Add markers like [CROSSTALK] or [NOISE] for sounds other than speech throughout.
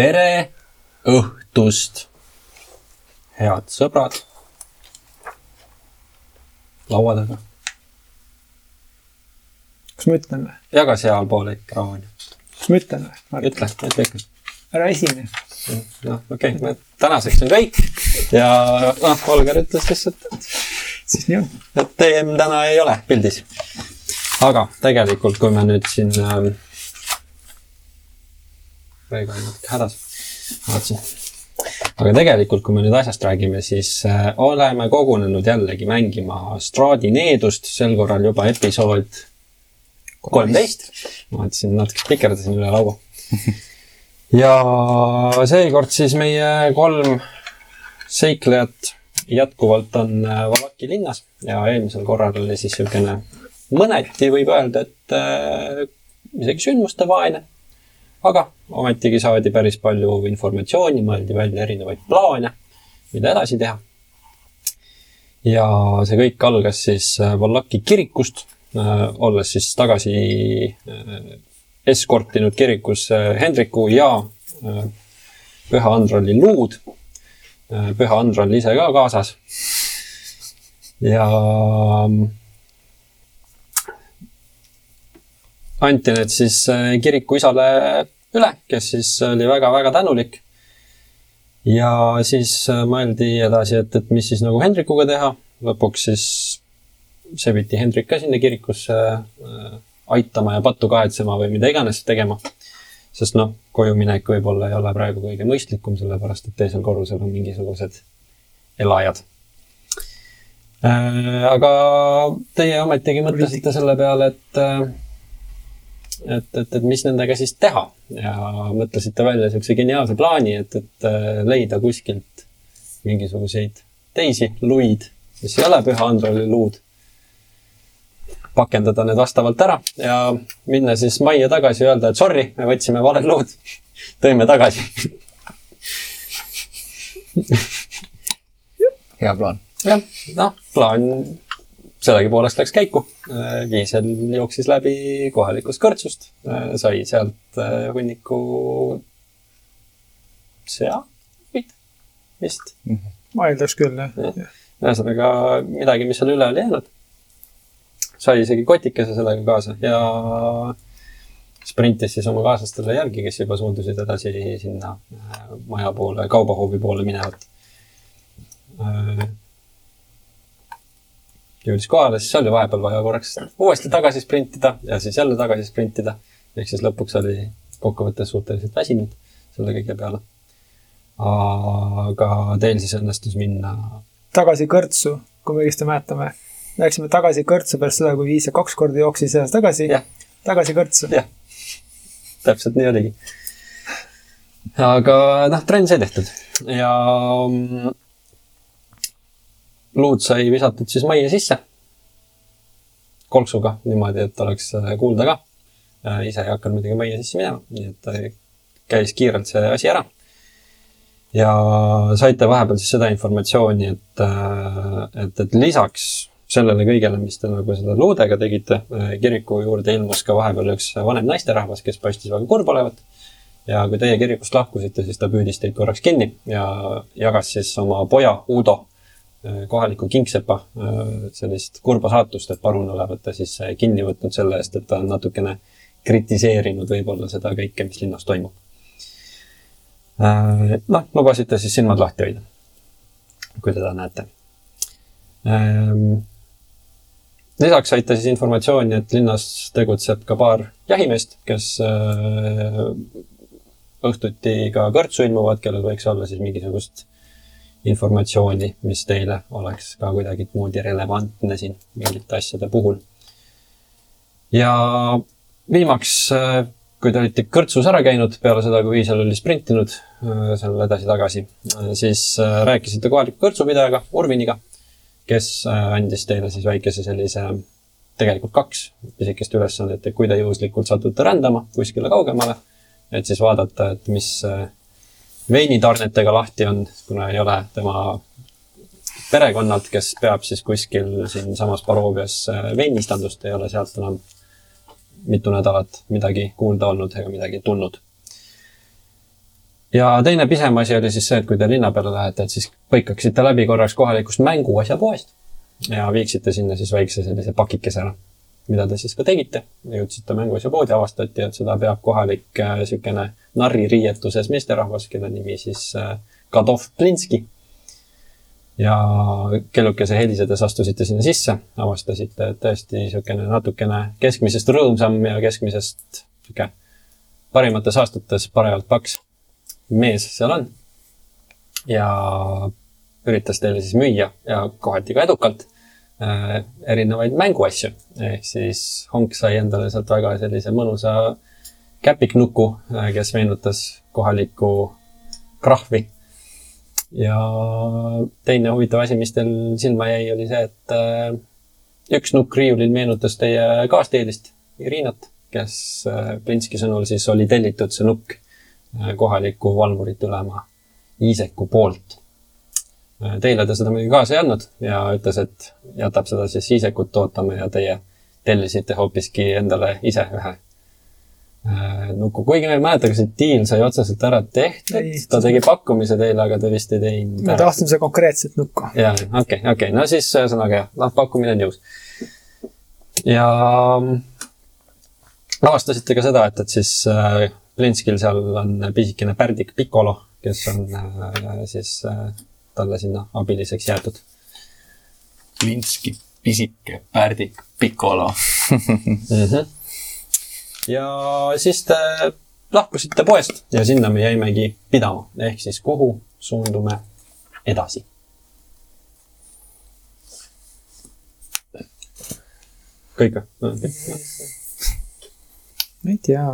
tere õhtust, head sõbrad laua taga. kas ma ütlen või? jaga sealpool ekraani. kas ma ütlen või? ütle, ütle ikka. ära esine. noh, okei okay., tänaseks on kõik ja noh, Olger ütles lihtsalt, et siis nii on. et TM täna ei ole pildis. aga tegelikult, kui me nüüd siin ähm,, Reigo on natuke hädas, vaatasin aga tegelikult, kui me nüüd asjast räägime, siis äh, oleme kogunenud jällegi mängima Stradi needust, sel korral juba episood kolmteist. ma vaatasin, natuke spikerdasin üle laua. ja seekord siis meie kolm seiklejat jätkuvalt on äh, Valaki linnas ja eelmisel korral oli siis niisugune mõneti võib öelda, et äh, isegi sündmustevaene aga ometigi saadi päris palju informatsiooni, mõeldi välja erinevaid plaane, mida edasi teha. ja see kõik algas siis äh, Vallaki kirikust, äh, olles siis tagasi äh, eskortinud kirikusse Hendriku ja Püha Andrali luud. Püha Andral ise ka kaasas. ja anti need siis äh, kiriku isale üle, kes siis oli väga-väga tänulik. ja siis äh, mõeldi edasi, et, et mis siis nagu Hendrikuga teha. lõpuks siis sebiti Hendrik ka sinna kirikusse äh, aitama ja pattu kahetsema või mida iganes tegema. sest noh, koju minek võib-olla ei ole praegu kõige mõistlikum, sellepärast et teisel korrusel on mingisugused elajad aga teie ometigi mõtlesite selle peale, et et, et, et mis nendega siis teha ja mõtlesite välja niisuguse geniaalse plaani, et, et äh, leida kuskilt mingisuguseid teisi luid, mis ei ole Püha Androli luud. pakendada need vastavalt ära ja minna siis majja tagasi ja öelda, et sorry, me võtsime valed luud, [LAUGHS] tõime tagasi hea plaan. jah, noh, plaan sellegipoolest läks käiku. Kiisel jooksis läbi kohalikust kõrtsust, sai sealt äh, hunniku seakuid vist. Mhm. ma eeldaks küll, jah. ühesõnaga midagi, mis seal üle oli jäänud. sai isegi kotikese sellega kaasa ja sprintis siis oma kaaslastele järgi, kes juba suundusid edasi sinna äh, maja poole, kaubahoovi poole minevat äh, jõudis kohale, siis oli vahepeal vaja korraks uuesti tagasi sprintida ja siis jälle tagasi sprintida. ehk siis lõpuks oli kokkuvõttes suhteliselt väsinud selle kõige peale. aga teil siis õnnestus minna. tagasi kõrtsu, kui me õigesti mäletame. Läksime tagasi kõrtsu pärast seda, kui Viisa kaks korda jooksis edasi tagasi. tagasi kõrtsu. jah, täpselt nii oligi. aga noh, trenn sai tehtud ja mm, luud sai visatud siis majja sisse. kolksuga niimoodi, et oleks äh, kuulda ka. ise ei hakanud muidugi majja sisse minema, nii et äh, käis kiirelt see asi ära. ja saite vahepeal siis seda informatsiooni, et, äh, et, et lisaks sellele kõigele, mis te nagu selle luudega tegite, kiriku juurde ilmus ka vahepeal üks vanem naisterahvas, kes paistis väga kurb olevat. ja kui teie kirikust lahkusite, siis ta püüdis teid korraks kinni ja jagas siis oma poja Uudo Äh, kohaliku kingsepa äh, sellist kurba saatust, et parun olevat ta siis äh, kinni võtnud selle eest, et ta on natukene kritiseerinud võib-olla seda kõike, mis linnas toimub. noh, lubasite siis silmad lahti hoida, kui teda näete. Ähm, lisaks saite siis informatsiooni, et linnas tegutseb ka paar jahimeest, kes õhtuti ka kõrtsu ilmuvad, kellel võiks olla siis mingisugust informatsiooni, mis teile oleks ka kuidagimoodi relevantne siin mingite asjade puhul. ja viimaks, äh, kui te olite kõrtsus ära käinud peale seda, kui Iisal oli sprintinud äh, seal edasi-tagasi, äh, siis rääkisite kohaliku kõrtsupidajaga, Urviniga, kes andis teile siis väikese sellise, tegelikult kaks pisikest ülesannet, et kui te juhuslikult satute rändama kuskile kaugemale, et siis vaadata, et mis veinitarnetega lahti on, kuna ei ole tema perekonnalt, kes peab siis kuskil siinsamas Baroovias äh, veinistandust, ei ole sealt enam mitu nädalat midagi kuulda olnud ega midagi tulnud. ja teine pisem asi oli siis see, et kui te linna peale lähete, et siis põikaksite läbi korraks kohalikust mänguasjapoest ja viiksite sinna siis väikse sellise pakikese ära, mida te siis ka tegite. jõudsite mänguasjapoodi, avastati, et seda peab kohalik niisugune äh, narririietuses meesterahvas, kelle nimi siis äh, Kadov Plinski ja kellukese helisedes astusite sinna sisse, avastasite, et tõesti niisugune natukene keskmisest rõõmsam ja keskmisest niisugune parimates aastates parajalt paks mees seal on. ja üritas teile siis müüa ja kohati ka edukalt erinevaid mänguasju. ehk siis Honk sai endale sealt väga sellise mõnusa käpiknuku äh,, kes meenutas kohalikku krahvi ja teine huvitav asi, mis teil silma jäi, oli see, et äh, üks nukk riiulil meenutas teie kaasteelist Irinat, kes äh, Plinski sõnul siis oli tellitud see nukk äh, kohaliku valvurite ülema Iiseku poolt. Teile ta seda muidugi kaasa ei andnud ja ütles, et jätab seda siis Iisekut ootama ja teie tellisite hoopiski endale ise ühe Äh, nuku, kuigi ma ei mäleta, kas see diil sai otseselt ära tehtud, ta tegi pakkumise teile, aga te vist ei teinud. me tahtsime seda konkreetset nukku. jaa, okei okay,, okei okay., no siis ühesõnaga jah, noh, pakkumine on jõus. ja mm, avastasite ka seda, et, et siis äh, Plinskil seal on pisikene pärdik Piccolo, kes on äh, siis äh, talle sinna abiliseks jäetud. Plinski pisike pärdik Piccolo [LAUGHS] mm. -hmm ja siis te lahkusite poest ja sinna me jäimegi pidama, ehk siis kuhu suundume edasi. kõik või? ma ei tea.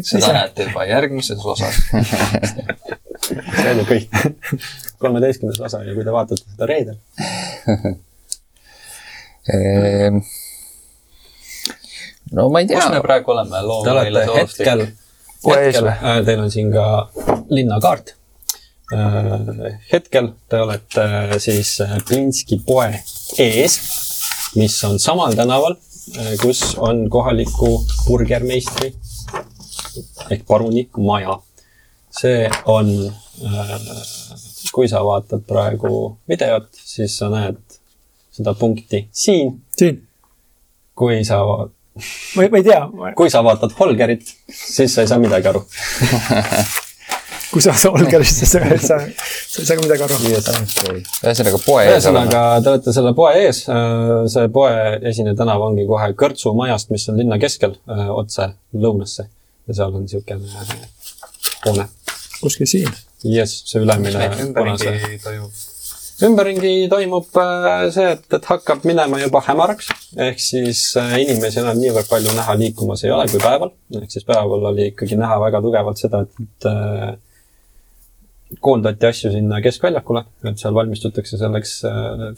seda näete juba järgmises osas [LAUGHS] see ju kõik. kolmeteistkümnes osa ja kui te vaatate seda reedel ehm, no ma ei tea. kus me praegu oleme? Te olete hetkel, hetkel, äh, teil on siin ka linnakaart. Äh, hetkel te olete äh, siis Plinski poe ees, mis on samal tänaval, kus on kohaliku burgermeistri ehk paruni maja. See on, kui sa vaatad praegu videot, siis sa näed seda punkti siin. siin. kui sa ma ei, ma ei tea. kui sa vaatad Holgerit, siis sa ei saa midagi aru [LAUGHS] kui sa vaatad Holgerit, siis sa, sa, sa ei saa ka midagi aru. ühesõnaga poe ees ühesõnaga, te olete selle poe ees. see poe esine tänav ongi kohe Kõrtsu majast, mis on linna keskel, otse lõunasse. ja seal on niisugune hoone. Kuskil siin? jess, see ülemine. ümberringi toimub ümberringi toimub äh, see, et, et hakkab minema juba hämaraks, ehk siis äh, inimesi enam niivõrd palju näha liikumas ei ole kui päeval. ehk siis päeval oli ikkagi näha väga tugevalt seda, et äh, koondati asju sinna keskväljakule, et seal valmistutakse selleks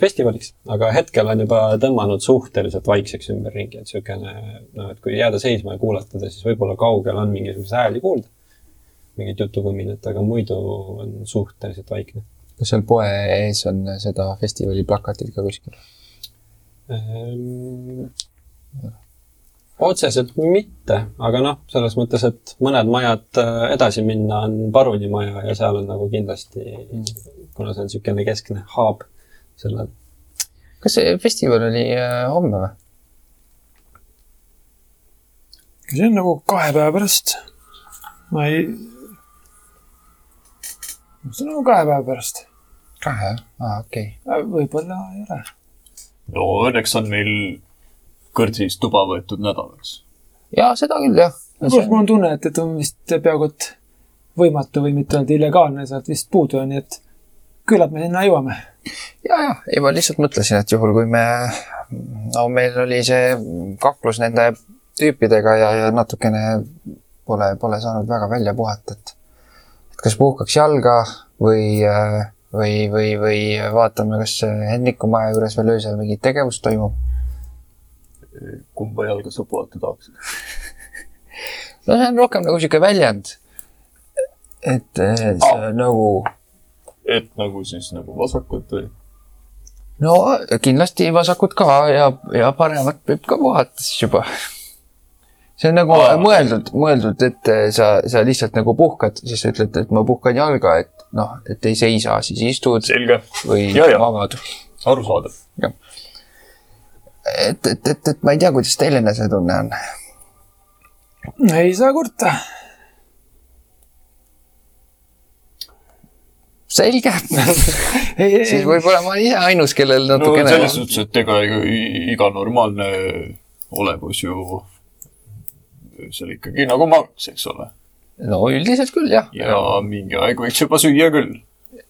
festivaliks, aga hetkel on juba tõmmanud suhteliselt vaikseks ümberringi, et niisugune noh, et kui jääda seisma ja kuulatada, siis võib-olla kaugel on mingisuguseid hääli kuulda, mingit jutukuminat, aga muidu on suhteliselt vaikne kas seal poe ees on seda festivali plakatit ka kuskil ähm,? otseselt mitte, aga noh, selles mõttes, et mõned majad äh, edasi minna on Paruni maja ja seal on nagu kindlasti, kuna see on niisugune keskne haab sellel. kas see festival oli äh, homme või? see on nagu kahe päeva pärast. ma ei see on nagu kahe päeva pärast. kahe, aa okei okay.. Äh, võib-olla ei ole. no õnneks on meil kõrtsis tuba võetud nädalaks. jaa, seda küll jah. kuule, mul on tunne, et, et on vist peaaegu et võimatu või mitte öelda illegaalne sealt vist puudu on, nii et küllap me sinna jõuame. ja, ja, ei ma lihtsalt mõtlesin, et juhul kui me, no meil oli see kaklus nende tüüpidega ja, ja natukene pole, pole saanud väga välja puhata, et kas puhkaks jalga või, või, või, või vaatame, kas Henriku maja juures veel öösel mingit tegevust toimub? kumba jalga sa puhata tahaksid no see on rohkem nagu sihuke väljend. et see oh. nagu. et nagu siis nagu vasakut või? no kindlasti vasakut ka ja, ja paremat võib ka puhata siis juba. See on nagu Aa. mõeldud, mõeldud, et eh, sa, sa lihtsalt nagu puhkad, siis sa ütled, et ma puhkan jalga, et noh, et ei seisa, siis istud selge, või Ja, ja. magad. arusaadav. et, et, et, et ma ei tea, kuidas teil enesetunne on. ei saa kurta. selge, [LAUGHS] siis võib-olla ma olen ise ainus, kellel no natukene selles suhtes, et ega iga normaalne olevus ju seal ikkagi nagu magaks, eks ole. no üldiselt küll jah. ja mingi aeg võiks juba süüa küll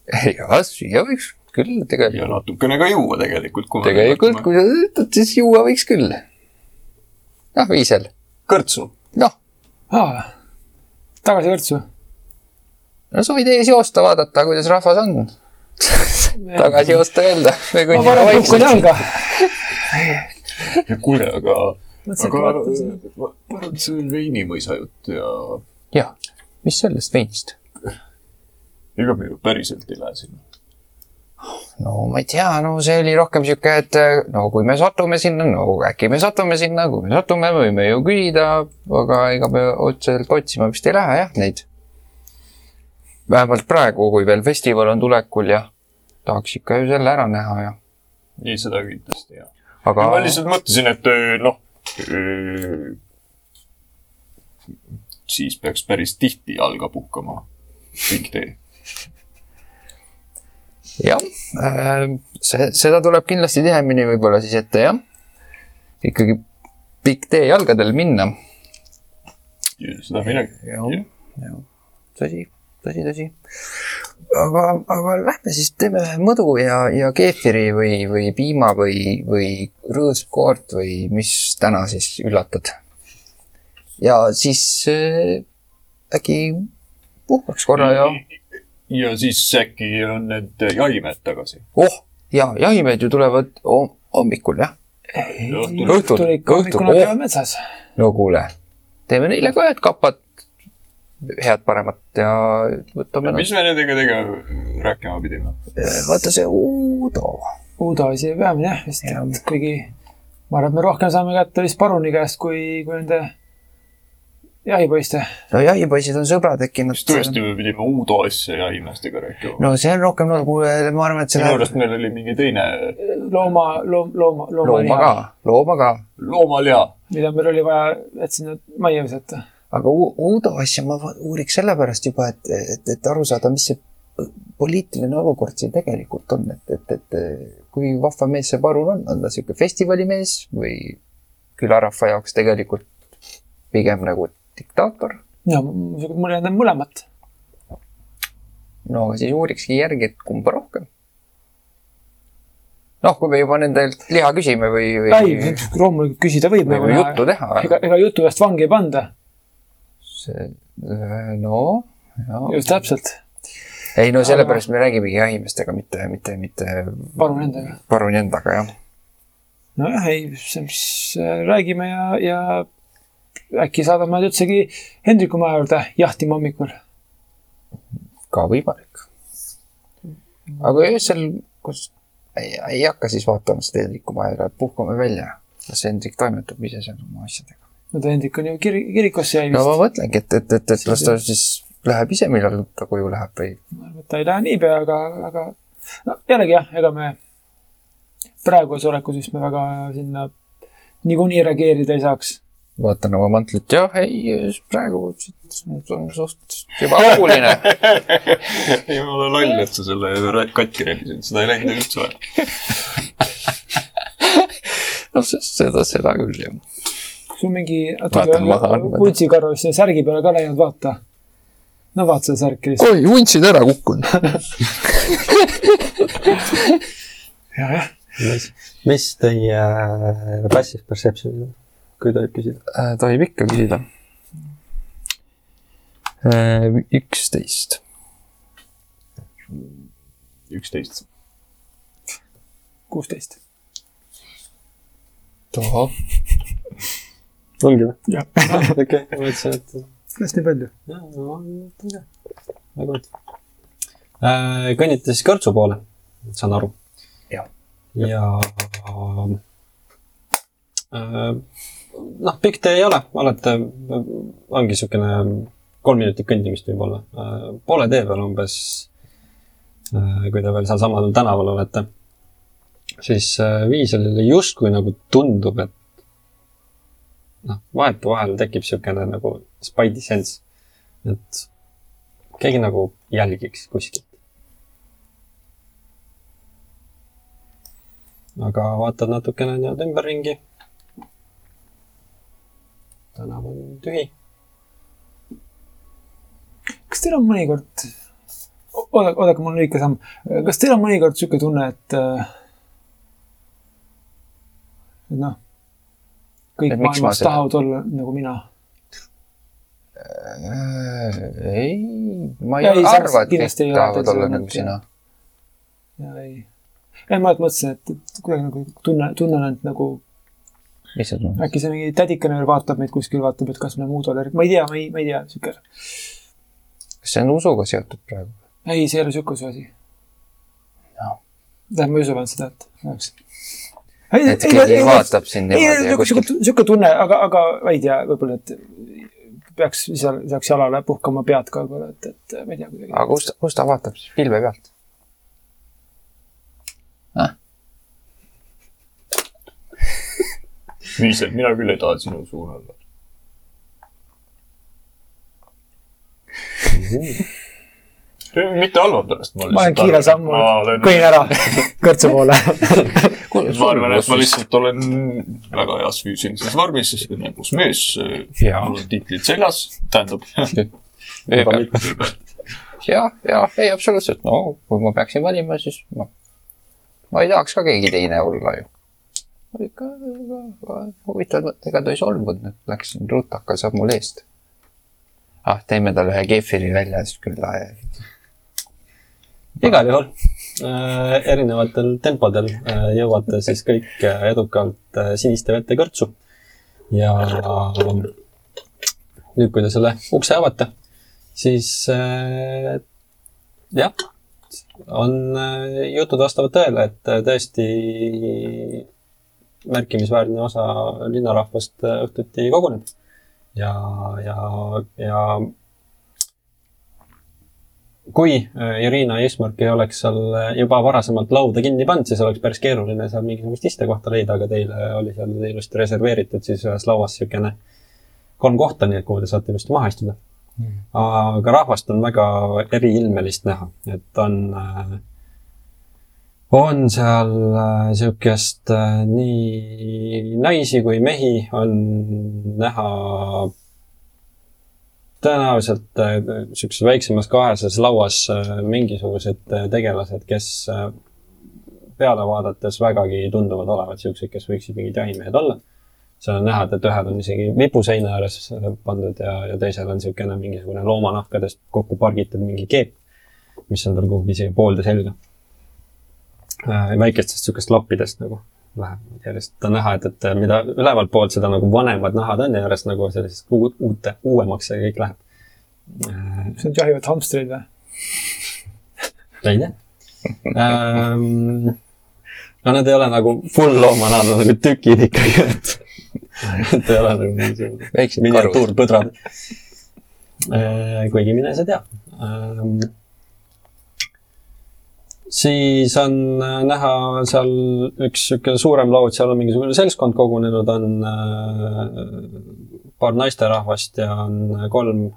[LAUGHS] ja süüa võiks küll ja tegelikult. natukene ka juua tegelikult. tegelikult, kui sa ütled, siis juua võiks küll. noh, viisel, kõrtsu. noh, tagasi kõrtsu. no sa võid ees joosta, vaadata, kuidas rahvas on. [LAUGHS] tagasi joosta öelda. ma parem puhkan jalga. kuule, aga, aga vaatasin. ma arvan, et see on veinimõisa jutt ja jah, mis sellest veinist? ega me ju päriselt ei lähe sinna. no ma ei tea, no see oli rohkem sihuke, et eh, no kui me satume sinna, no äkki me satume sinna, kui me satume, võime ju küsida, aga ega me otseselt otsima vist ei lähe jah neid. vähemalt praegu, kui veel festival on tulekul ja tahaks ikka ju selle ära näha ja, ei, seda kindlasti jah. aga ma lihtsalt mõtlesin, et öö, noh, siis peaks päris tihti jalga puhkama. pikk tee. jah, see, seda tuleb kindlasti tihemini võib-olla siis ette jah. ikkagi pikk tee jalgadel minna seda minagi. jah, jah, tõsi, tõsi, tõsi. aga, aga lähme siis teeme mõdu ja, ja keefiri või, või piima või, või rõõskoort või mis täna siis üllatad. ja siis äh, äkki puhkaks korra ja, ja siis äkki on need jahimehed tagasi. oh, ja jahimehed ju tulevad hom- hommikul jah. Õhtul, õhtul ikka, õhtul, oh. no kuule, teeme neile ka ühed kapad, head-paremat ja võtame nad mis. me nendega tegema, rääkima pidime? vaata see Uudo Uudo oli see peamine jah, vist Jah., kuigi ma arvan, et me rohkem saame kätte vist paruni käest kui, kui nende jahipoiste. no jahipoisid on sõbrad tekkinud kas. tõesti me pidime Uudo asja jahimeestega rääkima? no see on rohkem nagu, ma arvan, et see minu arust meil oli mingi teine looma, loom, looma, looma loomaliha ka, looma ka. loomaliha. mida meil oli vaja, et sinna majja visata. Aga Uudo asja ma uuriks sellepärast juba, et, et, et aru saada, mis see poliitiline olukord siin tegelikult on, et, et, et kui vahva mees see parun on, on ta sihuke festivalimees või külarahva jaoks tegelikult pigem nagu diktaator? ja mul on mõlemat. no aga siis uurikski järgi, et kumba rohkem. noh, kui me juba nendelt liha küsime või, ei või, loomulikult küsida võib või, või juttu teha. ega, ega jutu eest vangi ei panda. no, just täpselt, ei no sellepärast me räägimegi jahimeestega, mitte, mitte, mitte palun endaga. paruni endaga, jah. nojah, ei, siis äh, räägime ja, ja äkki saadame üldsegi Hendriku maja juurde jahtima hommikul. ka võimalik. aga öösel, kus ei, ei hakka siis vaatama seda Hendriku maja, puhkame välja. las Hendrik toimetab ise seal oma asjadega. No ta Hendrik on ju kiri, kirikusse jäi no vist ma mõtlengi, et, et, et, et las ta siis läheb ise, millal ta koju läheb või ma arvan, et ta ei lähe niipea, aga, aga no jällegi jah, ega me praeguses olekus vist me väga sinna niikuinii reageerida ei saaks. vaatan oma mantlit, jah, ei, praegu on suht juba [LAUGHS] ma olen loll, et sa selle katki rebisid, seda ei läinud üldse vaja. noh, seda, seda küll jah. Sul mingi Vaatan maha, vaatan. vuntsikarv sinna särgi peale ka läinud, vaata. no vaata seda särki lihtsalt. oi, vuntsid ära kukkunud. [LAUGHS] jah, jah. mis, mis teie äh, passive perception'id on, kui tohib küsida? Äh, tohib ikka küsida. üksteist. üksteist. kuusteist. tohoh. [LAUGHS] ongi või? jah. okei, ma mõtlesin, et palju. no on ka. väga hea. kõnnite siis kõrtsu poole, saan aru. Jah. ja äh, noh, pikk tee ei ole, olete, ongi niisugune kolm minutit kõndimist võib-olla. poole tee peal umbes, kui te veel sealsamal tänaval olete, siis äh, Viisalile justkui nagu tundub, et noh, vahetevahel tekib niisugune nagu spidey sense, et keegi nagu jälgiks kuskilt. aga vaatad natukene nii-öelda ümberringi. tänav on tühi. kas teil on mõnikord, oodake, oodake, mul on lühike samm. kas teil on mõnikord sihuke tunne, et, et noh, kõik maailmas seda- tahavad olla nagu mina? ei, ma Ja ei ei, selles arva, et kõik ei tahavad olla nagu mõtet, sina. ja ei, ei ma mõtlesin, et, kuidagi nagu tunne, tunnen, et nagu mis sa tunned? äkki see mingi tädikene veel vaatab meid kuskil, vaatab, et kas me muud ole, ma ei tea, ma ei, ma ei tea, sihuke. kas see on usuga seotud praegu? ei, see ei ole sihukese asi. Noh. tähendab, ma ei usu veel seda, et oleks. Et keegi vaatab sind ei, niimoodi ja sihuke kuskilt, sihuke tunne, aga, aga ma ei tea, võib-olla, et peaks, saaks jalale puhkama pead ka võib-olla, et, et ma ei tea kuidagi. aga kus, kus ta vaatab siis pilve pealt? [LAUGHS] Viisel, mina küll ei taha sinu suunal olla. Mitte halva pärast. ma olen kiire sammu, kõnnin ära [LAUGHS] kõrtsu poole. [LAUGHS] ma arvan, et ma lihtsalt olen väga heas füüsilises vormis, nagu mees. Mul on tiitlid seljas, tähendab. jah, jah, ei absoluutselt, no kui ma peaksin valima, siis ma, ma ei tahaks ka keegi teine olla ju. ikka mõtted, ega ta ei solvunud, läksin rutaka sammul eest. ah, teeme talle ühe kefiri välja, siis küll ta igal juhul äh, erinevatel tempodel äh, jõuate siis kõik äh, edukalt äh, siniste vete kõrtsu. ja nüüd, kui te selle ukse avate, siis äh, jah, on äh, jutud vastavad tõele, et äh, tõesti märkimisväärne osa linnarahvast äh, õhtuti koguneb. ja, ja, ja kui äh, Irina ja Ismark ei oleks seal äh, juba varasemalt lauda kinni pannud, siis oleks päris keeruline seal mingisugust istekohta leida, aga teile oli seal ilusti reserveeritud siis ühes lauas niisugune kolm kohta, nii et kuhu te saate ilusti maha istuda. aga rahvast on väga eriilmelist näha, et on, on seal niisugust nii naisi kui mehi on näha tõenäoliselt niisuguses väiksemas kaheses lauas äh, mingisugused äh, tegelased, kes äh, peale vaadates vägagi tunduvad olevat niisugused, kes võiksid mingid jahimehed olla. seal on näha, et, et ühed on isegi lipu seina ääres äh, pandud ja, ja teisel on niisugune mingisugune loomanahkadest kokku pargitud mingi keep, mis on tal kuhugi isegi poolde selga. väikestest niisugust lappidest nagu läheb järjest on näha, et, et mida ülevalt poolt, seda nagu vanemad nahad on ja järjest nagu sellisest uut, uute, uuemaks see kõik läheb. kas nad jahivad hamstreid või? ei tea ähm,. no need ei ole nagu full loomanahad, nad on nagu tükid ikkagi, et, et ei ole nagu karud. miniatuurpõdrad. kuigi mine sa tea ähm,. Siis on äh, näha seal üks niisugune suurem laud, seal on mingisugune seltskond kogunenud, on äh, paar naisterahvast ja on kolm,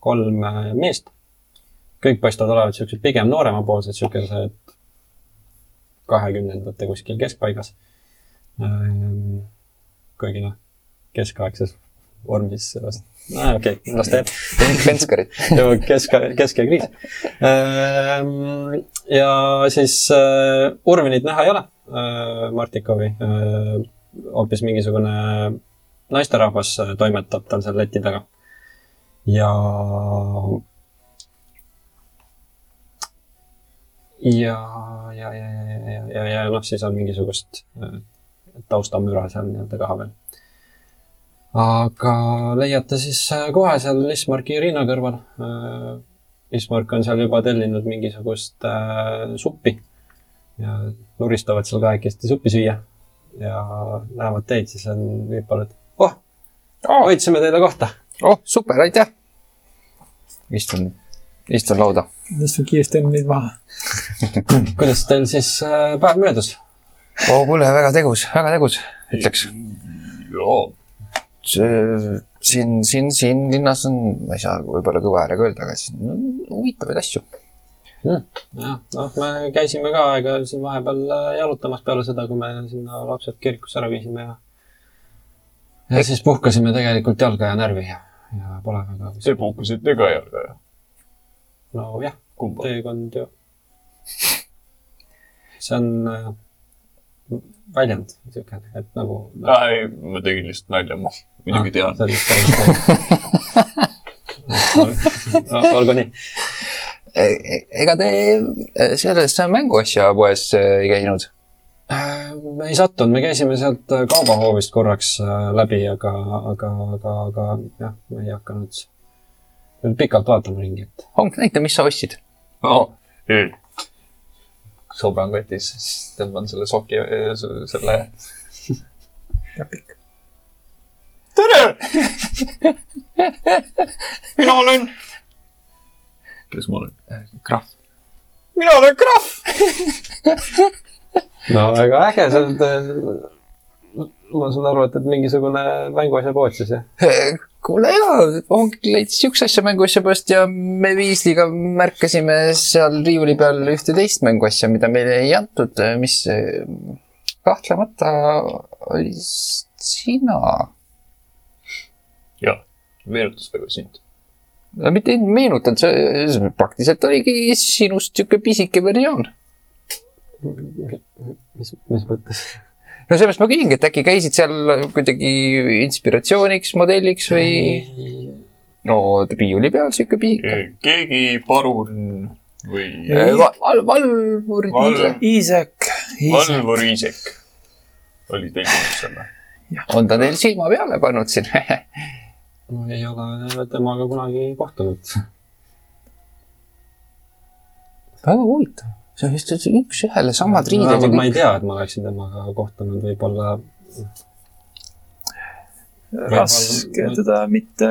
kolm äh, meest. kõik paistavad olevat niisugused pigem nooremapoolsed, niisugused kahekümnendate kuskil keskpaigas kuigi noh, keskaegses vormis sellest, okei okay,, las ta jääb. Venskarid. kesk, keskel kriis. ja siis äh, Urvinit näha ei ole äh,, Martikovi äh,. hoopis mingisugune naisterahvas toimetab tal seal leti taga. ja, ja, ja, ja, ja, ja, ja, ja noh, siis on mingisugust taustamüra seal nii-öelda ka veel aga leiate siis äh, kohe seal Ismarki ja Riina kõrval. Ismark on seal juba tellinud mingisugust äh, suppi ja nuristavad seal kahekesti suppi süüa ja näevad teid, siis on võib-olla, et oh, hoidsime teile kohta. oh, super, aitäh. istun, istun lauda. istun kiiresti enne neid maha. [LAUGHS] kuidas teil siis äh, päev möödus? oo, kuule, väga tegus, väga tegus, ütleks. jaa, siin, siin, siin linnas on, ma ei saa võib-olla kõva häälega öelda, aga siin on huvitavaid asju. jah, noh, me käisime ka aega siin vahepeal äh, jalutamas peale seda, kui me sinna lapsed kirikusse ära viisime ja ja siis puhkasime tegelikult jalga ja närvi ja, ja pole väga. te puhkasite ka jalga ju. nojah, teekond ju. [LAUGHS] see on äh, väljend siukene, et nagu. ei, ma tegin lihtsalt nalja, ma muidugi tean. [LAUGHS] olgu nii. ega te selles mänguasja poes eh, ei käinud? me ei sattunud, me käisime sealt äh, kaubahoovist korraks äh, läbi, aga, aga, aga, aga jah, me ei hakanud pikalt vaatama ringi, et on, näita, mis sa ostsid. Sõbran kotis, siis tõmban selle soki, selle. käpik. tere! mina olen. kes ma olen? krahv. mina olen krahv. no väga äge, sa oled, ma saan aru, et, et mingisugune mänguasja pood siis jah? [LAUGHS] kuule jaa, ongi leidis siukse asja mänguasja poest ja me Viisliga märkasime seal riiuli peal ühte teist mänguasja, mida meile ei antud, mis kahtlemata oli sina. jah, meenutas väga sind. no mitte ei meenutanud, see praktiliselt oligi sinust sihuke pisike versioon. mis, mis mõttes? No seepärast ma küsingi, et äkki käisid seal kuidagi inspiratsiooniks, modelliks või? no riiuli peal sihuke pisike. keegi parun või Val-, Val-. Iisek, Iisek. Valvur Iisek oli tellinud selle. on ta teil silma peale pannud siin? [LAUGHS] ma ei ole temaga kunagi kohtunud. väga huvitav, see on vist üks-ühele samad riided ja ma ei tea, et ma oleksin temaga kohtunud, võib-olla raske teda mitte,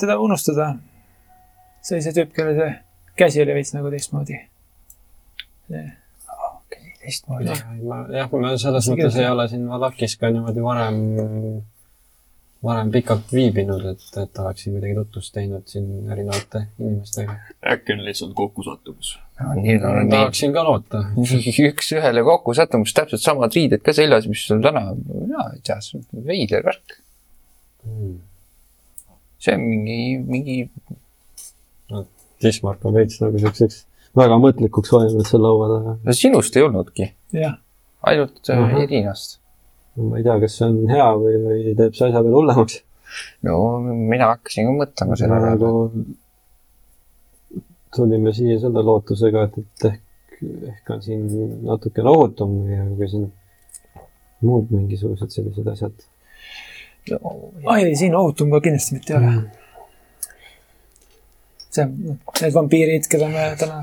teda unustada. see oli see tüüp, kelle see käsi oli veits nagu teistmoodi. teistmoodi. ma jah, ma selles mõttes ei ole siin Valakis ka niimoodi varem, varem pikalt viibinud, et, et oleksin kuidagi tutvust teinud siin erinevate inimestega. äkki on lihtsalt kokkusattumus. nii, tahaksin ka loota. [LAUGHS] üks-ühele kokku sattumus, täpselt samad riided ka seljas, mis sul täna, mina ei tea, see on veider värk. see on mingi, mingi, Dismark on veits nagu siukseks väga mõtlikuks vajunud seal laua taga. no sinust ei olnudki, ainult uh Ahah. -huh. Irinast. ma ei tea, kas see on hea või, või teeb see asja veel hullemaks. no mina hakkasin ka mõtlema selle peale. nagu tulime siia selle lootusega, et, et ehk, ehk on siin natukene ohutum või kui siin muud mingisugused sellised asjad. ei, siin ohutum ka kindlasti mitte ei ole. see, need vampiirid, keda me täna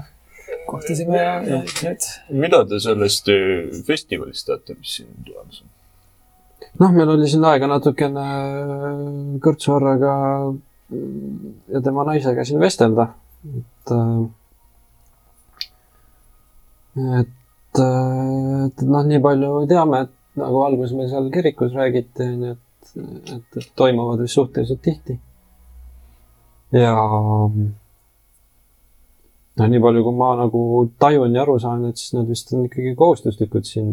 kohtasime ja, ja need, mida te sellest eh, festivalist teate, mis siin tulemas on? noh, meil oli siin aega natukene kõrtsuharraga ja tema naisega siin vestelda, et äh, et, et noh, nii palju teame, et nagu alguses meil seal kirikus räägiti, onju, et, et, et toimuvad vist suhteliselt tihti. ja no nii palju, kui ma nagu tajun ja aru saan, et siis nad vist on ikkagi kohustuslikud siin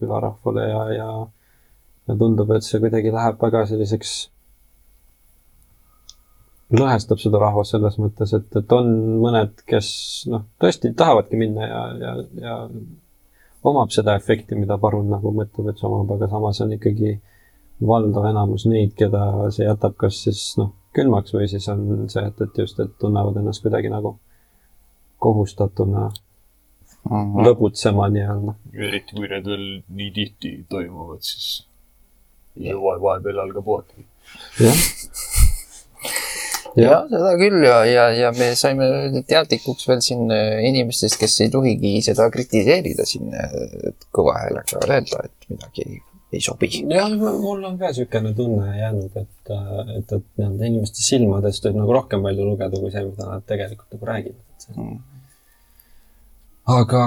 külarahvale ja, ja ja tundub, et see kuidagi läheb väga selliseks, lõhestab seda rahvast selles mõttes, et, et on mõned, kes noh, tõesti tahavadki minna ja, ja, ja omab seda efekti, mida parun nagu mõtleb, et see omab, aga samas on ikkagi valdav enamus neid, keda see jätab kas siis noh, külmaks või siis on see, et, et just, et tunnevad ennast kuidagi nagu kohustatuna lõbutsema nii-öelda. eriti kui need veel nii tihti toimuvad, siis vahepeal jalga puhata. jah. Ja seda küll ja, ja, ja me saime teadlikuks veel siin äh, inimestest, kes ei tohigi seda kritiseerida siin äh, kõva häälega öelda, et midagi ei sobi. jah, mul on ka niisugune tunne jäänud, et, et, et nii-öelda inimeste silmadest võib nagu rohkem palju lugeda kui see, mida nad tegelikult nagu räägivad. Mm. aga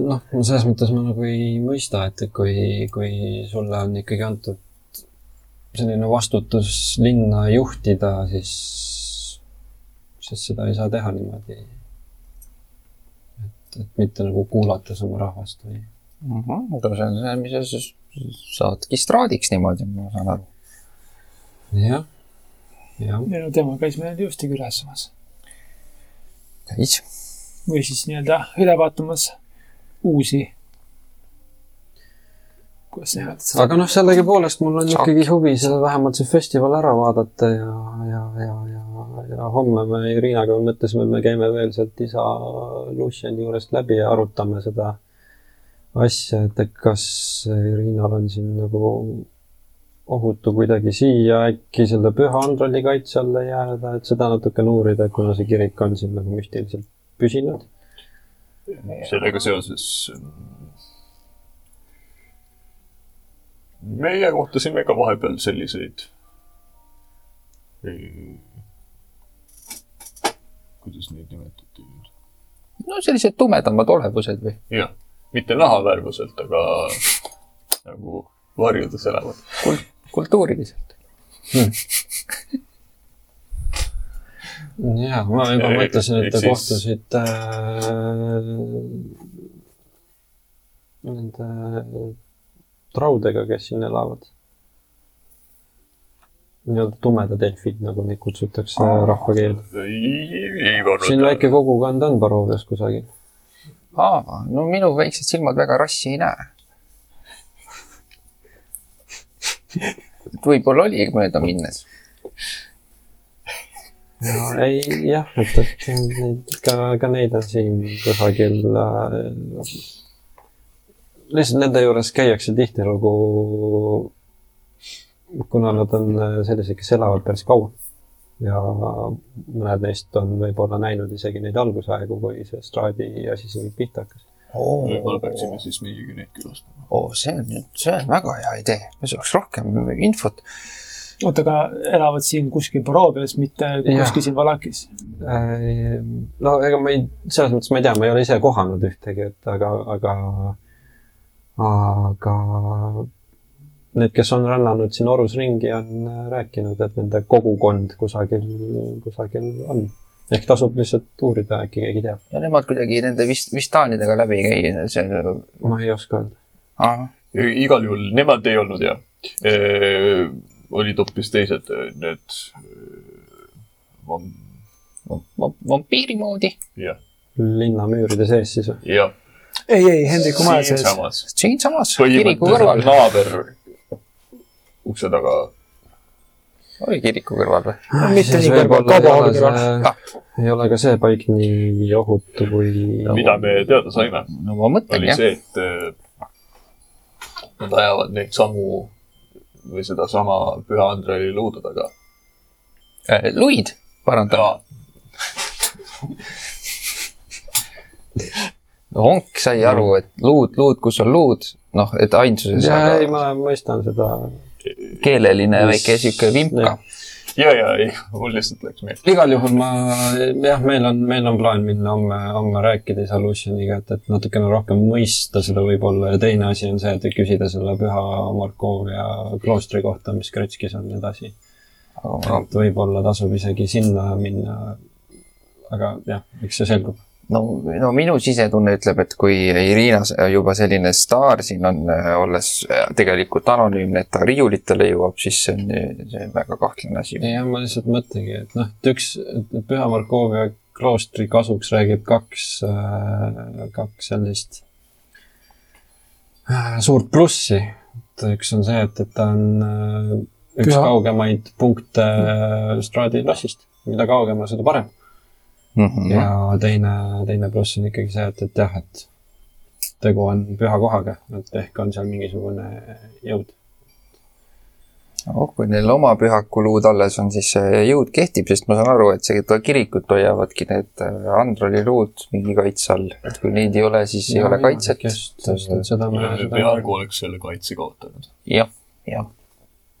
noh, selles mõttes ma nagu ei mõista, et kui, kui sulle on ikkagi antud selline vastutus linna juhtida, siis, siis seda ei saa teha niimoodi. et, et mitte nagu kuulates oma rahvast või Mhm, aga see on see, mis sa siis saadki straadiks niimoodi, ma saan aru. jah, jah. ja no tema käis meil ilusti külas samas. käis. või siis nii-öelda üle vaatamas uusi. kuidas nimetada? aga noh, sellegipoolest mul on ikkagi huvi seal vähemalt see festival ära vaadata ja, ja, ja, ja, ja homme me Iriinaga mõtlesime, et me käime veel sealt isa Luciani juurest läbi ja arutame seda asja, et, kas Iriinal on siin nagu ohutu kuidagi siia äkki selle püha Andrali kaitse alla jääda, et seda natukene uurida, kuna see kirik on siin nagu müstiliselt püsinud. sellega seoses meie kohtasime ka vahepeal selliseid kuidas neid nimetati nüüd? no sellised tumedamad olevused või? jah, mitte nahavärvuselt, aga nagu varjudes elavad. kultuuriliselt. jaa, ma juba mõtlesin, et te siis- kohtusite äh, nende traudega, kes siin elavad. Nii-öelda tumedad elfid, nagu neid kutsutakse ei olnud. siin väike kogukond on Barovias kusagil. aa, no minu väiksed silmad väga rassi ei näe. võib-olla oli mööda minnes. ja ei, jah, et, et neid ka, ka neid on siin kusagil äh,. lihtsalt nende juures käiakse tihtilugu, kuna nad on äh, sellised, kes elavad päris kaua. ja mõned neist on võib-olla näinud isegi neid algusaegu, kui see Stradi asi siin pihta hakkas. võib-olla peaksime siis meiegi neid külastama. oo, see on nüüd, see on väga hea idee, me saaks rohkem infot. oota, aga elavad siin kuskil Borovias, mitte kuskil siin Valakis? Äh, no ega ma ei, selles mõttes ma ei tea, ma ei ole ise kohanud ühtegi, et aga, aga, aga need, kes on rännanud siin Orus ringi, on äh, rääkinud, et nende kogukond kusagil, kusagil on. ehk tasub lihtsalt uurida, äkki keegi teab. ja nemad kuidagi nende vist, vistaanidega läbi ei käi, see ma ei oska öelda. igal juhul nemad ei olnud jah. olid hoopis teised, need vam- vampiiri moodi. jah, linnamüüride sees siis või? jah. ei, ei, Hendriku maja sees. siinsamas. siinsamas kiriku kõrval, naaber ukse taga. oli kiriku kõrval või? mitte Siis nii kõrval, võib-olla ei kauba ole kõrval. see- ei ole ka see paik nii ohutu kui mida me teada saime, no ma mõtlen oli jah, see, et eh, nad ajavad neid samu või sedasama Püha Andrei luude taga. luid, parandan. Honk sai aru, et luud, luud, kus on luud, noh, et ainsuses, ja ei, ma mõistan seda keeleline väike sihuke vimka ja, ja ei, mul lihtsalt läks meelde. igal juhul ma, jah, meil on, meil on plaan minna homme, homme rääkida Isolutioniga, et, et natukene rohkem mõista seda võib-olla ja teine asi on see, et küsida selle püha Markovia kloostri kohta, mis Kretskis on ja nii edasi. et võib-olla tasub isegi sinna minna. aga jah, eks see selgub. no, no minu sisetunne ütleb, et kui Irina juba selline staar siin on, olles tegelikult anonüümne, et ta riiulitele jõuab, siis see on, see on väga kahtlane asi. ja ma lihtsalt mõtlengi, et noh, et üks, Püha Markovia kloostri kasuks räägib kaks, kaks sellist äh, suurt plussi. et üks on see, et, et ta on äh, üks Püha- kaugemaid punkte äh, Stradi lossist. mida kaugemal, seda parem. Mhm. ja teine, teine pluss on ikkagi see, et, et jah, et tegu on püha kohaga, et ehk on seal mingisugune jõud. oh, kui neil oma pühakuluud alles on, siis see jõud kehtib, sest ma saan aru, et seda kirikut hoiavadki need äh, Androli luud mingi kaitse all. et kui neid ei ole, siis ei ole kaitset. just, just, et seda me. peaaegu oleks selle kaitse kaotanud. jah, jah,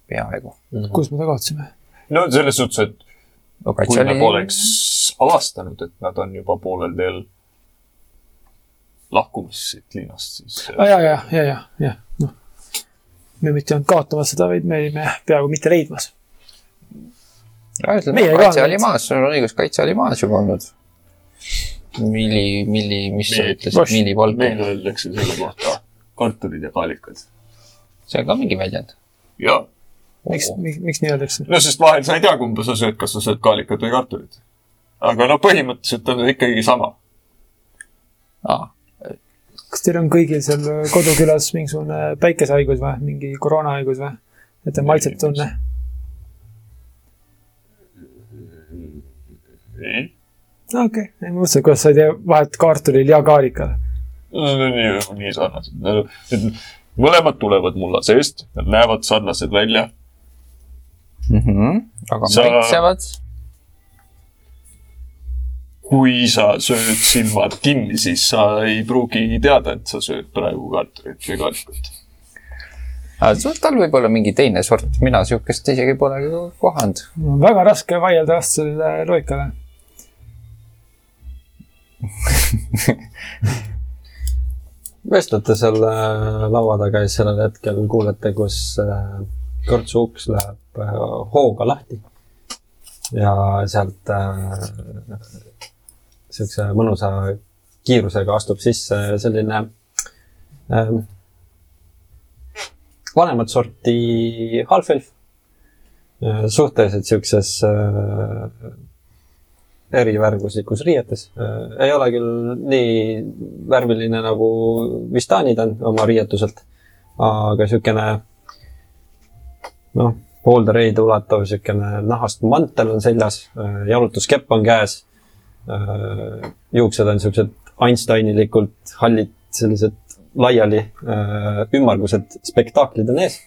peaaegu mm. -hmm. kus me ta kaotasime? no selles suhtes, et no, kui oli... me poleks avastanud, et nad on juba poolel teel lahkumas siit linnast, siis. ja, ja, ja, ja, ja, ja, noh me mitte ei olnud kaotamas seda, vaid me olime peaaegu mitte leidmas. kaitse oli maas, sul on õigus, kaitse oli maas juba olnud. milli, milli, mis sa ütlesid, millipalk? meile öeldakse selle kohta kartulid ja kaalikad. see on ka mingi väljend? jaa. Miks, miks, miks nii öeldakse? no sest vahel sa ei tea, kumba sa sööd, kas sa sööd kaalikat või kartulit. aga no põhimõtteliselt on ikkagi sama. aa kas teil on kõigil seal kodukülas mingisugune päikesehaigus või, mingi koroonahaigus või? et te maitset tunne? ei. okei okay., ma mõtlesin, kuidas sa ei tee vahet kartulil ja kaalikal. nii, nii sarnased. mõlemad tulevad mulla seest, nad näevad sarnased välja mm. -hmm. aga sa... maitsevad? kui sa sööd silmad kinni, siis sa ei pruugi teada, et sa sööd praegu kartulit või kalikut. tal võib olla mingi teine sort, mina sihukest isegi pole kohanud. väga raske vaielda vastu sellele loogikale [LAUGHS] vestlete seal laua taga ja sellel hetkel kuulete, kus äh, kõrtsu uks läheb äh, hooga lahti. ja sealt äh, siukse mõnusa kiirusega astub sisse selline ähm, vanemat sorti halfelf äh,. suhteliselt siukses äh, erivärvuslikus riietes äh,. ei ole küll nii värviline nagu Vistanid on oma riietuselt, aga siukene noh, poolde reide ulatuv siukene nahast mantel on seljas äh,, jalutuskepp on käes Äh, juuksed on siuksed Einsteinilikult hallid, sellised laiali äh, ümmargused spektaaklid on ees.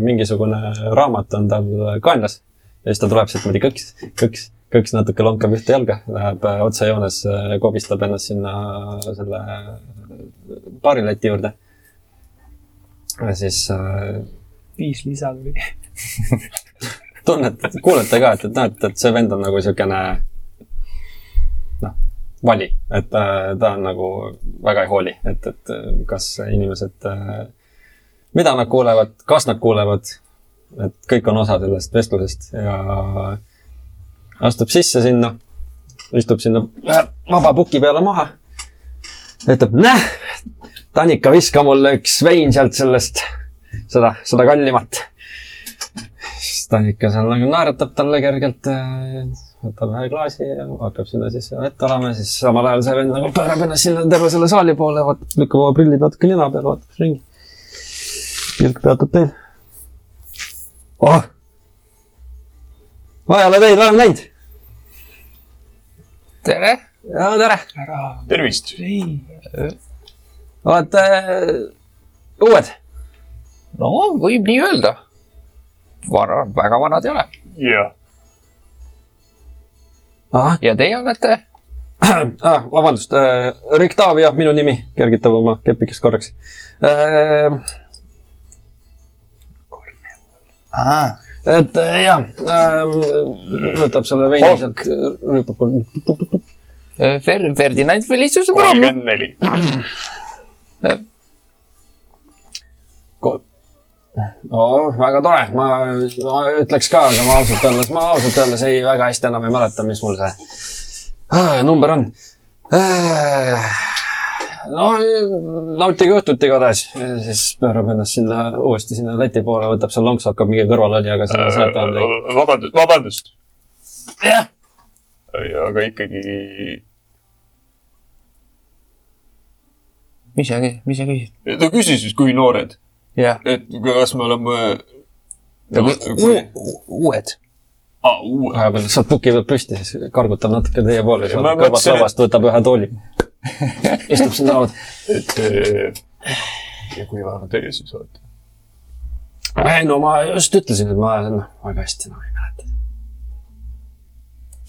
Mingisugune raamat on tal kaenlas ja siis ta tuleb sealt niimoodi kõks, kõks, kõks natuke lonkab ühte jalga, läheb otsejoones, kobistab ennast sinna selle baarileti juurde. ja siis äh,. Viis lisa tuli. [LAUGHS] Tunnete, kuulete ka, et, et noh, et, see vend on nagu siukene vali, et äh, ta on nagu väga ei hooli, et, et kas inimesed, äh, mida nad kuulevad, kas nad kuulevad, et kõik on osa sellest vestlusest ja astub sisse sinna, istub sinna vaba puki peale maha, ütleb, näh, Tanika, viska mulle üks vein sealt sellest, seda, seda kallimat. siis Tanika seal nagu naeratab talle kergelt võtab ühe klaasi ja hakkab sinna siis vett olema, siis samal ajal see vend nagu pöörab ennast sinna terve selle saali poole, vaatab, lükkab oma prillid natuke nina peale, vaatab ringi. pilk peatub teil. oh! ma ei ole teid varem näinud. tere. ja tere. tervist. olete äh, uued? No võib nii öelda. vana, väga vanad ei ole. jah ja teie olete [CLEARS THROAT] ah,? vabandust äh,, Rick Taavia, minu nimi, kergitab oma kepikest korraks äh,. Ah. et äh, jah äh,, võtab selle veini sealt, rüüpab äh, Fer-, Ferdinand Felicius. kolmkümmend neli. [CLEARS THROAT] oh, väga tore, ma, ma ütleks ka, aga ma ausalt öeldes, ma ausalt öeldes ei, väga hästi enam ei mäleta, mis mul see ah, number on ah,. no nautige õhtut igatahes, siis pöörab ennast sinna uuesti sinna leti poole, võtab seal lonksu, hakkab mingi kõrvalolijaga sinna seletama midagi. vabandust, vabandust. jah. aga ikkagi. mis sa, mis sa küsid? ta küsis siis, kui noored et kas me oleme nagu uued. vahepeal saad puki pealt püsti, siis kargutab natuke teie poole, siis kõrvalt lavast võtab ühe tooli. [LAUGHS] istub sinna lauda. et ja kui vana teie siis olete? ei no ma just ütlesin, et ma noh, väga hästi enam ei mäleta.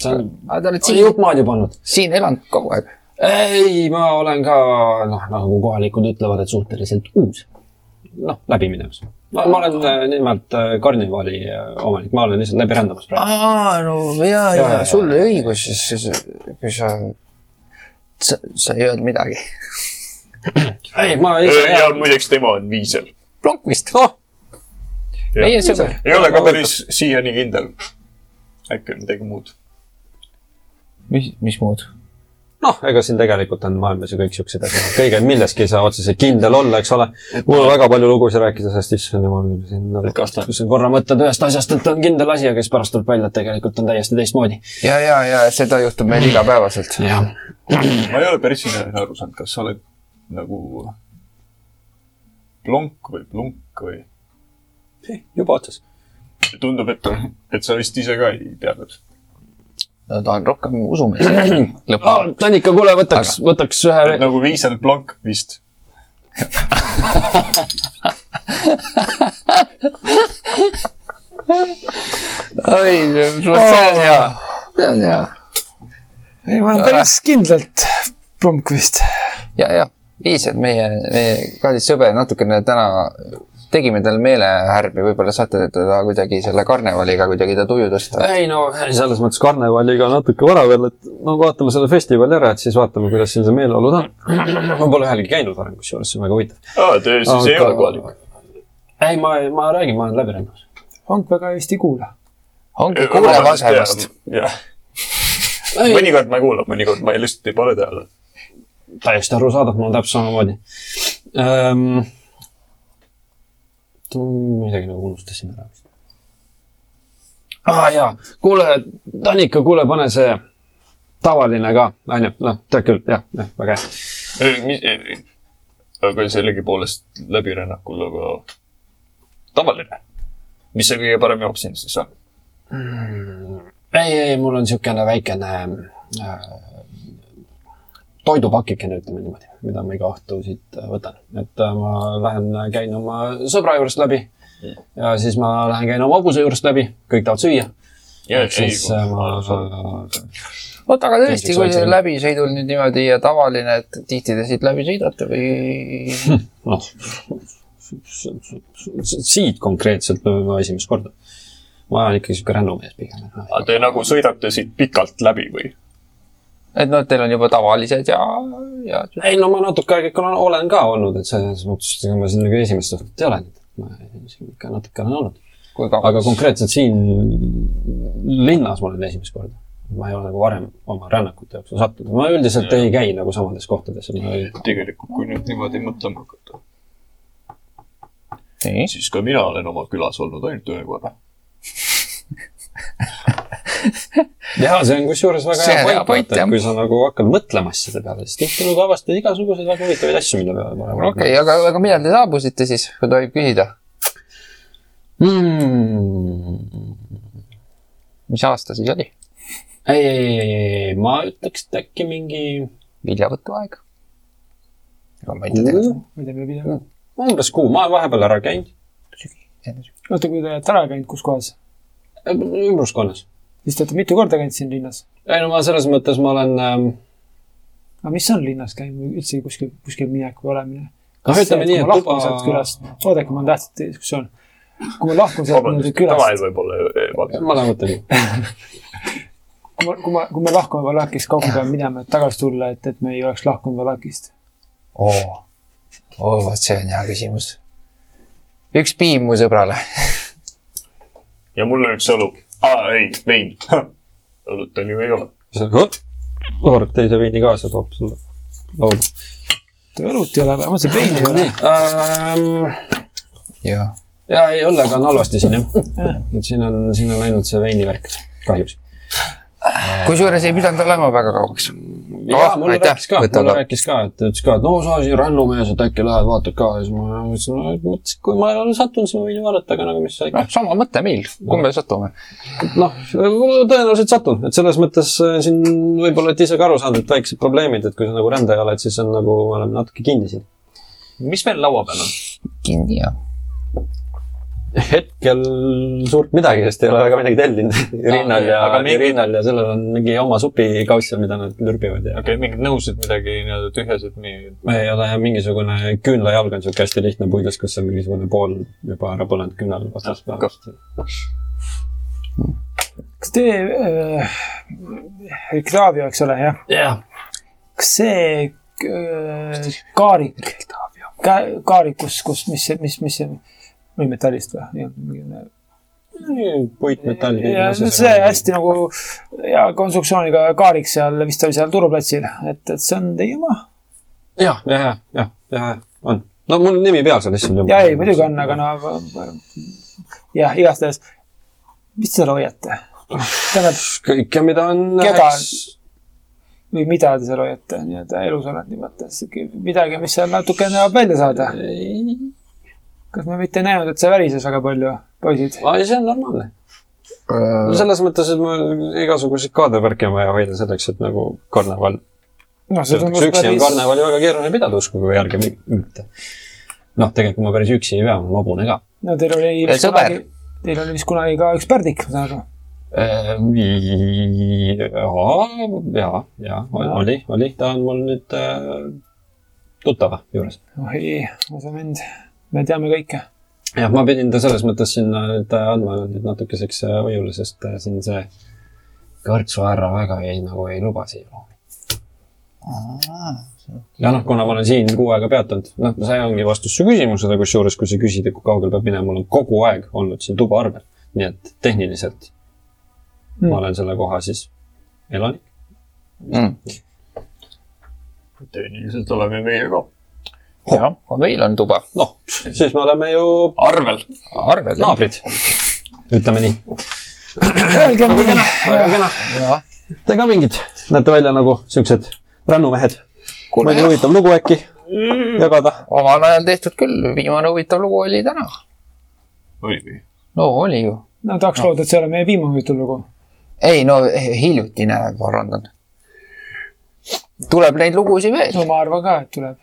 see on siin, jupp maad juba olnud. siin elanud kogu aeg. ei, ma olen ka noh, nagu kohalikud ütlevad, et suhteliselt uus. noh, läbi minemas. ma, ma olen äh, nimelt äh, karnivali äh, omanik, ma olen lihtsalt läbi rändamas praegu. aa, no ja, Ja, ja, ja, ja sul oli õigus, siis kui sa, sa, sa ei öelnud midagi. ei, ma ja ise, muideks tema on viisel. plonk vist. oh, meie sõber. ei ole ka päris siiani kindel. äkki on midagi muud. mis, mis muud? noh, ega siin tegelikult on maailmas ju kõik siuksed asjad, kõige milleski ei saa otseselt kindel olla, eks ole. mul on väga palju lugusid rääkida sellest, issand jumal, siin nagu, kui sa korra mõtled ühest asjast, et on kindel asi, aga siis pärast tuleb välja, et tegelikult on täiesti teistmoodi. ja, ja, ja seda juhtub meil igapäevaselt. ma ei ole päris aru saanud, kas sa oled nagu plonk või plunk või juba otsas. tundub, et, et sa vist ise ka ei teadnud. No [CLEARS THROAT] ta on rohkem lõpuks. Tanika, kuule, võtaks, võtaks ühe nagu viisel plonk vist. oi, see on hea. see on hea. ei, ma olen päris kindlalt plumk vist. ja, ja viis, et meie, meie kallis sõber natukene täna tegime talle meelehärmi, võib-olla saate teda kuidagi selle karnevaliga kuidagi ta tuju tõsta. ei no selles mõttes karnevaliga natuke vara veel, et no vaatame selle festivali ära, et siis vaatame, kuidas siin see meeleolud on. [CLEARS THROAT] ma pole ühelgi käinud varem, kusjuures see on väga huvitav. aa, te siis ei ole kohalik. ei, ma, ma räägin, ma olen läbi rändamas. Hank väga hästi ei kuula. ongi kuuleb asemast.. jah, [LAUGHS] mõnikord ma ei kuula, mõnikord ma ei lihtsalt ei pane tähele. täiesti arusaadav, mul on täpselt samamoodi ähm,. Midagi nagu unustasin ära vist. aa ah, jaa, kuule, Tanika, kuule, pane see tavaline ka, onju, noh, tead küll, jah, jah, väga hea. aga sellegipoolest läbirännakul, aga tavaline. mis see kõige parem jook siin siis on? ei, ei, mul on niisugune väikene äh, toidupakikene, ütleme niimoodi, mida ma iga õhtu siit äh, võtan. et äh, ma lähen äh, käin oma sõbra juurest läbi ja siis ma lähen käin oma hobuse juurest läbi, kõik tahavad süüa. siis ma oota, aga tõesti, kui see läbisõidul nüüd niimoodi ja tavaline, et tihti te siit läbi sõidate või? [LAUGHS] noh, siit konkreetselt ma esimest korda. ma olen ikkagi sihuke rännumees pigem. aga te nagu sõidate siit pikalt läbi või? Et noh, teil on juba tavalised ja, ja ei no ma natuke aega ikka olen- ka olnud, et selles mõttes, ega ma siin nagu esimest õhtut ei ole, ma siin ikka natuke olen olnud. aga konkreetselt siin linnas ma olen esimest korda. ma ei ole nagu varem oma rännakute jooksul sattunud, ma üldiselt ei käi nagu samades kohtades, ma ei, tegelikult, kui nüüd niimoodi mõtlema hakata, siis ka mina olen oma külas olnud ainult ühe korra. [LAUGHS] [LAUGHS] ja see on kusjuures väga See hea point, et kui sa nagu hakkad mõtlema asjade peale, siis tihti nagu avastad igasuguseid väga huvitavaid asju, mille peale pole okei okay,, aga, aga millal te saabusite siis, kui tohib küsida? mm.. mis aasta siis oli? ei, ei, ei, ei, ma ütleks, et äkki mingi viljavõtuaeg? ega ma ei tea kuu, ma ei tea, mida pidada. umbes kuu, ma olen vahepeal ära käinud, oota, kui te olete ära käinud, kus kohas? ümbruskonnas. Siis te olete mitu korda käinud siin linnas? ei no ma selles mõttes ma olen ähm, aga mis on linnas käimine, üldse kuskil, kuskil minek või olemine? Noh, ütleme nii, et lahkun tuba- sealt külast, oodake, mul on tähtis diskussioon. kui ma lahkun sealt niimoodi vabandust, tavaline külast, võib-olla ebatäpne. ma lähen mõtlen. [LAUGHS] kui ma, kui ma, kui me lahkume Valakist, kaua me peame minema, et tagasi tulla, et, et me ei oleks lahkunud Valakist? oo, oo, vot see on hea küsimus. üks piim mu sõbrale. ja mul on üks õlu. aa, ei, vein. õlut on ju ei ole. haarab teise veini kaasa, toob sulle lauda. õlut ei ole, et veini ei ole. Ähm, jah. ja ei, õllega on halvasti siin jah. et siin on, siin on ainult see veinivärk, kahjuks. kusjuures ei pidanud olema väga kauaks. Ja Oh, mulle aitäh, rääkis ka, mulle ka. rääkis ka, et ütles ka, et no sa siin rännumees, et äkki lähed vaatad ka ja siis ma mõtlesin, no mõtlesin, kui ma olen sattunud, siis ma võin ju vaadata, aga nagu mis sa ikka noh, sama mõte meil, kumb me satume. noh, tõenäoliselt satun, et selles mõttes äh, siin võib-olla olete ise ka aru saanud, et väiksed probleemid, et kui sa nagu rändaja oled, siis on nagu, me oleme natuke kinni siin. mis meil laua peal on? kinni ja. Hetkel suurt midagi, sest ei ole väga midagi tellinud [LAUGHS] Irinal ja aga, mingi- Irinal ja sellel on mingi oma supikauss seal, mida nad lürbivad ja okei okay,, mingid nõusid, midagi nii-öelda tühjased, nii. ei ole mingisugune küünlajalg on siuke hästi lihtne puidust, kus on mingisugune pool juba ära põlenud küünal vastas peal. kas te äh,, Octavio, eks ole, jah? jah, kas see äh, kaarik, kaarik, kus, kus, mis, mis, mis see, või metallist või? puitmetall. see hästi nagu hea konstruktsiooniga kaarik seal vist oli seal turuplatsil, et, et see on teie oma. jah, jah, jah, jah, jah, on. no mul nimi peal seal lihtsalt ja ei, muidugi on, aga no jah, igastahes, mis te seal hoiate? tähendab, kõike, mida on. Keda? või mida te seal hoiate nii-öelda elusolendis mõttes, midagi, mis seal natukene tahab välja saada. Kas me mitte ei näinud, et see värises väga palju, poisid? ei, see on normaalne. no selles mõttes, et mul igasuguseid kaadevärke on vaja hoida selleks, et nagu karneval. see tundus üksi on päris, karnevali väga keeruline pidada, uskuge järgi mitte. noh, tegelikult ma päris üksi ei pea, ma olen hobune ka. no teil oli vist kunagi, teil oli vist kunagi ka üks pärdik, ma saan aru. ja, ja oli, oli, ta on mul nüüd äh, tuttava juures. oi, lase mind, me teame kõike. jah, ma pidin ta selles mõttes sinna nüüd andma nüüd natukeseks äh, hoiule, sest äh, siin see kõrtsuhärra väga ei, nagu ei luba siia ruumi. ja noh, kuna ma olen siin kuu aega peatunud, noh, see ongi vastus su küsimusele, kusjuures kui sa küsid, et kui kaugel peab minema, mul on kogu aeg olnud siin tuba arvel. nii et tehniliselt mm. ma olen selle koha siis elanik. mm.. tehniliselt oleme meie ka jah, meil on tuba. noh, siis me oleme ju arvel. arved. naabrid, ütleme nii. Öelge mulle, väga kena. Te ka mingid, näete välja nagu siuksed rännumehed. mõni, huvitav lugu äkki jagada? omal ajal tehtud küll, viimane huvitav lugu oli täna. oli või? no oli ju. no tahaks loota, et see ei ole meie viimane huvitav lugu. ei no hiljutine, parandan. tuleb neid lugusid veel. no ma arvan ka, et tuleb.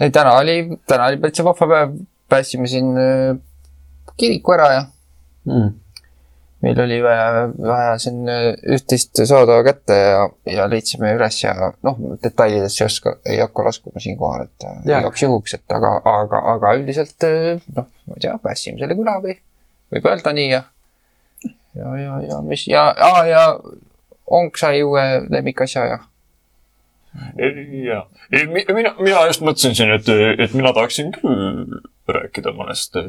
ei, täna oli, täna oli täitsa vahva päev. päästsime siin äh, kiriku ära ja Mm. meil oli vaja, vaja siin äh, üht-teist saada kätte ja, ja leidsime üles ja noh, detailidesse ei oska, ei hakka laskuma siinkohal, et äh, igaks juhuks, et aga, aga, aga üldiselt noh, ma ei tea, päästsime selle küla või võib öelda nii ja ja, ja, ja mis ja, ja, ja onk sai uue lemmikasja ja mi- mina, mina just mõtlesin siin, et, et mina tahaksin küll rääkida mõnest äh,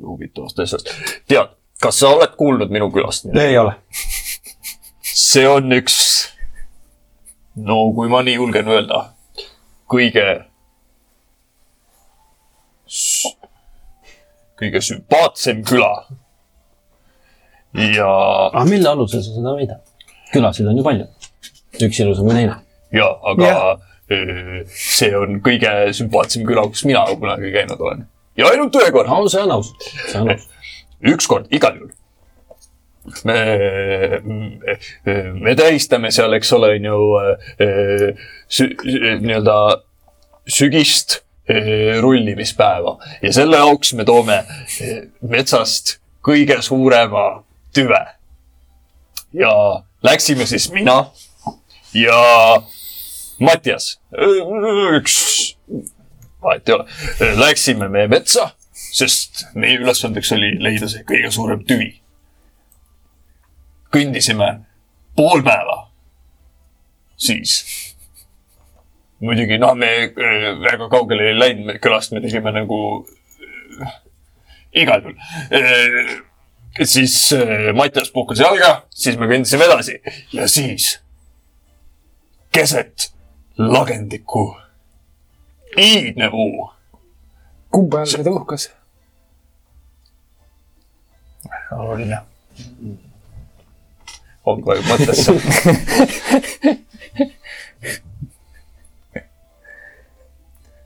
huvitavast asjast. tead, kas sa oled kuulnud minu külast? ei ole. see on üks, no kui ma nii julgen öelda, kõige, kõige sümpaatsem küla. ja, aga mille alusel sa seda väidad? külasid on ju palju. üks ilusam kui teine. Ja aga öö, see on kõige sümpaatsem küla, kus mina kunagi käinud olen. ja ainult ühe korra, no see on aus, see on aus. ükskord igal juhul. me, me tähistame seal, eks ole, on ju nii-öelda sügist rullimispäeva ja selle jaoks me toome metsast kõige suurema tüve. ja läksime siis mina ja Mattias, üks, vahet ei ole, läksime me metsa, sest meie ülesandeks oli leida see kõige suurem tüvi. kõndisime pool päeva, siis. Muidugi noh, me äh, väga kaugele ei läinud me külast, me tegime nagu äh, igal juhul. Äh,. siis äh, Mattias puhkas jalga, siis me kõndisime edasi. Ja siis keset lagendikku iidne puu kumba jälle ta uhkas? oluline. on vajub mõttesse.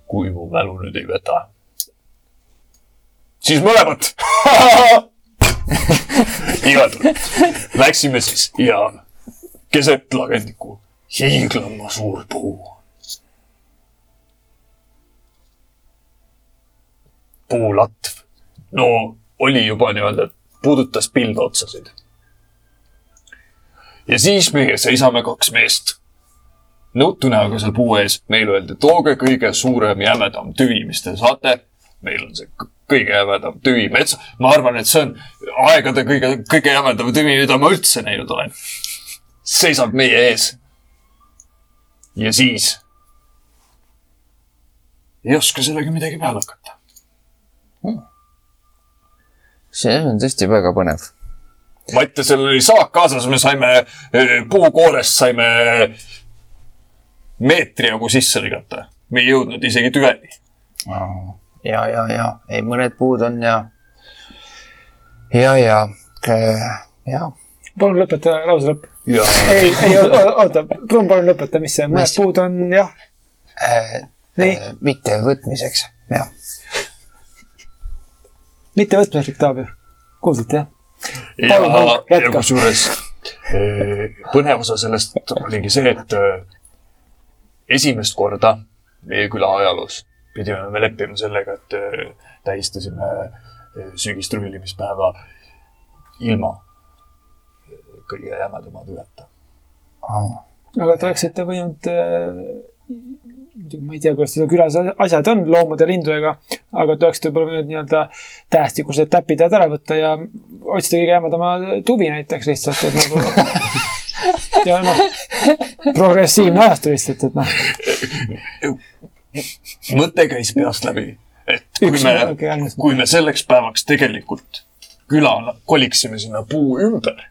kui mu mälu nüüd ei võta, siis mõlemat. igal juhul läksime siis ja keset lagendikku hiiglama suur puu. puulatv, no oli juba nii-öelda, puudutas pilveotsasid. ja siis meie seisame kaks meest nõutu näoga seal puu ees, meile öeldi, tooge kõige suurem jämedam tüvi, mis te saate. meil on see kõige jämedam tüvi metsa, ma arvan, et see on aegade kõige, kõige jämedam tüvi, mida ma üldse näinud olen. seisab meie ees. Ja siis ei oska sellega midagi peale hakata. see on tõesti väga põnev. Mattiasel oli saak kaasas, me saime eh, puukoorest saime meetri jagu sisse lõigata. me ei jõudnud isegi tüveni. ja, ja, ja, ei mõned puud on ja, ja, ja, ja, palun lõpeta lause lõpp. Ja ei, ei oota, palun, palun lõpeta, mis see, mõned puud on jah, nii, mitte võtmiseks, jah. mitte võtmislik Taavi. kuulsite jah? ja ja jätka. kusjuures eh, põnev osa sellest oligi see, et eh, esimest korda meie küla ajaloos pidime me leppima sellega, et eh, tähistasime sügistrullimispäeva ilma eh, kõige jämedama tüveta. aga te oleksite võinud äh, muidugi ma ei tea, kuidas teil külas asjad on loomade, lindudega, aga te oleksite võib-olla võinud nii-öelda tähestikused täpid ära võtta ja otsida kõige jämedama tuvi näiteks lihtsalt, et nagu. [LAUGHS] ja noh, progressiivne ajastu lihtsalt, et noh, mõte käis peast läbi, et kui Üks me kui me selleks päevaks tegelikult küla koliksime sinna puu ümber,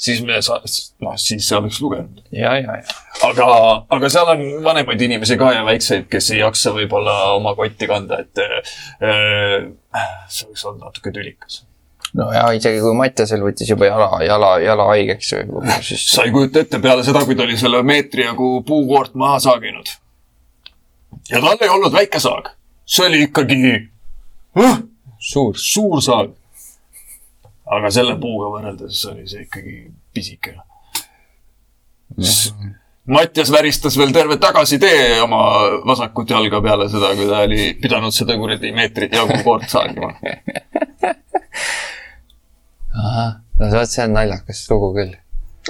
siis me saa-, noh, siis see oleks lugenud. ja, ja, ja. aga, aga seal on vanemaid inimesi ka ja väikseid, kes ei jaksa võib-olla oma kotti kanda, et äh, see võiks olla natuke tülikas. no ja isegi kui Mattiasel võttis juba jala, jala, jala haigeks, siis sa ei kujuta ette peale seda, kui ta oli selle meetri jagu puukoort maha saaginud. ja tal ei olnud väike saag, see oli ikkagi uh, suur. suur saag. Aga selle puuga võrreldes oli see ikkagi pisike. Mattias väristas veel terve tagasitee oma vasakut jalga peale seda, kui ta oli pidanud seda kuradi meetrit jagu koort saagima. no vot, see on naljakas lugu küll.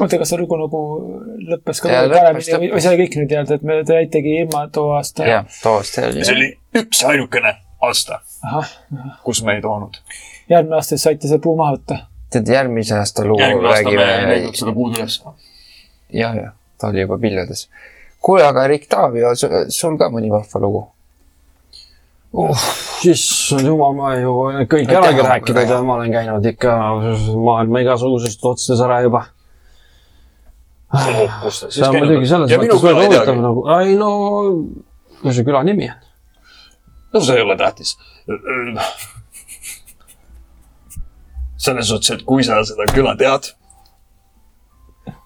oota, kas see lugu nagu lõppes ka lõppes, paremini või- või see oli kõik nüüd nii-öelda, et me te jäitegi ilma too aasta. jah, toost oli see oli üks ainukene aasta, kus me ei toonud. Järgmine aasta siis saite selle puu maha võtta. tead, järgmise aasta lugu järgmine aasta me ei leidnud, seda puud üles. ja, ja ta oli juba pilvedes. kuule, aga Erik Taavi, sul ka mõni vahva lugu? oh, issand jumal, ma ju olen kõik Aitäh, äragi Aavo, rääkinud ja ma olen käinud ikka maailma igasugusest otsades ära juba. see on muidugi selles mõttes väga ei huvitav nagu, ei no, mis see küla nimi on? no see ei ole tähtis. Selles suhtes, et kui sa seda küla tead,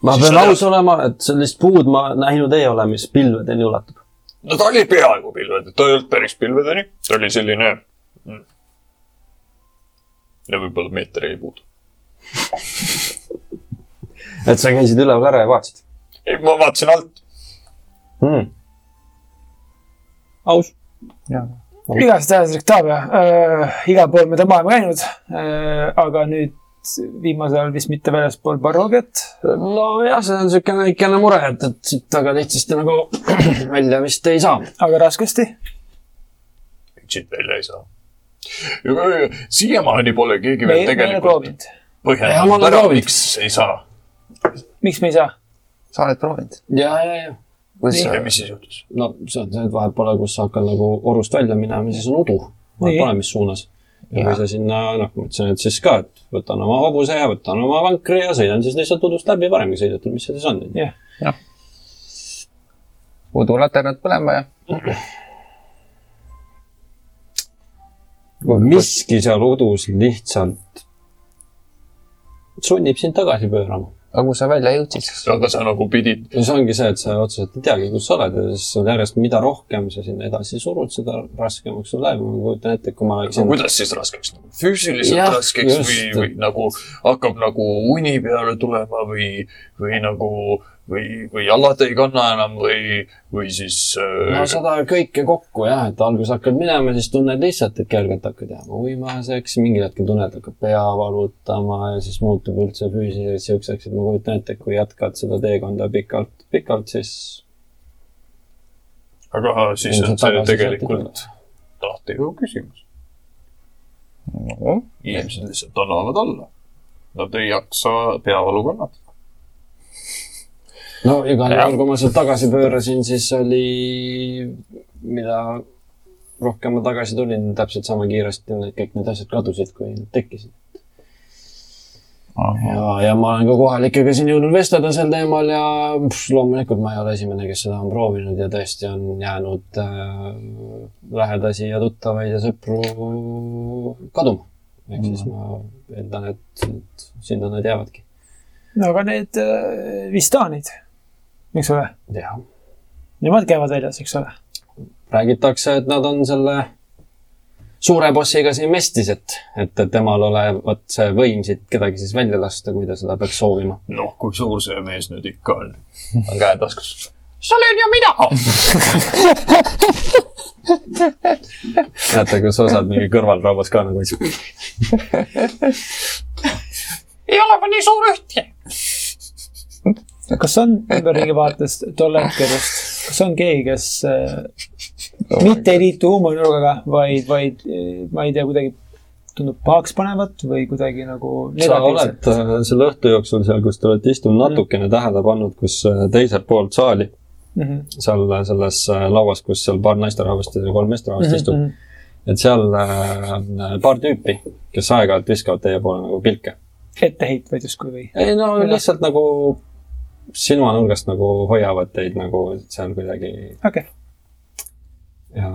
ma pean sa tead- aus olema, et sellist puud ma näinud ei ole, mis pilvedeni ulatub. no ta oli peaaegu pilved, ta ei olnud päris pilvedeni, ta oli selline. ja võib-olla meeter jäi puudu. [LAUGHS] et sa käisid üleval ära ja vaatasid ei, ma vaatasin alt, hmm.? aus. igatahes tähendab Rektavia äh,, igal pool mööda maailma käinud äh,, aga nüüd viimasel ajal vist mitte väljaspool Baroviat. nojah, see on niisugune väikene mure, et, et siit väga lihtsasti nagu [CLEARS THROAT] välja vist ei saa. aga raskesti. siit välja ei saa. siiamaani pole keegi me veel me tegelikult põhjendanud ära, miks ei saa. miks me ei saa? sa oled proovinud? ja, ja, ja. Kuidas ja sa, mis siis juhtus? no see on see, et vahet pole, kus sa hakkad nagu orust välja minema, siis on udu. vahet pole, mis suunas. ja kui sa sinna, noh, ma ütlesin, et siis ka, et võtan oma hobuse ja võtan oma vankri ja sõidan siis lihtsalt udust läbi, varemgi sõidetud, mis see siis on. jah, udulaternad põlema ja miski seal udus lihtsalt sunnib sind tagasi pöörama. Aga kus sa välja jõudsid? aga sa nagu pidid, no see ongi see, et sa otseselt ei teagi, kus sa oled ja siis sul järjest, mida rohkem sa sinna edasi surud, seda raskemaks sul läheb. ma kujutan ette, kui ma oleksin. kuidas siis raskeks nagu füüsiliselt Jah, raskeks just. või, või nagu hakkab nagu uni peale tulema või, või nagu või, või jalad ei kanna enam või, või siis no äh, seda kõike kokku jah, et alguses hakkad minema, siis tunned lihtsalt, et kergelt hakkad jääma uimaseks, mingil hetkel tunned, hakkab pea valutama ja siis muutub üldse füüsiliselt siukseks, et ma kujutan ette, et kui jätkad seda teekonda pikalt, pikalt, siis aga siis on see tegelikult tahtega küsimus. no inimesed lihtsalt annavad alla. Nad ei jaksa peavalu kannatada. No igal juhul, kui ma sealt tagasi pöörasin, siis oli, mida rohkem ma tagasi tulin, täpselt sama kiiresti need kõik need asjad kadusid, kui nad tekkisid. ja, ja ma olen ka kohalikega siin jõudnud vestelda sel teemal ja pff, loomulikult ma ei ole esimene, kes seda on proovinud ja tõesti on jäänud äh, lähedasi ja tuttavaid ja sõpru kaduma. ehk siis ma eeldan, et et sinna nad jäävadki. no aga need äh, vistaanid, eks ole, nemad käivad väljas, eks ole. räägitakse, et nad on selle suure bossiga siin mestis, et, et temal olevat see võim siit kedagi siis välja lasta, kui ta seda peaks soovima. noh, kui suur see mees nüüd ikka on? [LAUGHS] on käed taskus. see olen ju mina. [LAUGHS] näete, kus osad mingi kõrvalrauas ka nagu ei ei ole ma nii suur ühtki. [LAUGHS] kas on ümberringi vaates tolle hetkedest, kas on keegi, kes äh, mitte ei liitu huumorinurgaga, vaid, vaid äh, ma ei tea, kuidagi tundub pahaks panevat või kuidagi nagu sa oled äh, selle õhtu jooksul seal, kus te olete istunud, natukene tähele pannud, kus teiselt poolt saali, Mhm. seal äh, selles lauas, kus seal paar naisterahvast ja kolm meesterahvast Mhm, istub, et seal äh, on paar tüüpi, kes aeg-ajalt viskavad teie poole nagu pilke. etteheitvaid justkui või? ei no Jah. lihtsalt nagu silmanurgast nagu hoiavad teid nagu seal kuidagi okei okay., ja,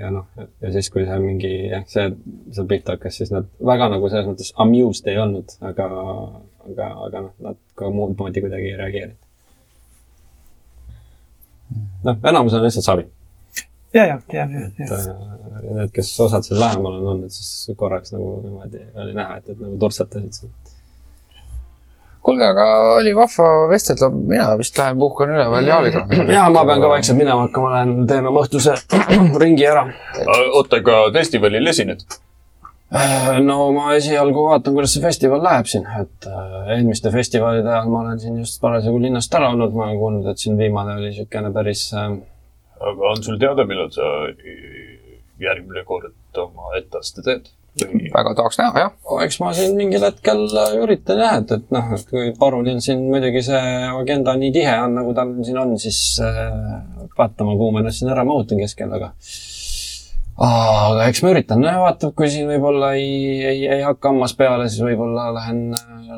ja noh, ja siis, kui see mingi jah, see, see pilt hakkas, siis nad väga nagu selles mõttes amused ei olnud, aga, aga, aga noh, nad ka muud moodi kuidagi ei reageerinud. noh, enamus on lihtsalt savi. ja, ja, ja, ja, et äh, need, kes osad seal lähemal on olnud, siis korraks nagu niimoodi oli näha, et, et nagu turtsatasid seal. kuulge, aga oli vahva vestelda, mina vist lähen puhkan üle veel Jaaliga. ja [CLEARS THROAT] ma pean ka vaikselt minema hakkama, lähen teeme oma õhtuse [CLEARS THROAT] ringi ära. oota, aga festivalil esined? Äh, no ma esialgu vaatan, kuidas see festival läheb siin, et äh, eelmiste festivalide ajal ma olen siin just parasjagu linnast ära olnud, ma olen kuulnud, et siin viimane oli niisugune päris äh, aga on sul teada, millal sa järgmine kord oma etteaste teed? Väga tahaks näha, jah. eks ma siin mingil hetkel äh, üritan jah, et, et noh, et kui parunil siin muidugi see agenda nii tihe on, nagu tal siin on, siis äh, vaatama, kuhu ma ennast siin ära mahutan keskel, aga aga eks ma üritan, no vaatab, kui siin võib-olla ei, ei, ei hakka hammas peale, siis võib-olla lähen,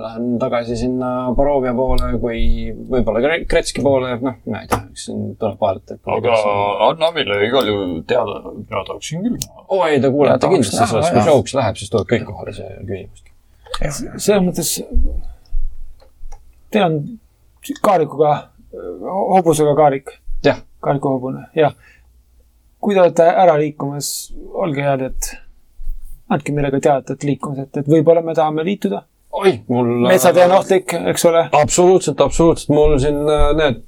lähen tagasi sinna Borovia poole, kui võib-olla Kre- Kretski poole, noh, ma ei tea, eks siin tuleb vaadata. aga anna meile igal juhul teada, mina tahaksin küll oo ei, te kuulete kindlasti sellest, kui show'ks läheb, siis tuleb kõik kohale, see ei ole küsimust. selles mõttes teil on kaarikuga, hobusega kaarik, jah, kaariku hobune, jah. Kui te olete ära liikumas, olge head, et andke meile ka teada, et liikumas, et, võib-olla me tahame liituda. oi, mul. metsatee on ohtlik, eks ole. absoluutselt, absoluutselt, mul siin äh, need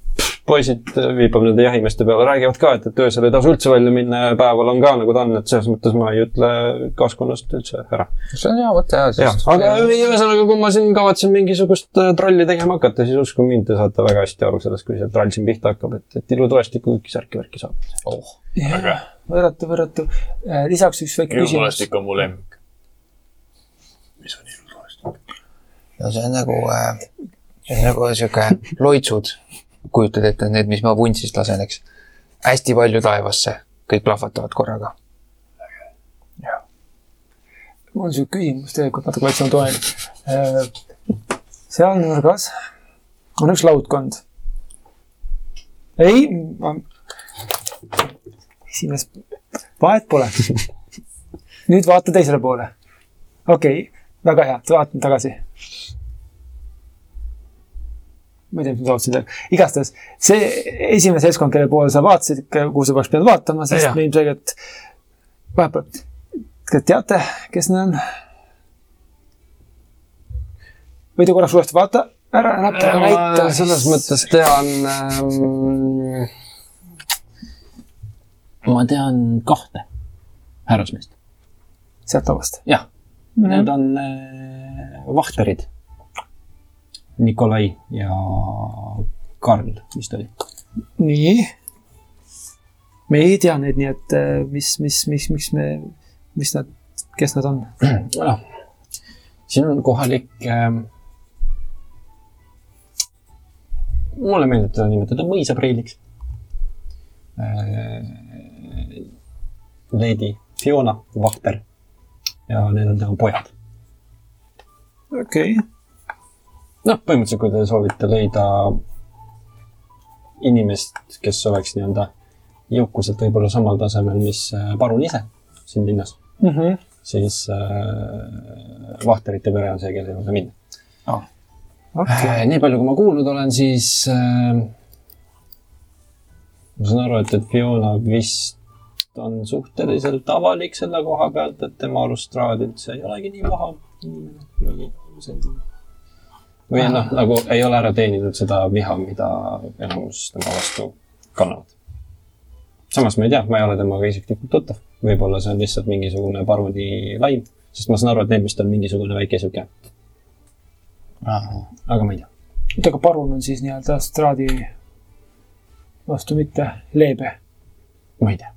poisid äh, viipab nende jahimeeste peale, räägivad ka, et, et öösel ei tasu üldse välja minna ja päeval on ka nagu ta on, et selles mõttes ma ei ütle kaaskonnast üldse ära. see on hea mõte jah. jah, aga ei, ühesõnaga, kui ma siin kavatsen mingisugust äh, trolli tegema hakata, siis uskuge mind, te saate väga hästi aru sellest, kui see troll siin pihta hakkab, et, et ilutulestikku kõiki särki-värki saab. oh.. võrratu, võratu. lisaks üks väike küsimus. ilutulestik on mu lemmik. mis on ilutulestik? no see on nagu äh,, see on nagu sihuke loitsud, kujutad ette need, mis ma vuntsist lasen, eks. hästi palju taevasse, kõik plahvatavad korraga. mul on siuke küsimus tegelikult natuke väiksema toel. seal nurgas on üks laudkond. ei, esimest, vahet pole. nüüd vaata teisele poole. okei okay,, väga hea, vaatan tagasi. Ma ei tea, mis ma tahtsin teha, igastahes see esimene seltskond, kelle poole sa vaatasid, kuhu sa poleks pidanud vaatama, sest me ilmselgelt vahepeal, kas teate, kes need on? võite korraks uuesti vaata, ära näita, näita. selles mõttes tean ähm,. ma tean kahte härrasmeest. sealt lauast. jah, need on äh, Vahterid. Nikolai ja Karl vist oli. nii. me ei tea neid, nii et äh, mis, mis, mis, miks me, mis nad, kes nad on? noh, siin on kohalik ähm,. mulle meeldib teda nimetada mõisapreiliks äh,. Lady Fiona Vahter ja need on tema pojad. okei okay., noh, põhimõtteliselt, kui te soovite leida inimest, kes oleks nii-öelda jõukuselt võib-olla samal tasemel, mis äh, parun ise siin linnas, mm. -hmm. siis äh, Vahterite pere on see, kelle juurde minna. okei, Äh, nii palju, kui ma kuulnud olen, siis äh, ma saan aru, et, et Fiona vist on suhteliselt avalik selle koha pealt, et tema arust Strahd üldse ei olegi nii paha. Või noh, nagu ei ole ära teeninud seda viha, mida enamus tema vastu kannavad. samas ma ei tea, ma ei ole temaga isiklikult tuttav, võib-olla see on lihtsalt mingisugune parodi laim, sest ma saan aru, et neil vist on mingisugune väike sihuke, aga ma ei tea. oota, aga parun on siis nii-öelda straadi vastu mitte leebe. ma ei tea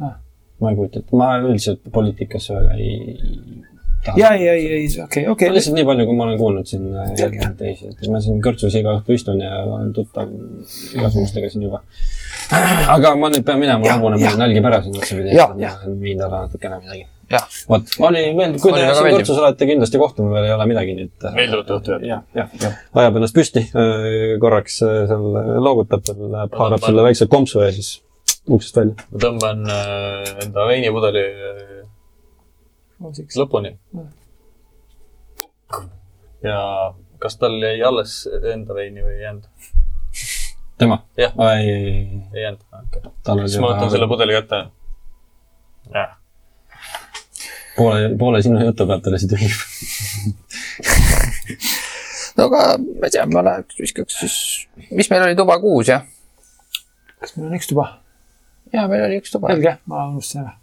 Ah. ma ei kujuta ette, ma üldiselt poliitikasse väga ei ja, ei, ei, ei, okei, okei. lihtsalt nii palju, kui ma olen kuulnud siin äh, järgnevaid teisi, et ma siin kõrtsus iga õhtu istun ja olen tuttav igasugustega siin juba. aga ma nüüd pean minema, hobune mul on nälgi pärast otsapidi. Viin talle natukene midagi. vot, oli meeldiv, kui te siin kõrtsus olete, kindlasti kohtume veel, ei ole midagi, nii et. Meeldivat õhtu jätku. ajab ennast püsti, korraks äh, seal loogutab, läheb, haarab selle väikse kompsu ja siis uksest välja. ma tõmban äh, enda veinipudeli lõpuni. ja kas tal jäi alles enda veini või ei jäänud? tema? Jah. ei, ei, ei, ei jäänud, okei siis ma võtan selle pudeli kätte. jah, poole, poole sinu jutu pealt oli see tühi. no aga ma ei tea, ma läheks viskaks siis, mis meil oli tuba kuus jah? kas meil on üks tuba? ja meil oli üks tuba. selge, ma unustasin ära.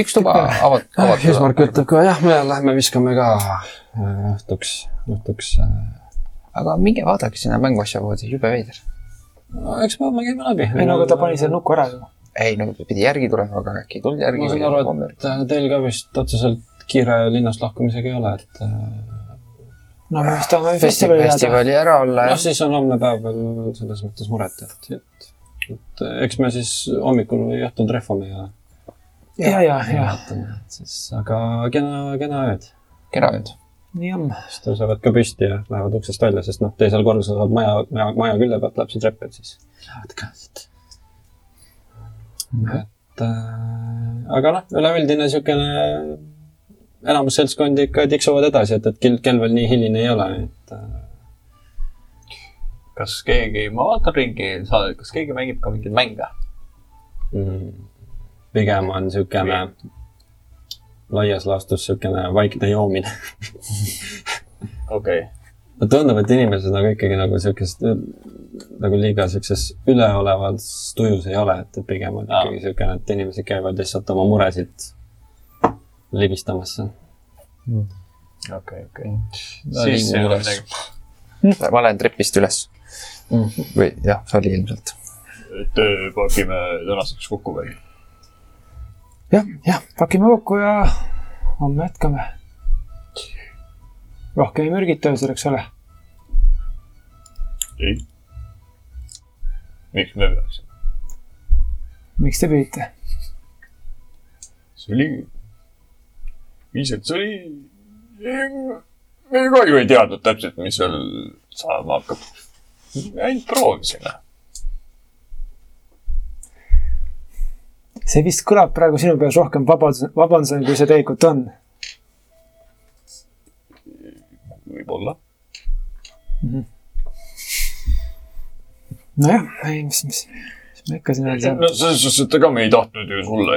Üks tuba avat-, avatud. Eesmärk ütleb ka jah, me lähme viskame ka äh, õhtuks, õhtuks. aga minge vaadake sinna mänguasja poodi, jube veider. eks me homme käime läbi. ei no aga ta pani selle nuku ära ju. ei no pidi järgi tulema, aga äkki ei tulnud järgi. ma saan aru, et äh, teil ka vist otseselt kiire linnast lahkumisega ei ole, et äh, no me vist tahame festivali, festivali jääda. festivali ära olla noh, ja siis on homne päev veel selles mõttes muret, et, et, et eks me siis hommikul või õhtul trehvame ja ja, ja, ja et siis, aga kena, kena ööd. kena ööd. siis tõusevad ka püsti ja lähevad uksest välja, sest noh, teisel korrusel saab maja, maja, maja külje pealt läheb see trepp, et siis lähevad ka et äh, aga noh, üleüldine niisugune enamus seltskondi ikka tiksuvad edasi, et, et kell, kell veel nii hiline ei ole, et äh, kas keegi, ma vaatan ringi, kas keegi mängib ka mingeid mänge? mm, pigem on niisugune laias laastus niisugune vaikne joomine. okei, tundub, et inimesed nagu ikkagi nagu niisugust nagu liiga siukses üleolevas tujus ei ole, et, pigem on ikkagi niisugune, et inimesed käivad lihtsalt oma muresid libistamas seal. okei, okei. No siis ei ole üles. midagi. ma lähen trepist üles. või jah, see oli ilmselt. et pakime tänaseks kokku või? jah, jah, pakime kokku ja homme jätkame. rohkem ei mürgita öösel, eks ole. ei. miks me peaksime? miks te püüate? see oli, lihtsalt see oli, me ka ju ei teadnud täpselt, mis seal saama hakkab. ainult proovisime. see vist kõlab praegu sinu peas rohkem vabandus, vabandusena, kui see tegelikult on. võib-olla mm. -hmm. nojah, ei, mis, mis, mis me ikka sinna ei saa. no selles suhtes, et ega me ei tahtnud ju sulle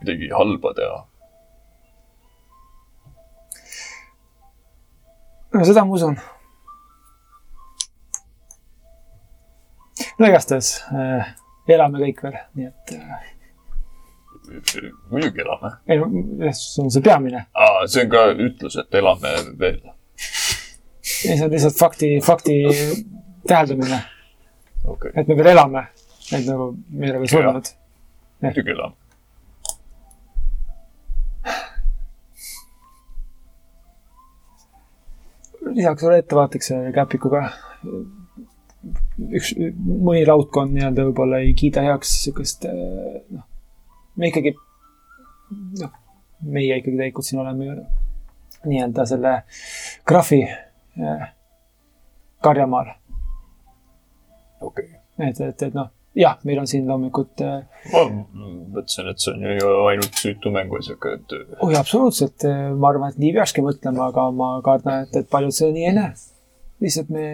midagi halba teha. no seda ma usun. no igastahes äh, elame kõik veel, nii et äh, muidugi elame. ei no see on see peamine. aa, see on ka ütlus, et elame veel. ei, see on lihtsalt fakti, fakti täheldamine, okay., et me veel elame, et nagu me ei ole veel surnud. muidugi elame. lisaks ole ettevaatlik selle käpikuga. üks, mõni laudkond nii-öelda võib-olla ei kiida heaks siukest, noh, me ikkagi, noh, meie ikkagi tegelikult siin oleme ju nii-öelda selle graafi eh, karjamaal. okei okay.. et, et, et noh, jah, meil on siin loomulikult äh, ma mõtlesin, et see on ju ainult süütu mänguasjaga, et oi, absoluutselt, ma arvan, et nii peakski mõtlema, aga ma kardan, et, et paljud seda nii ei näe. lihtsalt me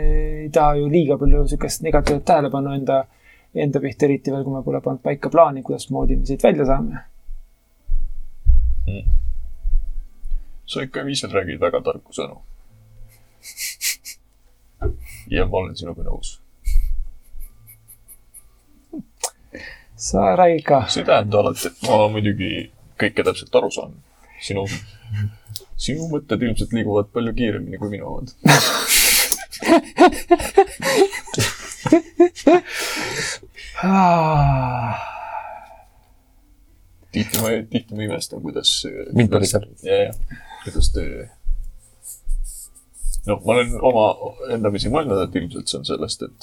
ei taha ju liiga palju sihukest negatiivset tähelepanu enda, enda pihta, eriti veel, kui me pole pannud paika plaani, kuidasmoodi me siit välja saame. sa ikka ise räägid väga tarku sõnu. ja ma olen sinuga nõus. sa räägid ka. see ei tähenda alati, et ma muidugi kõike täpselt aru saan. sinu, sinu mõtted ilmselt liiguvad palju kiiremini kui minu omad. [LAUGHS] [LAUGHS] tihti ma, tihti ma imestan, kuidas. Mind pole seal.. ja, ja, kuidas te. noh, ma olen oma endamisi mõelnud, et ilmselt see on sellest, et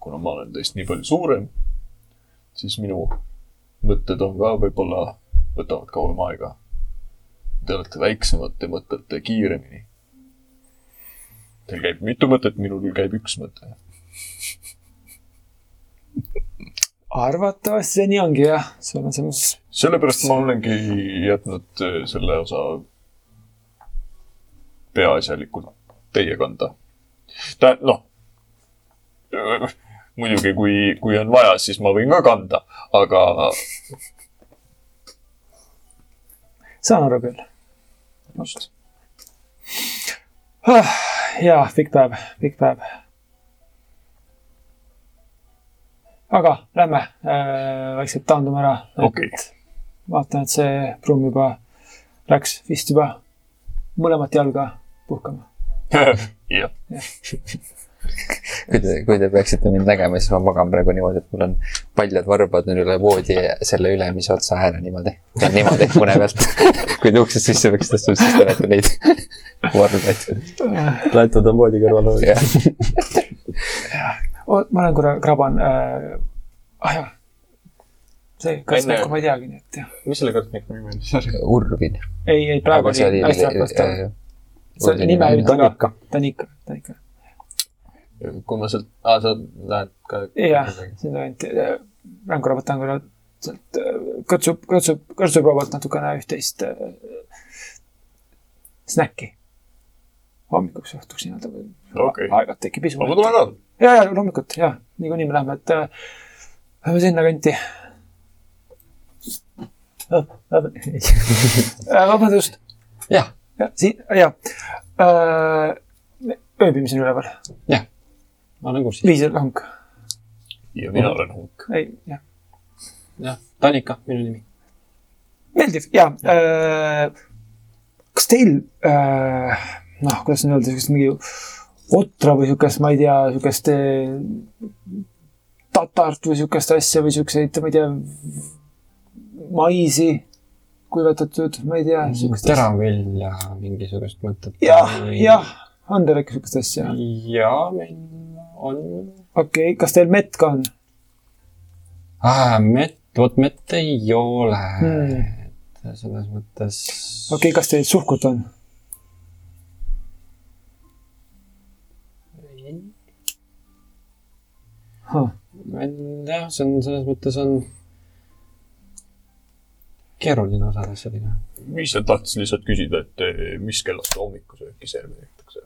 kuna ma olen teist nii palju suurem, siis minu mõtted on ka võib-olla, võtavad kauem aega. Te olete väiksemad, te mõtlete kiiremini. Teil käib mitu mõtet, minul käib üks mõte. Arvatavasti see nii ongi jah, selles mõttes, sellepärast ma olengi jätnud äh, selle osa peaasjalikult teie kanda. tä-, noh, muidugi, kui, kui on vaja, siis ma võin ka kanda, aga saan aru küll. just. jaa, pikk päev, pikk päev. Aga lähme äh, vaikselt taandume ära. Okei. vaatan, et see pruum juba läks vist juba mõlemat jalga puhkama. [LAUGHS] jah, kui te, kui te peaksite mind nägema, siis ma magan praegu niimoodi, et mul on paljad varbad on üle voodi ja selle ülemise otsa ääre niimoodi. niimoodi une pealt. [LAUGHS] kui te uksest sisse peaks tõstma, siis te näete neid [LAUGHS] varbaid. lätud on voodi kõrval. jah, ma olen korra kraban äh,. ah jah, see, kas Enne- ma ei teagi, nii et jah. mis selle kõrtniku nimi oli? Urvin. ei, ei praegu oli hästi rahvast. see nime ei ütle ka, Tanika. Tanika, kui ma sealt, aa, sa lähed ka. jah, sinna kanti. lähen korra võtan korra sealt äh, kõrtsu, kõrtsu, kõrtsuproovalt natukene üht-teist äh, snäkki. hommikuks õhtuks nii-öelda või Okei. aeg-ajalt tekib isu. ma tulen ka. ja, ja loomulikult ja niikuinii me lähme, et äh, lähme sinnakanti. [LAUGHS] vabandust, jah, ja siin, ja äh,. ööbime siin üleval, ma olen kursis. viis lahung, ja mina olen hukk. ei, jah. jah, Tanika, minu nimi. meeldiv ja äh,. kas teil äh,, noh, kuidas nüüd öelda, siukest mingi otra või siukest, ma ei tea, siukest äh, tatart või siukest asja või siukseid, ma ei tea, maisi kuivatatud, ma ei tea. teravvilja mingisugust mõtet. jah, jah, on teil äkki siukest asja? jaa, meil on okei okay,, kas teil mett ka on? ah,. mett, vot mett ei ole Hmm. et selles mõttes. okei okay,, kas teil suhkut on? jah, see on selles mõttes on keeruline osade asjadega. mis sa tahtsid lihtsalt küsida, et eh, mis kellast hommikusööki serveeritakse?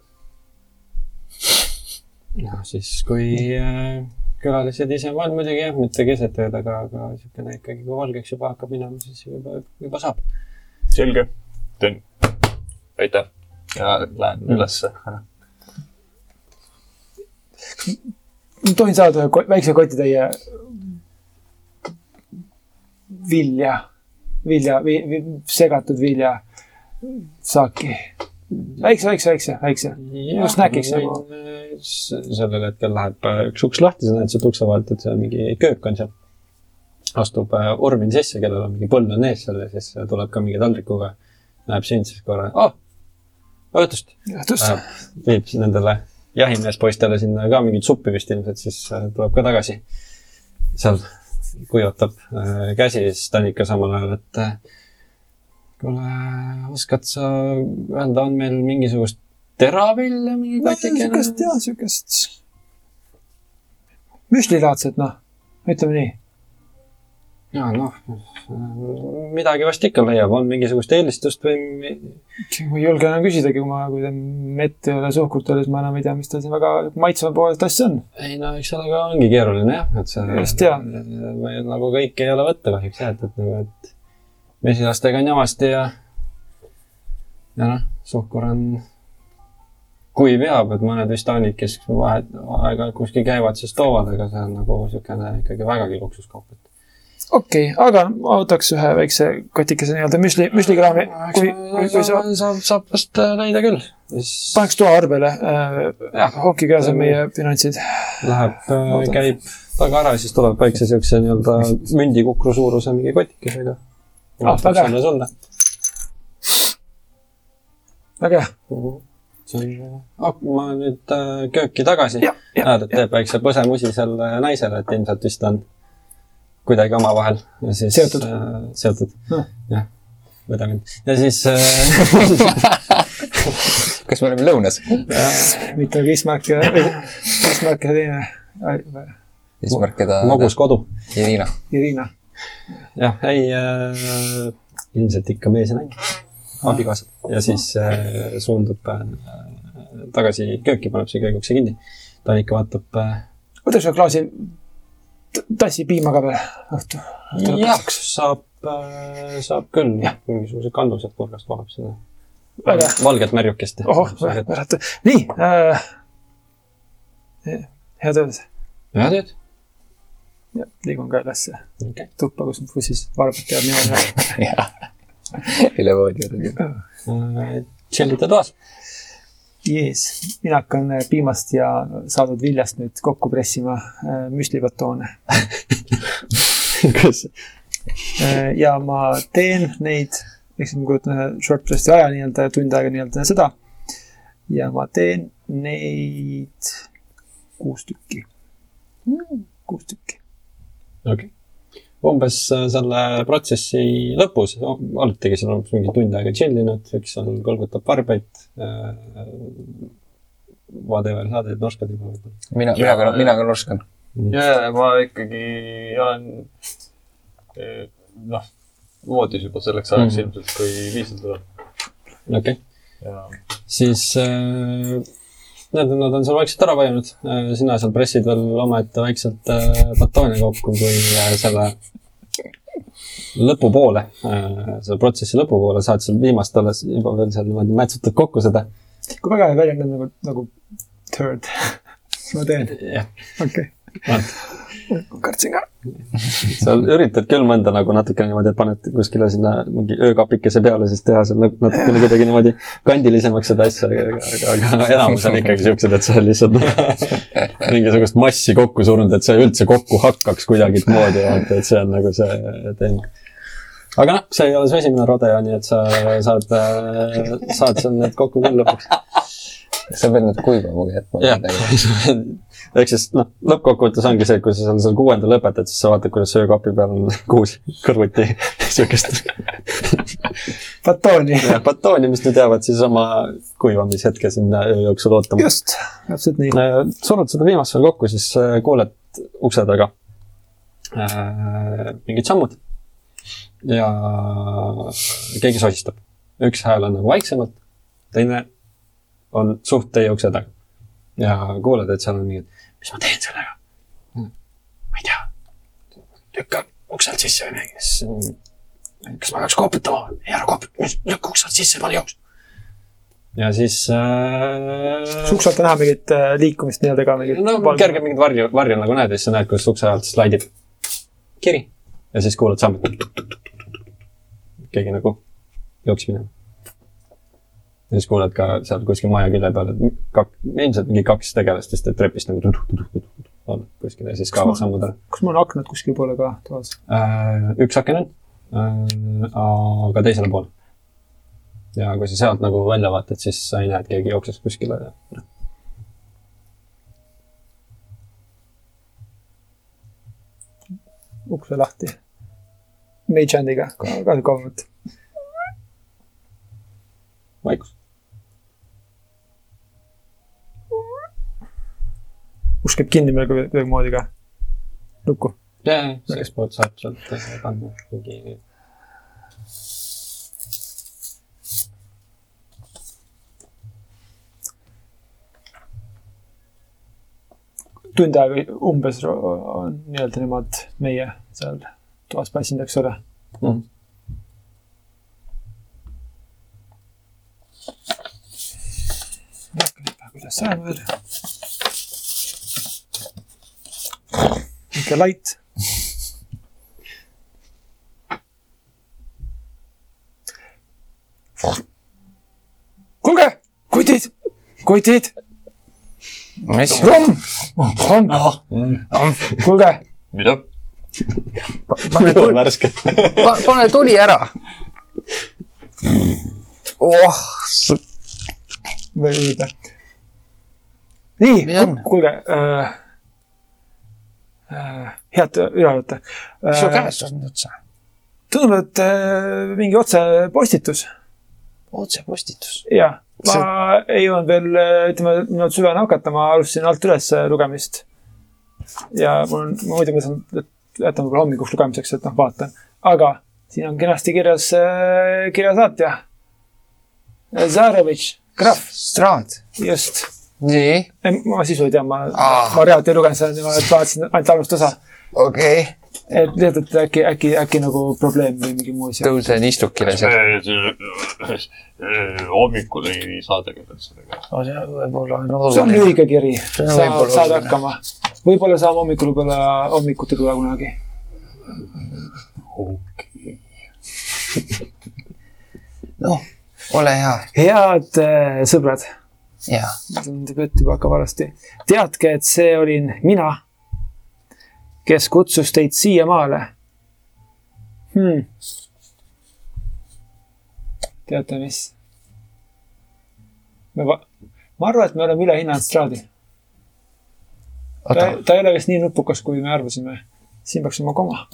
noh, siis kui äh, külalised ise on muidugi jah, mitte keset ööd, aga, aga niisugune ikkagi, kui valgeks juba hakkab minema, siis juba, juba saab. selge, teen. aitäh ja lähen Mm. ülesse. [LAUGHS] tohin saada ko- väikse kotitäie vilja, vilja vi, vi, segatud vilja saaki. väikse, väikse, väikse, väikse. Snäkiks nagu. sellel hetkel läheb äh, üks uks lahti, sa näed sealt ukse vahelt, et seal mingi köök on seal. astub äh, Urmin sisse, kellel on mingi põld on ees seal ja siis äh, tuleb ka mingi taldrikuga. näeb sind siis korra, aa, õhtust. õhtust. viib nendele jahimeespoistele sinna ka mingit suppi vist ilmselt, siis äh, tuleb ka tagasi. seal kuivatab äh, käsi siis Tanika samal ajal, et äh, kuule, oskad sa öelda, on meil mingisugust teravilja mingi katikene? sihukest jah, sihukest müslilaadset noh, ütleme nii. Ja noh, midagi vast ikka leiab, on mingisugust eelistust või ma ei julge enam küsidagi, kui ma, kui ta mett ei ole, suhkrut ei ole, siis ma enam ei tea, mis tal siin väga maitsva poolest asja on. ei no eks sellega ongi keeruline jah, et see Just, või nagu kõike ei ole võtta kahjuks jah, et, et nagu, et mesilastega on jamasti ja ja noh, suhkur on kuiv jääb, et mõned vist olid, kes vahet, aeg-ajalt kuskil käivad, siis toovad, aga see on nagu niisugune ikkagi vägagi luksuskaup, et okei okay,, aga ma võtaks ühe väikse kotikese nii-öelda müsli, müslikraami, kui, kui, kui sa saab, saab vast äh, leida küll. siis paneks toa arvele äh, Jah. hoki käes on meie finantsid. läheb, käib taga ära ja siis tuleb väikse siukse nii-öelda mündikukru suuruse mingi kotikesega. Ah, väga hea. väga hea. see on, ma nüüd äh, kööki tagasi. näed, et teeb väikse põsemusi selle naisele, et ilmselt vist on kuidagi omavahel ja siis. Seotud. äh, seotud Noh. jah, võta mind ja siis äh, [LAUGHS] kas me oleme lõunas? mitte Bismarck ja, Bismarck ja teine, eesmärk, keda. magus kodu. Irina. Irina. jah, ei äh, ilmselt ikka mees ja naine, abikaasad ja siis äh, suundub äh, tagasi kööki, paneb see köögukse kinni. Tanika vaatab äh, võtaks ühe klaasi tassi piima ka veel õhtu. jah, saab äh,, saab küll, mingisuguse kannused purgast vahab seda valget märjukest. ohoh, märata. nii äh,. head ööd head ööd. ja liigun ka ülesse okei. tuppa, kus mu siis varbad teab niimoodi. [LAUGHS] üle voodi. Äh, tšellite toas. Jees, mina hakkan äh, piimast ja saadud viljast nüüd kokku pressima äh, müslibatoone. [LAUGHS] kas, Äh, ja ma teen neid, ehk siis ma kujutan ühe short press'i aja nii-öelda tund aega nii-öelda seda. ja ma teen neid kuus tükki. kuus tükki. okei. Umbes äh, selle protsessi lõpus oletegi seal umbes mingi tund aega chill inud, üks seal kõlgutab varbaid äh,. Whatever, sa teed norskadi poole peal. mina, mina ka, mina ka norskan. ja, ma ikkagi olen eh, noh, voodis juba selleks ajaks Mhm. ilmselt, kui viisad tuleb okei okay., ja siis äh, näed, nad on seal vaikselt ära vajunud äh,. sina seal pressid veel omaette väikselt äh, batoone kokku, kui äh, selle lõpupoole äh,, selle protsessi lõpupoole saad seal viimast alles juba veel seal niimoodi mätsutad kokku seda. kui väga väljendab nagu, nagu third. [LAUGHS] ma teen, okei okay.. Kartsin ka. sa üritad küll mõnda nagu natuke niimoodi, et paned kuskile sinna mingi öökapikese peale, siis teha seal nat- natukene kuidagi niimoodi kandilisemaks seda asja, aga, aga, enamus on ikkagi siuksed, et sa lihtsalt [LAUGHS] mingisugust massi kokku surunud, et see üldse kokku hakkaks kuidagimoodi, vaata, et see on nagu see tehing. aga noh, see ei ole su esimene rodeo, nii et sa saad, saad seal need kokku küll lõpuks. [LAUGHS] sa pead need kuivama jätma. jah, [LAUGHS] ehk siis noh, lõppkokkuvõttes ongi see, kui sa seal selle kuuenda lõpetad, siis sa vaatad, kuidas söökapi peal on [LAUGHS] kuus kõrvuti siukest batooni. batooni, mis nüüd jäävad siis oma kuivamishetke sinna öö jooksul ootama. just, täpselt nii. surud seda viimast veel kokku, siis äh, kuuled ukse taga äh, mingid sammud. ja keegi sosistab. üks hääl on nagu vaiksemalt, teine on suht teie ukse taga. ja kuuled, et seal on mingid, mis ma teen sellega? ma ei tea. lükka ukselt sisse või midagi, siis kas ma peaks koputama? ei ära koputa, lükka ukselt sisse, pane jooks. ja siis äh, ukse alt on näha mingit äh, liikumist nii-öelda ka mingit no kerge mingit varju, varju nagu näed ja siis sa näed, kuidas ukse alt slaidib kiri ja siis kuulad sammut. keegi nagu jooksis minema. Ja siis kuuled ka seal kuskil maja külje peal, et kak-, ilmselt mingi kaks tegelast lihtsalt trepist nagu tuduh-tuduh-tuduh kuskil ja siis kaovad sammud ära. kas mul on aknad kuskil poole ka toas? Äh, üks aken on, aga teisele poole. ja kui sa sealt nagu välja vaatad, siis sa ei näe, et keegi jookseks kuskile. ukse lahti. Mage hand'iga, ka ka kaugemalt. vaikus. Uks käib kinni meil kuidagi- kuidagimoodi ka. lukku. ja, ja, seestpoolt saab sealt panna mingi. tund aega umbes on nii-öelda nemad meie seal toas passinud, eks ole. Mhm. kuidas saame veel? Niisugune light. kuulge, kutid, kutid, mis? romm, romm, kuulge, mida? pane tuli, pane tuli ära. oh, või mitte. nii Mis kuulge äh,. Äh, head ülevaadet mis sul äh,. käes on üldse? tundub, et äh, mingi otsepostitus otsepostitus. ja ma See- ei jõudnud veel, ütleme, minut süvene hakata, ma alustasin alt üles lugemist. ja mul on, ma muidu mõtlesin, et jätan võib-olla hommikuks lugemiseks, et noh, vaatan, aga siin on kenasti kirjas äh, kirjasaatja. Zarevitš, krahv, Straad. just. nii, ma sisu ei tea, ma Aa. ma reaalselt ei lugenud seda, et vaatasin ainult alust osa. okei okay.. et lihtsalt, et äkki, äkki, äkki nagu probleem või mingi muu asi. tõusen istukile seal. hommikul ei saa tegeleda sellega. see võib-olla on see on oluline. lühike kiri, saad oluline. hakkama. võib-olla saame hommikul võib-olla hommikuti tulla kunagi. noh, ole hea. head äh, sõbrad. tundub, et juba hakkab valesti. teadke, et see olin mina, kes kutsus teid siiamaale hmm.. teate, mis? me va-, ma arvan, et me oleme ülehinnanud Stradi. ta ta ei ole vist nii nupukas, kui me arvasime. siin peaks olema koma.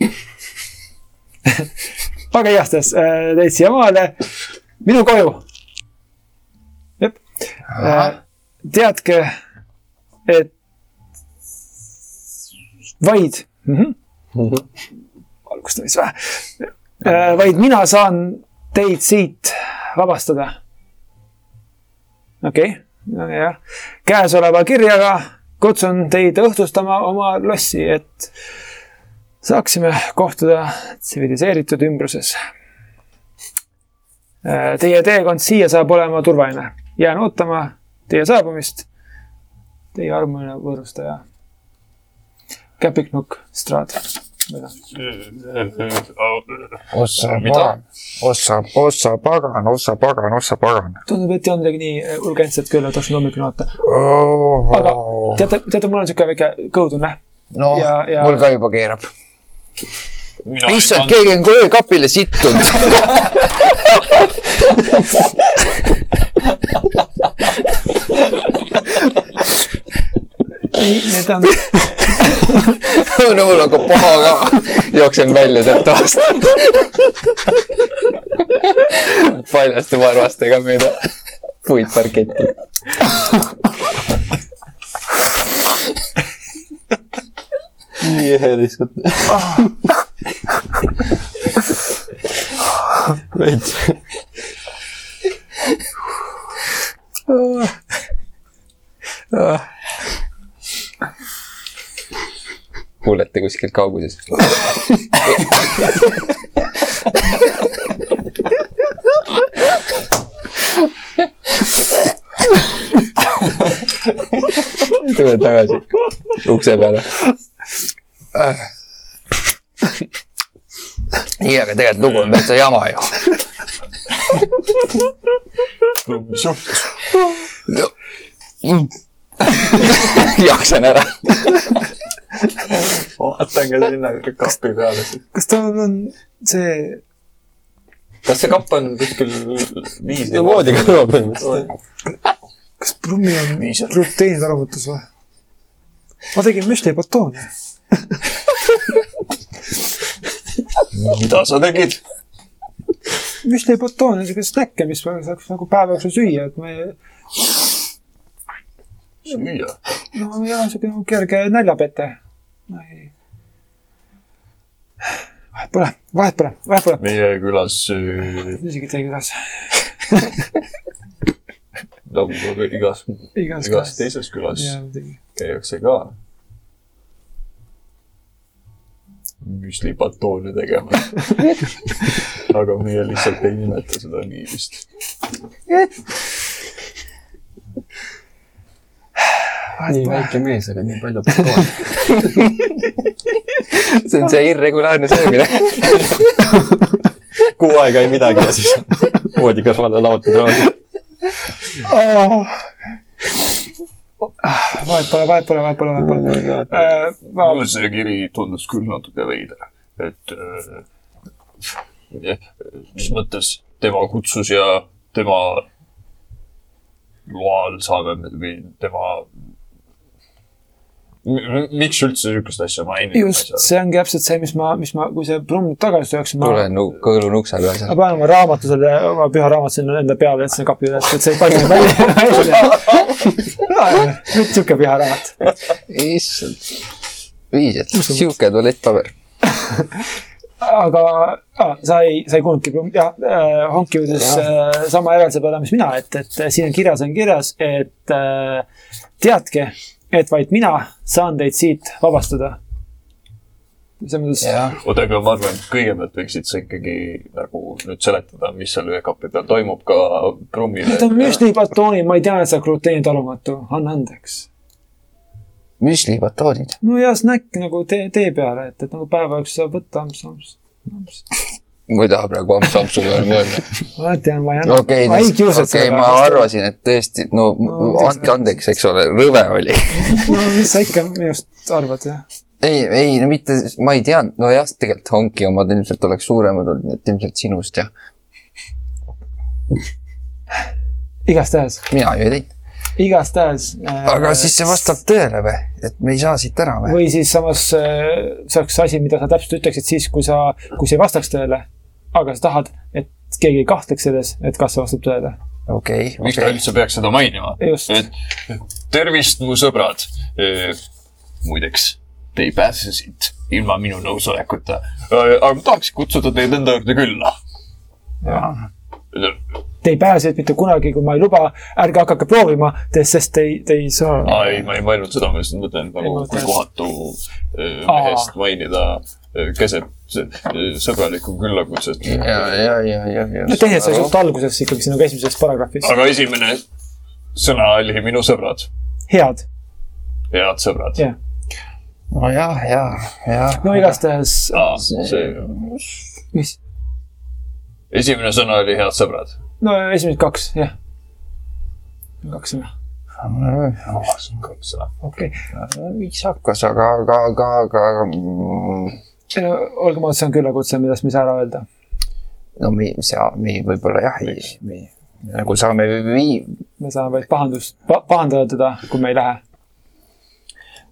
[LAUGHS] aga igastahes äh, teid siiamaale, minu koju. jep, teadke, et vaid mm, -hmm. alustamisväe, vaid mina saan teid siit vabastada. okei okay., jah, käesoleva kirjaga kutsun teid õhtustama oma lossi, et saaksime kohtuda tsiviliseeritud ümbruses. Teie teekond siia saab olema turvaline. Jään ootama teie saabumist. Teie armuline võõrustaja. käpiknukk Strad. ossa pagan, ossa, ossa pagan, ossa pagan, ossa pagan tundub, et ei olnud midagi nii urgentset küll, et tahtsin hommikul vaadata. oh,. aga teate, teate, mul on siuke väike kõhutunne. noh ja-, ja- mul ka juba keerab. issand, keegi on kohe kapile sittunud. [LAUGHS] Need on, no mul hakkab paha ka. jooksen välja sealt toast. paljaste varvastega mööda puitparketti. nii ehe lihtsalt. veits oh. Oh. kuulete kuskilt kauguses tule tagasi ukse peale. nii, aga tegelikult lugu on täitsa jama ju mis juhtus? jaksan ära. vaatan ka sinna kapi peale. kas tal on see, kas see kapp on kuskil viis? no voodi kõrval põhimõtteliselt. kas Brummi on Viis on. gluteenide arvutus või? ma tegin müslipatooni. mida sa tegid? Müslipatoon on siuke snäkke, mis saaks nagu päeva jooksul süüa, et me, süüa. no ja siuke nagu kerge näljapete. vahet pole, vahet pole, vahet pole. meie külas äh, isegi ei tea, kuidas. nagu igas, igas igas. teises külas jaa, käiakse ka müslipatoone tegemas. [LAUGHS] aga meie lihtsalt ei nimeta seda nii vist. nii väike mees, aga nii palju [LAUGHS] betooni. see on see irregulaarne söömine. [LAUGHS] kuu aega ei midagi ja siis voodi kõrvale laotud raadi. vahet pole, vahet pole, vahet pole, vahet pole. mulle see kiri tundus küll natuke veider, et äh, mis mõttes tema kutsus ja tema loal saame me või tema. miks üldse niisugust asja mainida? just, see ongi täpselt see, mis ma, mis ma, kui see Brumm tagasi tööks, ma tulen nu-, kõõlun ukse peal ma panen oma raamatu selle, oma püha raamatu sinna enda peale, et sinna kapi üles, et see ei paljune välja. [LAUGHS] nüüd [LAUGHS] siuke püha raamat. issand. viis, et sihuke tualettpaber. [LAUGHS] aga ah, sa ei, sa ei kuulnudki, jah äh,, Honki jõudis äh, sama järelduse peale, mis mina, et, et siin on kirjas, on kirjas, et äh, teadke, et vaid mina saan teid siit vabastada. selles mõttes, oota, aga ma arvan, et kõigepealt võiksid sa ikkagi nagu nüüd seletada, mis seal ühe kapi peal toimub ka Brummile. need on müslipatoonid, ma ei tea, et sa olen gluteentalumatu, anna andeks. müslibatoonid. no ja snäkk nagu tee, tee peale, et, et nagu päeva jooksul saab võtta amps, amps, amps. ma ei taha praegu ampsu-ampsu peale mõelda. ma tean, ma ei anna okei, okei, ma. arvasin, et tõesti, no No, andke andeks, eks ole, rõve oli. [LAUGHS] no mis sa ikka minust arvad, jah? ei, ei, no mitte, ma ei teadnud, nojah, tegelikult Honki omad ilmselt oleks suuremad olnud, nii et ilmselt sinust jah. igastahes, mina ju ei teinud. Igastahes äh,. aga siis see vastab tõele või, et me ei saa siit ära või? või siis samas äh, see oleks asi, mida sa täpselt ütleksid siis, kui sa, kui see ei vastaks tõele. aga sa tahad, et keegi ei kahtleks selles, et kas see vastab tõele. okei, miks ta üldse peaks seda mainima? Et tervist, mu sõbrad. muideks, te ei pääse siit ilma minu nõusolekuta. aga ma tahaks kutsuda teid enda juurde külla. Te ei pääse mitte kunagi, kui ma ei luba, ärge hakake proovima, sest te ei, te ei saa. aa, ei, ma ei mõelnud seda, ma lihtsalt mõtlen nagu kui kohatu mehest mainida keset sõbralikku küllakutset. ja, ja, ja, ja, ja. no teised sai suht alguses ikkagi siin nagu esimeses paragrahvis. aga esimene sõna oli minu sõbrad, head, head sõbrad. jah. nojah, ja, ja. no igastahes, see, mis, esimene sõna oli head sõbrad. No esimesed kaks, jah. kaks sõna, kaks sõna. okei viisakas, aga, aga, aga, aga mm, no olgem ausad, see on küllakutse, millest me ei saa ära öelda. no me, see, me võib-olla jah, ei, me nagu saame vii-, me saame vaid pahandust pa,, pahandada teda, kui me ei lähe.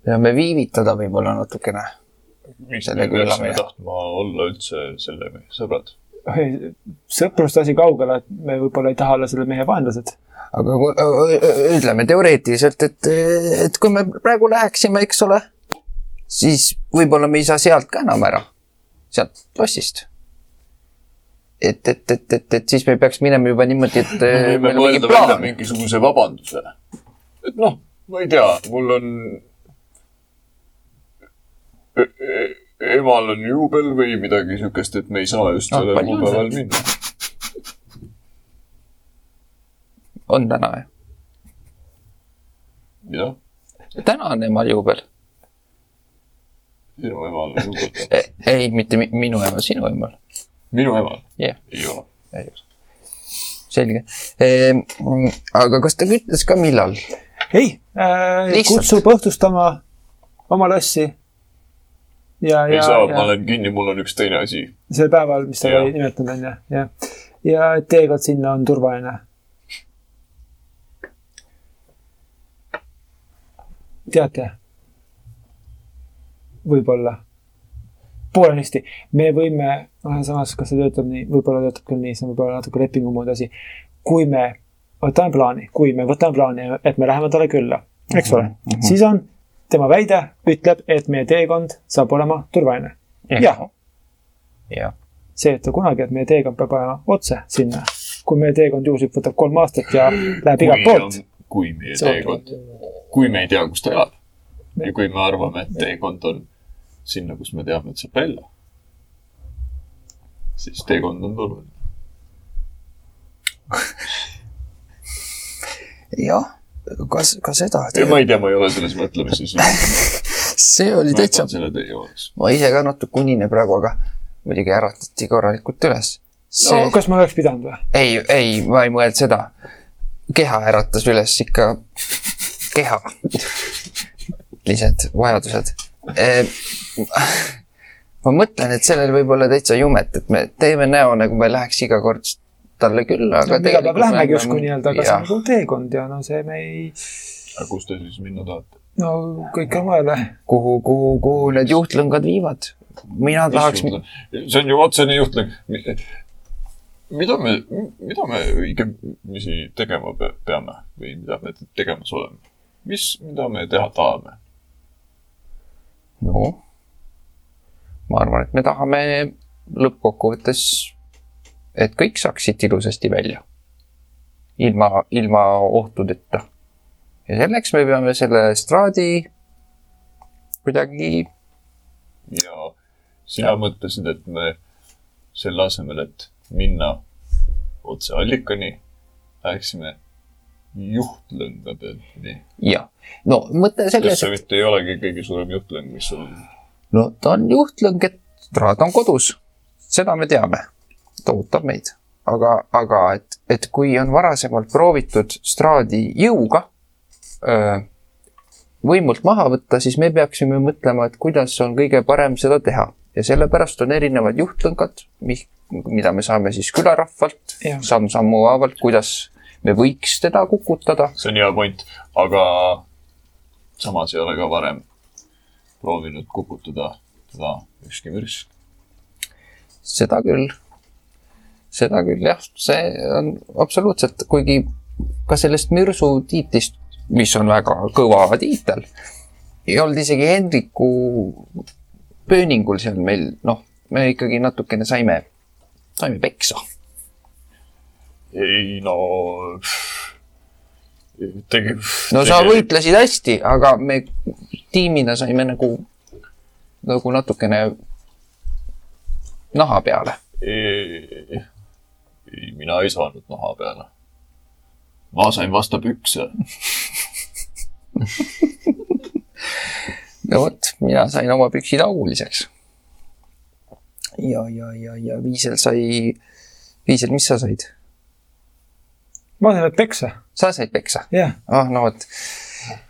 peame viivitada võib-olla natukene. miks me peaksime tahtma olla üldse selle sõbrad? Sõprust asi kaugele, et me võib-olla ei taha olla selle mehe vaenlased. aga ütleme teoreetiliselt, et, et kui me praegu läheksime, eks ole, siis võib-olla me ei saa sealt ka enam ära, sealt lossist. et, et, et, et, et siis me peaks minema juba niimoodi, et me äh, võime mõelda välja mingisuguse vabanduse. et noh, ma ei tea, mul on. Emal on juubel või midagi siukest, et me ei saa just Ah, sellel kuupäeval minna. on täna jah? mida? täna on emal juubel. sinu emal on juubel. [LAUGHS] ei, mitte mi minu emal, sinu emal. minu emal jah, ei ole. ei ole. selge ehm,. aga kas ta ütles ka, millal? ei äh,, kutsub õhtustama oma lossi. ja, ei ja, saa, ma olen kinni, mul on üks teine asi. sel päeval, mis ta oli nimetanud, onju, jah. ja teekond sinna on turvaline. teate? võib-olla. poolenisti, me võime, samas, kas see töötab nii, võib-olla töötab küll nii, see on võib-olla natuke lepingu moodi asi. kui me võtame plaani, kui me võtame plaani, et me läheme talle külla, eks ole, siis on tema väide ütleb, et meie teekond saab olema turvaline. jah, jah, see, et ta kunagi, et meie teekond peab olema otse sinna. kui meie teekond juhuslikult võtab kolm aastat ja läheb igalt poolt, kui meie teekond, kui me ei tea, kus ta elab ja kui me arvame, et teekond on sinna, kus me teame, et saab välja, siis teekond on turvaline. jah, kas, ka seda. ma ei tea, ma ei ole selles mõtlemises. [LAUGHS] see oli ma täitsa ma ise ka natuke unine praegu, aga muidugi äratati korralikult üles. see no,. kas ma oleks pidanud või? ei, ei, ma ei mõelnud seda. keha äratas üles ikka, keha. lihtsalt vajadused. ma mõtlen, et sellel võib olla täitsa jumet, et me teeme näo, nagu me läheks iga kord talle külla, aga iga päev lähemegi justkui nii-öelda, aga see on nagu teekond ja no see me ei, aga kus te siis minna tahate? no kõik on mujale. kuhu, kuhu, kuhu need juhtlõngad viivad? mina tahaks, see on ju otsene juhtling. mida me, mida me õigemisi tegema pe- peame või mida me tegemas oleme? mis, mida me teha tahame? no ma arvan, et me tahame lõppkokkuvõttes, et kõik saaksid ilusasti välja. ilma, ilma ohtudeta. ja selleks me peame selle estraadi kuidagi, ja sina mõtlesid, et me selle asemel, et minna otse allikani, läheksime juhtlõngadeni. jah, no mõte kas selles, see mitte ei olegi kõige suurem juhtlõng, mis on no ta on juhtlõng, et Traad on kodus, seda me teame, ta ootab meid. aga, aga et, et kui on varasemalt proovitud Straadi jõuga öö, võimult maha võtta, siis me peaksime mõtlema, et kuidas on kõige parem seda teha ja sellepärast on erinevad juhtlõngad, mis, mida me saame siis külarahvalt samm-sammu haavalt, kuidas me võiks teda kukutada. see on hea point, aga samas ei ole ka varem proovinud kukutada teda ükski mürsk. seda küll, seda küll jah, see on absoluutselt, kuigi ka sellest mürsu tiitlist, mis on väga kõva tiitel, ei olnud isegi Hendriku pööningul seal meil, noh, me ikkagi natukene saime, saime peksa. ei no. tegi. no sa. võitlesid hästi, aga me tiimina saime nagu, nagu natukene naha peale. ei, ei, mina ei saanud naha peale. ma sain vastu pükse. no vot, mina sain oma püksid auliseks. ja, ja, ja, ja Viisel sai, Viisel, mis sa said? ma sain peksa, sa said peksa? jah. ah, no vot.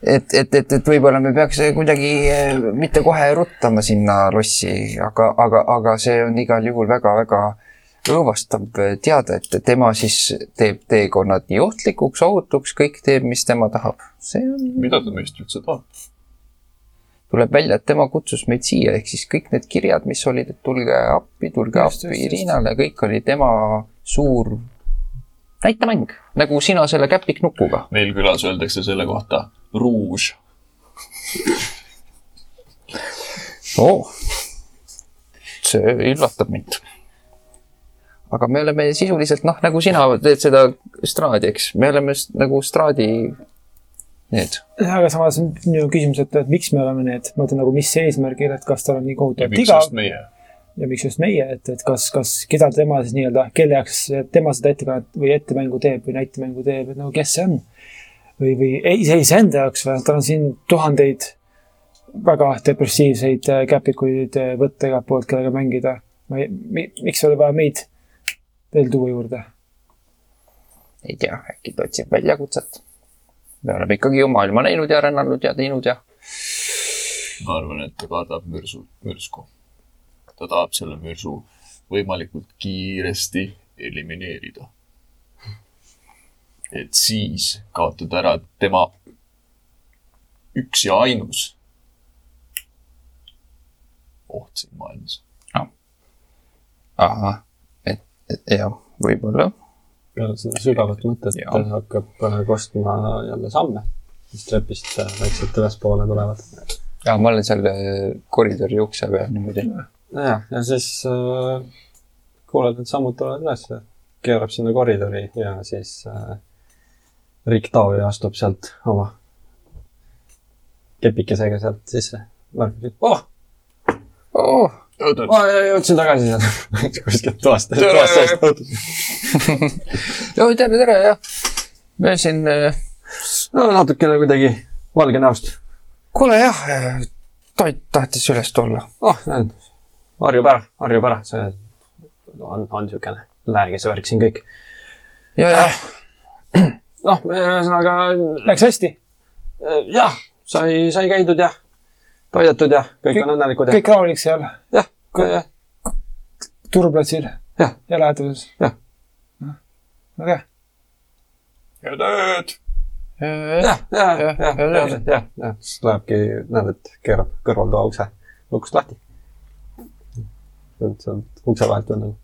et, et, et, et võib-olla me peaks kuidagi eh, mitte kohe ruttama sinna lossi, aga, aga, aga see on igal juhul väga-väga õõvastav teada, et tema siis teeb teekonnad nii ohtlikuks, ohutuks, kõik teeb, mis tema tahab. see on, mida ta meist üldse tahab? tuleb välja, et tema kutsus meid siia, ehk siis kõik need kirjad, mis olid, et tulge appi, tulge Just, appi just. Riinale, kõik oli tema suur näitemäng, nagu sina selle käpiknukuga. meil külas öeldakse selle kohta ruuž. oo, see üllatab mind. Aga me oleme sisuliselt noh, nagu sina teed seda straadi, eks, me oleme nagu straadi need. aga samas on minu küsimus, et, et miks me oleme need, ma mõtlen nagu, mis eesmärgil, et kas tal on nii kohutavalt igav ja miks just meie, et, et kas, kas, keda tema siis nii-öelda, kelle jaoks tema seda ettekannet või ettemängu teeb või näitemängu teeb, et nagu kes see on. või, või ei, see iseenda jaoks või, tal on siin tuhandeid väga depressiivseid käpikuid võtta igalt poolt, kellega mängida. ma ei, miks oli vaja meid veel tuua juurde? ei tea, äkki ta otsib väljakutset. me oleme ikkagi ju maailma näinud ja rännanud ja teinud ja. ma arvan, et ta kardab mürsu, mürsku. ta tahab selle mürsu võimalikult kiiresti elimineerida. et siis kaotada ära tema üks ja ainus oht siin maailmas. ahah, jah, võib-olla. sügavat mõtet Jaa. hakkab äh, kostma jälle samme, mis trepist äh, vaikselt ülespoole tulevad. ja ma olen seal äh, koridori ukse peal niimoodi. ja, ja siis äh, kuuled, et sammud tulevad üles, keerab sinna koridori ja siis äh, Rick Taavi astub sealt oma kepikesega sealt sisse. oh, oh, ma jõudsin tagasi sealt [LAUGHS] kuskilt toast, toast seest. joo, tere, tere, jah. me siin, no natukene kuidagi valge näost. kuule jah, Toit tahtis üles tulla. oh, näed, harjub ära, harjub ära, see on, on niisugune läägese värk siin kõik. ja, ja noh, ühesõnaga Läks hästi? jah, sai, sai käidud ja toidetud ja kõik Kõik- on õnnelikud kõik rahulik seal jah, jah, turuplatsil Jah. ja läheduses? Jah.. väga hea. head ööd. ja, jah, jah, Jah, jah, jah, jah, jah, jah, siis lähebki, näed, et keerab kõrvaltoa ukse lukust lahti. sealt ukse vahelt on nagu.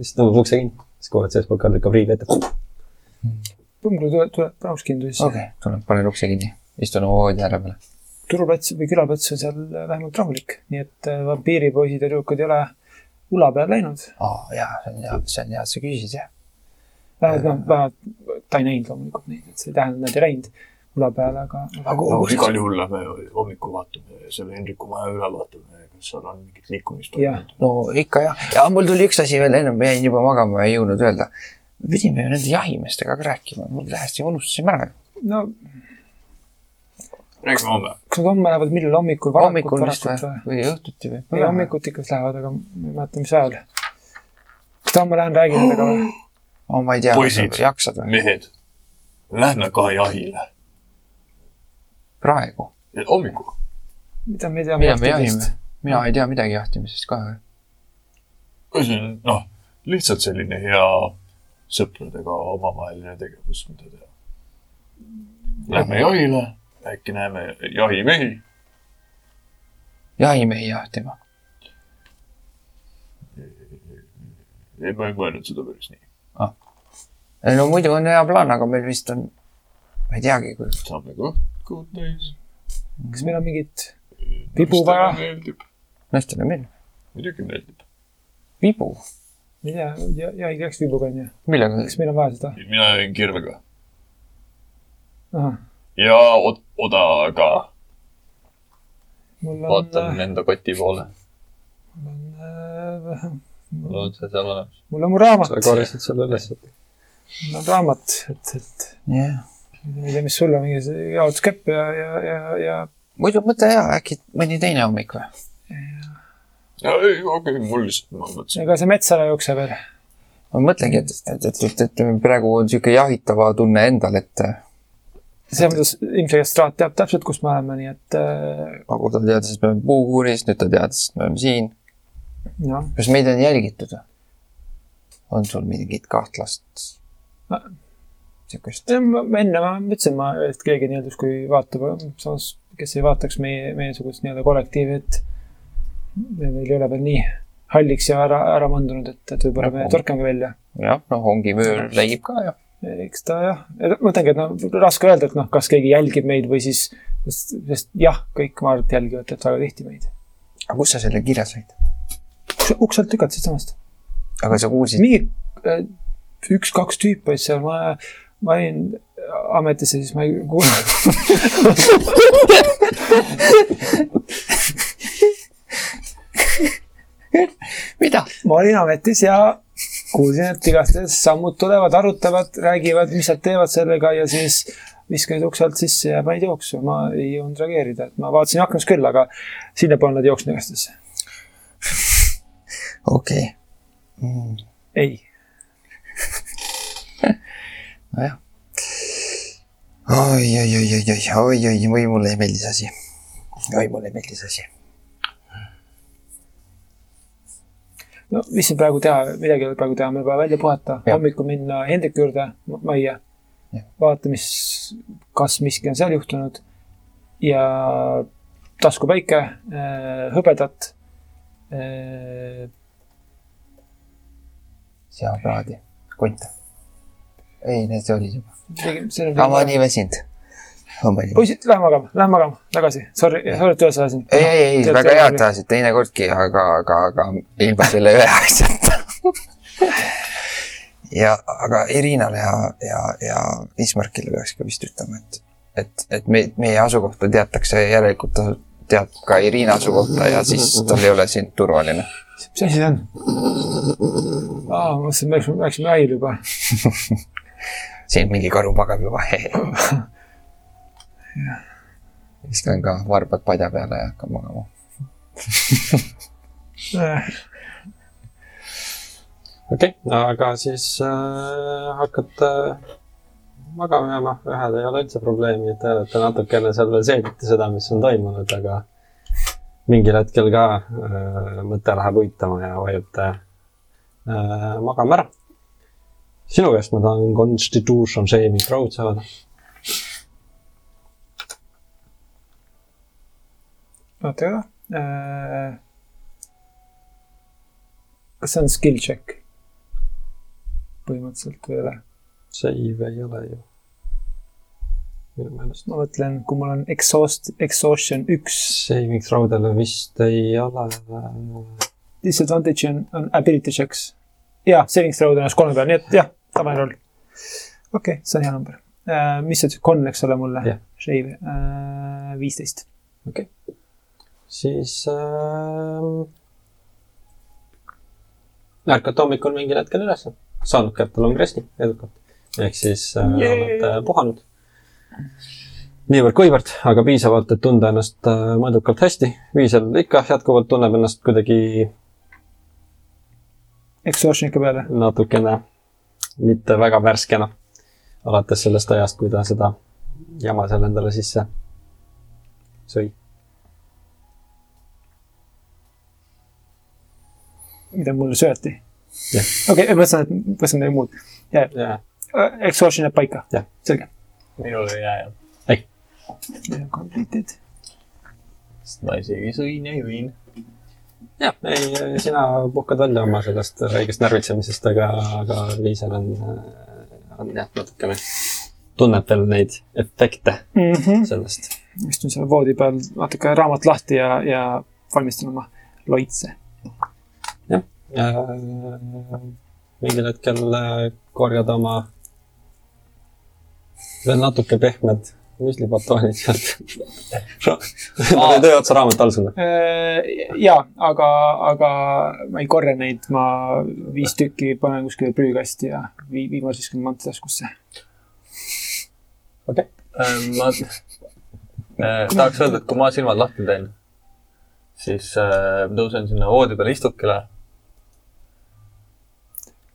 siis tõmbab ukse kinni, siis kuuled seestpoolt ka lükkab riivi ette. Põmmlu tuleb, tuleb prauskindu siis okay.. okei, tuleb, panen ukse kinni, istun oma voodi ääre peale. Turuplats või külaplats on seal vähemalt rahulik, nii et äh, vampiiripoisid ja tüdrukud ei ole ula peale läinud. aa, jaa, see on hea, see on hea, et sa küsisid, jah. vähemalt noh, vähemalt ta ei näinud loomulikult neid, et see ei tähenda, et nad ei läinud ula peale, aga. no igal juhul lähme hommikul vaatame selle Hendriku maja üle, vaatame, kas seal on mingit liikumist no ikka jah, ja mul tuli üks asi veel ennem, ma jäin juba magama ja ei jõudnud öelda. me pidime ju nende jahimeestega ka rääkima, mul täiesti unustasime ära. no räägime homme. kas nad homme lähevad, millal hommikul, hommikul vist või või?, või õhtuti või? ei hommikuti ikka vist lähevad, aga ma ei mäleta, mis ajal. kas ta homme lähen räägin nendega või? oh,. ma ei tea, Poisid. või? mehed, lähme ka jahile. praegu, mida hommikul. me teame mida me jahime? mina ei tea midagi jahtimisest ka. noh, lihtsalt selline hea sõpradega omavaheline tegevus, mida teha. Lähme jahile, äkki näeme jahimehi. jahimehi jahtima. ei, ma ei mõelnud seda päris nii. no muidu on hea plaan, aga meil vist on, ma ei teagi, kui saame ka kõhud täis. kas meil on mingit Vibu vaja? naistele meeldib. muidugi meeldib. vibu, ei tea, ja, ja ei käiks vibuga onju. millega? kas meil on vaja seda? mina jäin kirvega ahah, ja od- odaga mul on, vaatan enda koti poole. mul on äh,, on see seal olemas? mul on mu raamat, sa korjasid selle üles. mul on raamat, et, et jah. ma ei tea, mis sul on, mingi jaotuskepp ja, ja, ja, ja muidu mõtle hea, äkki mõni teine hommik või? ei, okei, mul lihtsalt, ma mõtlesin, ega see mets ära ei jookse veel. ma mõtlengi, et, et, et, et, et praegu on niisugune jahitava tunne endal, et selles mõttes ilmselgelt Straat teab täpselt, kus me oleme, nii et äh, nagu ta teadis, et me oleme puukuuris, nüüd ta teadis, et me oleme siin. noh, kas meid on jälgitud on sul mingit kahtlast Ma- niisugust? enne ma ütlesin, ma, et keegi nii-öelda justkui vaatab, samas kes ei vaataks meie, meiesugust nii-öelda kollektiivi, et me meil ei ole veel nii halliks ja ära, ära mandunud, et, et võib-olla me Nagu- torkame välja. jah, noh, ongi mööl läigib ka ju. Eks ta jah, mõtlengi, et noh, raske öelda, et noh, kas keegi jälgib meid või siis, sest, sest jah, kõik ma arvan, et jälgivad et väga tihti meid. aga kust sa selle kirja said? ukselt lükati siitsamast. aga sa kuulsid, mingi äh, üks-kaks tüüpi olid seal, ma, ma olin ametisse, siis ma ei kuulnud. [LAUGHS] mida? ma olin ametis ja kuulsin, et igastahes sammud tulevad, arutavad, räägivad, mis nad teevad sellega ja siis viskasid ukse alt sisse ja panid jooksu, ma ei jõudnud reageerida, et ma vaatasin aknast küll, aga sinnapoole nad ei jooksnud igatahes. okei mm,. ei, [LAUGHS] nojah. oi, oi, oi, oi, oi, oi, oi, oi, mulle ei meeldi see asi. oi, mulle ei meeldi see asi. No mis siin praegu teha, midagi ei ole praegu teha, meil vaja välja puhata, hommikul minna Hendriku juurde, majja vaata, mis, kas miski on seal juhtunud ja taskupäike, hõbedat. seapraadi, kont. ei, need olid juba. see ma olen nii väsinud. poisid, lähme magama, lähme magama, tagasi, sorry, sorry, et üles ajasin. ei, ei, ei, väga hea, et tahtsid teinekordki, aga, aga, aga ilma selle ühe asjata. [LAUGHS] ja, aga Irinale ja, ja, ja Ismarkile peaks ka vist ütlema, et, et, et me, meie asukohta teatakse, järelikult ta teab ka Irina asukohta ja siis tal ei ole siin turvaline. mis asi see on? aa, ma mõtlesin, me läksime aial juba. [LAUGHS] siin mingi karu magab juba. [LAUGHS] viskan ka varbad padja peale ja hakkan magama. [LAUGHS] okei okay,, aga siis äh, hakkate magama jääma, ühel ei ole üldse probleemi, te olete natukene seal veel seedite seda, mis on toimunud, aga mingil hetkel ka äh, mõte läheb uitama ja vajute äh, magama ära. sinu käest ma tahan Constitution Saving Throw'd saada. Oota ka. kas see on skill check? põhimõtteliselt või ei ole? Save ei ole ju. minu meelest. ma mõtlen, kui mul on exhaust, exhaustion üks, Saving throw dele vist ei ole. disadvantage on, on ability checks. jaa, saving throw on kolme peal, nii et jah, tavaline roll. okei okay,, see on hea number. mis see, con, eks ole, mulle Jah.? Shave, viisteist. Siis äh,. ärkate hommikul mingil hetkel üles, saanud kätte long rest'i edukalt. ehk siis äh, Yay! olete puhanud. niivõrd-kuivõrd, aga piisavalt, et tunda ennast äh, mõõdukalt hästi. Viisel ikka jätkuvalt tunneb ennast kuidagi Exhaustion ikka peale. natukene mitte väga värskena. alates sellest ajast, kui ta seda jama seal endale sisse sõi. Mida mulle sööti. Okei, ma mõtlesin, et mõtlesin midagi muud. jah, Exhaustion jääb paika. Jah. selge. minul ei jää jah, Completed. sest ma isegi sõin ja jõin. jah, ei, sina puhkad välja oma sellest väikest närvitsemisest, aga, aga Liisel on, on jah, natukene, tunneb veel neid efekte mm. -hmm. sellest. istun seal voodi peal, natuke raamat lahti ja, ja valmistan oma loitse. Mingil hetkel äh, korjad oma veel natuke pehmed müslipatoonid sealt. ma teen töö otsa raamat all sulle. ja, aga, aga ma ei korja neid, ma viis tükki panen kuskile prügikasti ja vii-, viimase viskan manteltaskusse. okei, ma äh, tahaks öelda, et kui ma silmad lahti teen, siis äh, tõusen sinna voodi peale istukile.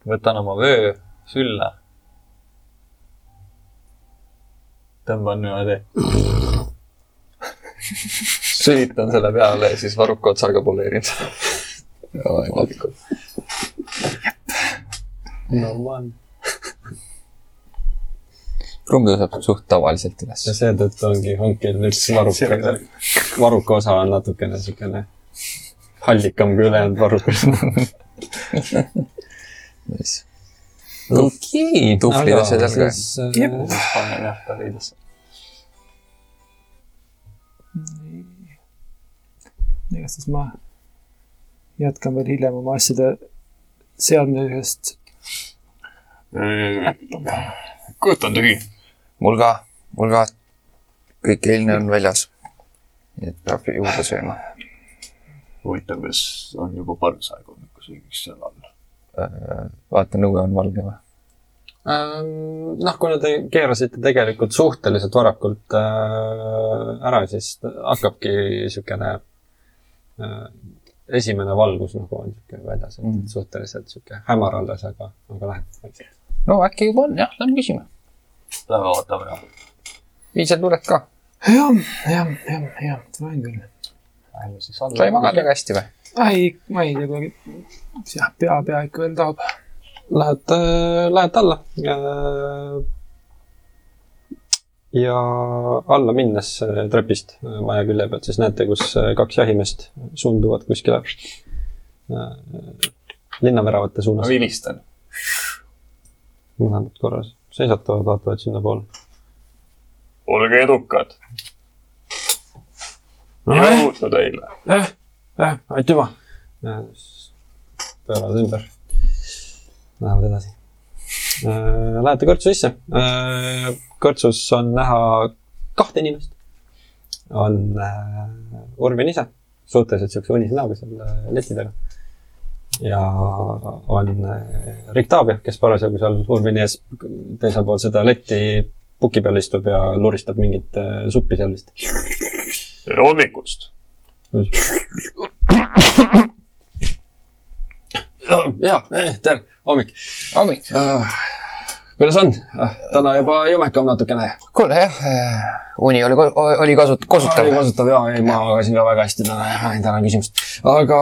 Võtan oma vöö sülle. tõmban niimoodi. [LAUGHS] sülitan selle peale ja siis varruka otsaga poleerin seda. normaalne. trumm tõuseb suht tavaliselt üles ja. seetõttu ongi hankil üldse varuka, varuka osa on natukene siukene hallikam kui ülejäänud [LAUGHS] varukas. okei, Tuhvlid aga asjad jalga. äh, panen jah ta riidesse. igastahes ma jätkan veel hiljem oma asjade seadmisest. kõht on tühi. mul ka, mul ka. kõik eilne on väljas. nii et peab juurde sööma. huvitav, kas on juba parasjagu hommikusöögiks seal all? vaata, nõue on valge või? noh, kuna te keerasite tegelikult suhteliselt varakult äh, ära, siis hakkabki niisugune äh, esimene valgus nagu on niisugune väljas, et Mm. suhteliselt niisugune hämar alles, aga, aga läheb vaikselt. no äkki juba on jah, lähme küsime. Lähme vaatame ja. Viisel tuled ka. jah, jah, jah, jah, tulen küll. sa ei maganud väga hästi või? ei, ma ei tea kuidagi, jah, pea, pea ikka veel tahab. Lähed, lähed alla. ja alla minnes äh, trepist äh, maja külje pealt, siis näete, kus äh, kaks jahimeest suunduvad kuskile äh, linnaväravate ma suunas. vilistan. mõlemad korras seisatavad, vaatavad sinnapoole. olge edukad. jõudu teile. eh, eh, aitüma. pööravad ümber. Lähevad edasi. Lähete kõrtsu sisse. kõrtsus on näha kahte inimest. on äh, Urvin ise, suhteliselt siukse unise näoga seal äh, leti taga. ja on äh, Rick Taabja, kes parasjagu seal Urvini ees teisel pool seda letti puki peal istub ja luristab mingit äh, suppi seal vist. tere hommikust. ja, tere, hommik. hommik. kuidas on? täna juba jumekam natukene. kuule jah, uni oli, oli kasut-, kosutav oli. kasutav ja, ei ma magasin ka väga hästi täna, ei täna küsimust. aga.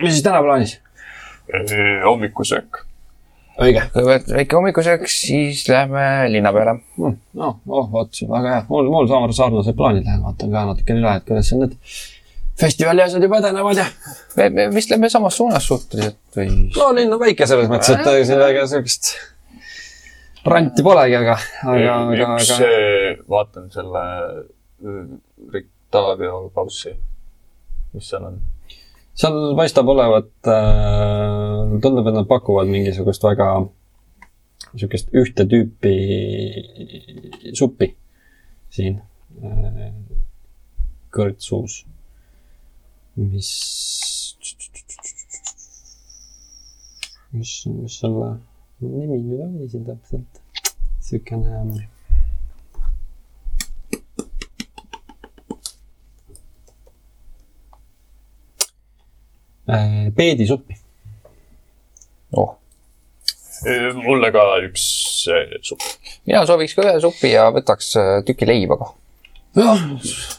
mis siis täna plaanis? hommikusöök. õige. kõigepealt väike hommikusöök, siis lähme linna peale. no, oh vot, väga hea. mul, mul sama sarnased plaanid lähevad, vaatan ka natukene üle, et kuidas seal need festivali asjad juba edenevad ja. me, me vist lähme samas suunas suhteliselt või? no linn on väike selles mõttes, et ega väga siukest ranti polegi, aga, aga, aga, üks aga. vaatan selle äh, Rick Taavio kaussi. mis seal on? Seal paistab olevat äh,, tundub, et nad pakuvad mingisugust väga niisugust ühte tüüpi suppi siin äh, kõrtsus, mis, mis, mis selle nimi nüüd oli siin täpselt? niisugune peedisuppi. oh, mulle ka üks äh, supp. mina sooviks ka ühe supi ja võtaks äh, tüki leiba ka. jah,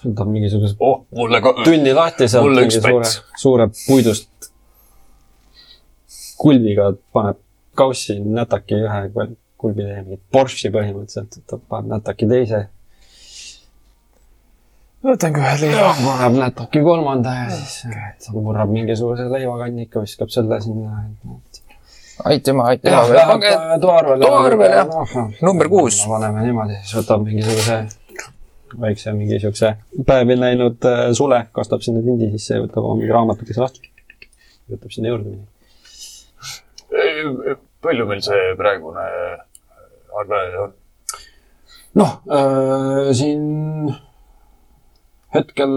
võtab mingisuguse oh, mulle ka. tunni lahti sealt Mulle mingi üks suure suure puidust kulbiga paneb kaussi nätaki ühe kul- kulbi täie mingit borši põhimõtteliselt, ta paneb nätaki teise, võtan ka ühe leiva. paneb nätaki kolmanda ja siis ta murrab mingisuguse leivakannika, viskab selle sinna. aitüma, aitüma. toaarvele. toaarvele, jah. Number kuus. paneme niimoodi, siis võtab mingisuguse väikse mingi siukse päevi näinud äh, sule, kastab sinna tindi sisse ja võtab oma mingi raamatukese lahti. võtab sinna juurde midagi. palju meil see praegune arve on? noh äh,, siin hetkel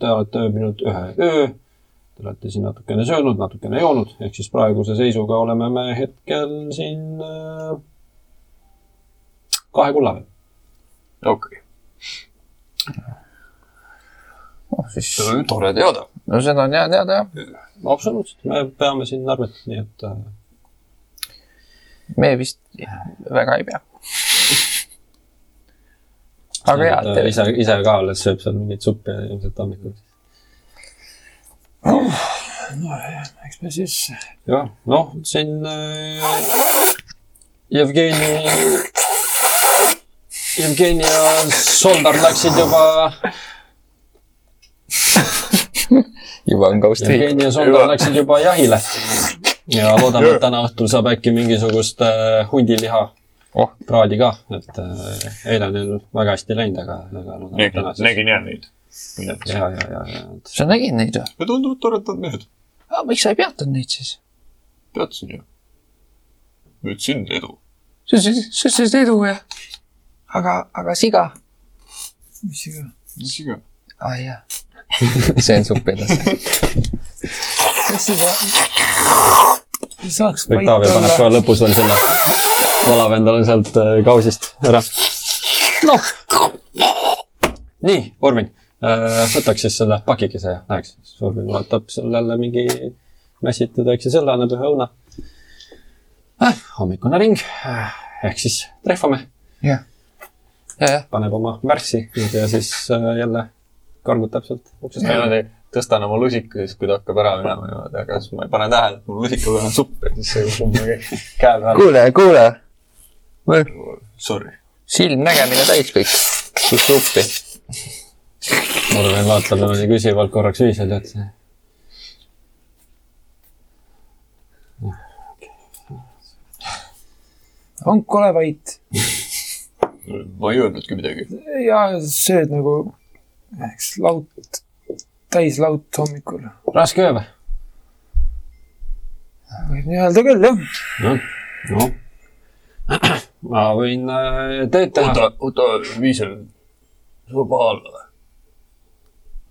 te olete ööbinud ühe öö. Te olete siin natukene söönud, natukene joonud, ehk siis praeguse seisuga oleme me hetkel siin äh, kahe kulla peal. okei oh,, siis, okay., tore teada. no seda on hea teada jah. absoluutselt, me peame siin arvet, nii et äh, me vist väga ei pea. Aga hea, ta ise, ise ka alles sööb seal mingit suppi ilmselt hommikul. eks me siis, jah, noh, siin äh, Jevgeni, Jevgeni ja Soldar läksid juba, juba on kaust riik. Jevgeni ja Soldar Juba. läksid juba jahile. ja loodame, et täna õhtul saab äkki mingisugust äh, hundiliha Oh. praadi ka, et äh, eile neil väga hästi läinud, aga, aga et nägin nägin jah neid. ja, ja, ja, ja, sa nägid neid või? ja tunduvad toredad mehed. miks sa ei peatanud neid siis? teadsin ju. ütlesin edu. sa ütlesid, sa ütlesid edu ja. aga, aga siga? mis siga. mis iga. aa jaa. [LAUGHS] see on supp edasi. ei saa, saaks vait olla. kohe lõpus veel selle, valab endale sealt äh, kausist ära. noh. nii, Urmin, võtaks siis selle pakikese ja läheks. Urmin vaatab seal jälle mingi mässitud väikse selle, annab ühe õuna äh,. hommikune ring äh, ehk siis trehvame, jah, ja, jah, paneb oma värssi ja siis äh, jälle kargutab sealt uksest välja. tõstan oma lusika ja siis, kui ta hakkab ära minema niimoodi, aga siis ma ei pane tähele, et mul lusika peal on supp ja siis see kummagi käe peal. kuule, kuule, Sorry. silmnägemine täis kõik, kus suppi. Urmin vaatab niimoodi küsivalt korraks ühiselt, et see on kole vait ma ei öelnudki midagi. ja sööd nagu, eks laut, täis laut hommikul. raske öö või? võib nii öelda küll, jah. noh, noh. [CLEARS THROAT] ma võin äh, tööd teha. oota, oota, Viisel, sul paha olla või?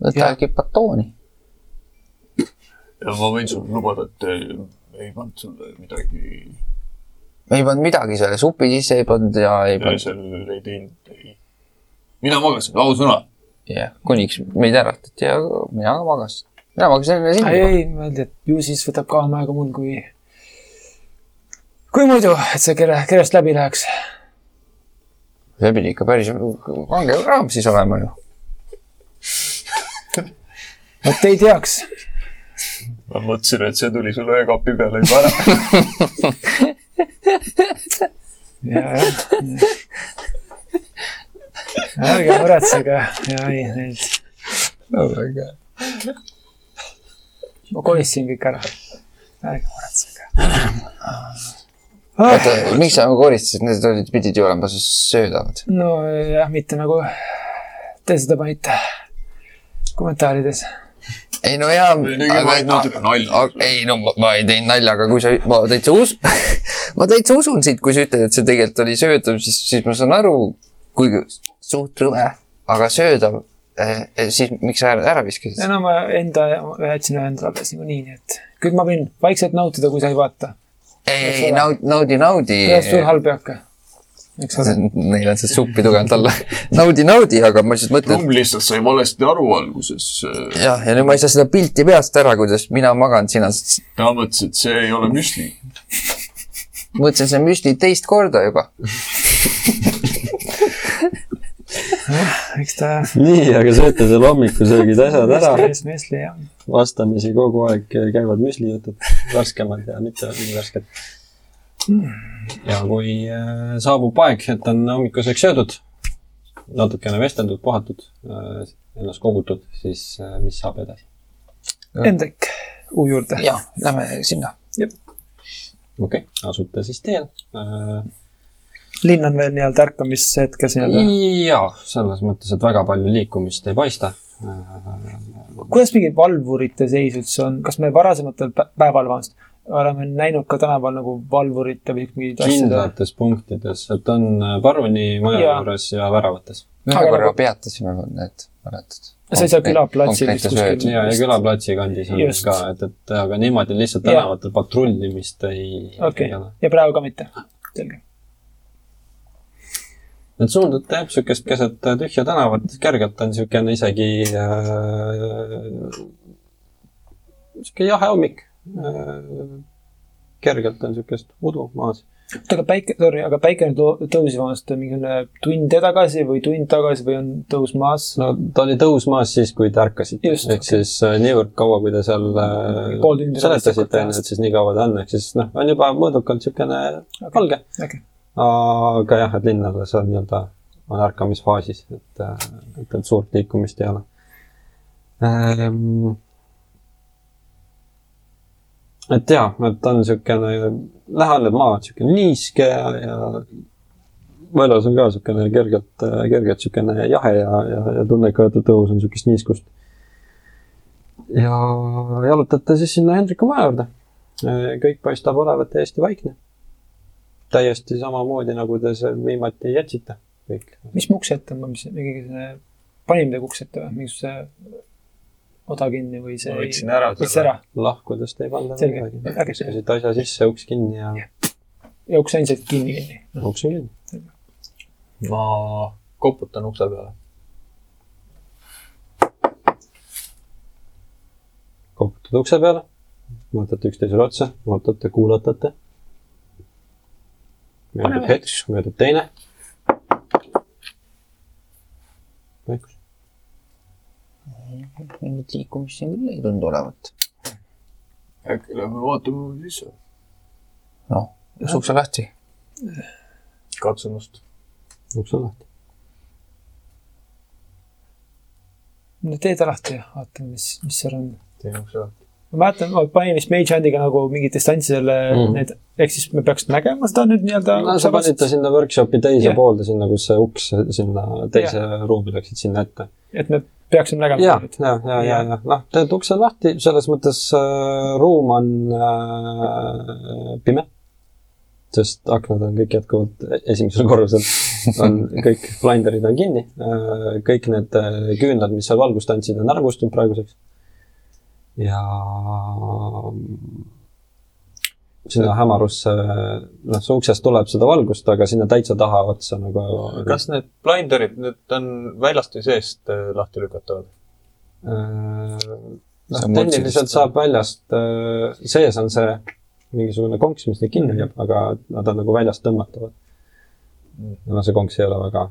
võta äkki batooni. ja ma võin sulle lubada, et eh, ei pannud sulle midagi, ei pannud midagi selle supi sisse, ei pannud ja ei pannud, seal ei teinud, ei. mina magasin, ausõna. jah, kuniks meid äratati ja mina ka magasin. mina magasin enne ei, sind. ei, mõeldi, et ju siis võtab kauem aega mul kui, kui muidu, et see kere, kerest läbi läheks. see pidi ikka päris kange raam siis olema ju. vot ei teaks. ma mõtlesin, et see tuli sul öökapi peale juba ära. ja, jah. ärge muretsege ja ei, neid, ma kolistasin kõik ära. ärge muretsege. oota, miks sa nagu koristasid, need olid, pidid ju olema söödavad. nojah, mitte nagu te seda panite kommentaarides. ei no jaa. ei no ma, ma ei teinud nalja, aga kui sa, ma täitsa us-, [LAUGHS] ma täitsa usun sind, kui sa ütled, et see tegelikult oli söödav, siis, siis ma saan aru, kuigi suht rõve, aga söödav eh,, siis miks sa ära, ära viskasid no ma enda, jätsin ühe endale alles niikuinii, nii et küll ma võin vaikselt nautida, kui sa ei vaata. ei, ei naudi, naudi, naudi. sellest sul halb ei hakka. Neil on see suppi tugevalt alla. [LAUGHS] naudi, naudi, aga ma lihtsalt mõtlen, Rumm lihtsalt sai valesti aru alguses. jah, ja nüüd ma ei saa seda pilti peast ära, kuidas mina magan, sina, ta mõtles, et see ei ole müsli. [LAUGHS] mõtlesin, see on müsli teist korda juba. [LAUGHS] eks ta. nii, aga sööte seal hommikusöögid asjad ära. Mesli jah. Vastamisi kogu aeg käivad müslijutud, värskemad ja mitte nii värsked. ja kui äh, saabub aeg, et on hommikuseks söödud, natukene vesteldud, puhatud, ennast kogutud, siis äh, mis saab edasi? Hendrik, uu juurde. jah, lähme sinna. okei okay,, asute siis teel äh,. linn on veel nii-öelda ärkamishetkes nii-öelda. jaa, selles mõttes, et väga palju liikumist ei paista äh,. Kuidas mingi valvurite seis üldse on, kas me varasematel pä- päeval vahest oleme näinud ka tänaval nagu valvurite või mingid asjad? kindlates punktides, et on äh, Paruni maja Jaa. juures ja väravates. ühe Aga korra nagu- peatasime need, mäletad? See ei saa külaplatsil vist kuskil- ja, ja külaplatsi kandis on Just. ka, et, et aga niimoodi lihtsalt tänavatel patrullimist ei, okei ei ole. ja praegu ka mitte. selge. Et suundute jah, niisugust keset tühja tänavat, kergelt on niisugune isegi äh, niisugune jahe hommik äh,. kergelt on niisugust udu maas. oota, aga päike, sorry, aga päike nüüd tõusis vahest mingisugune tund tagasi või tund tagasi või on tõus maas? no ta oli tõusmas siis, kui te ärkasite. Ehk okei. siis äh, niivõrd kaua, kui te seal äh, seletasite et siis nii kaua ta on, ehk siis noh, on juba mõõdukalt niisugune valge. okei, aga jah, et linn alles on nii-öelda, on ärkamisfaasis, et, et, et suurt liikumist ei ole ähm,. et jaa, et on niisugune, läheneb maa niisugune niiske ja, ja väljas on ka niisugune kergelt, kergelt niisugune jahe ja, ja, ja tunne ka, et õhus on niisugust niiskust. ja jalutate siis sinna Hendriku maja juurde. kõik paistab olevat täiesti vaikne täiesti samamoodi, nagu te seal viimati jätsite kõik. mis mu ukse ette on, mis mingi selline, pani midagi ukse ette või, mingisuguse oda kinni või see ma ei võtsin ära võtsid ära lahkudes ei pannud enam Selge. midagi. Äge. viskasid asja sisse, uks kinni ja ja uks andsid kinni kinni. uks on kinni. ma koputan ukse peale. koputate ukse peale, vaatate üksteisele otsa, vaatate, kuulatate. Möödub hetk, möödub teine. vaikus. mingit liikumist siin küll ei tundu olevat. äkki lähme vaatame sisse. noh, las ukse lahti. katsun ust. uks on lahti. no tee ta lahti ja vaatame, mis, mis seal on. teen ukse lahti. ma mäletan, ma panin vist Mage Handiga nagu mingit distantsi selle mm. Mhm. need, ehk siis me peaks nägema seda nüüd nii-öelda. no sa panid ta sinna workshopi teise Jah. poolde, sinna, kus see uks sinna teise ruumi läksid sinna ette. et me peaksime nägema ja, seda nüüd. ja, ja, ja, ja noh, teed ukse lahti, selles mõttes äh, ruum on äh, pime. sest aknad on kõik jätkuvalt esimesel [LAUGHS] korrusel, on kõik blinderid on kinni äh,, kõik need äh, küünlad, mis seal valgust andsid, on ära kustunud praeguseks. ja sinna hämarusse, noh, see uksest tuleb seda valgust, aga sinna täitsa taha otsa nagu. kas need blinderid, need on väljast või seest äh, lahti lükatavad? noh, on mult tehniliselt saab väljast, sees on see mingisugune konks, mis neid kinni hoiab, aga nad on nagu väljast tõmmatavad. no see konks ei ole väga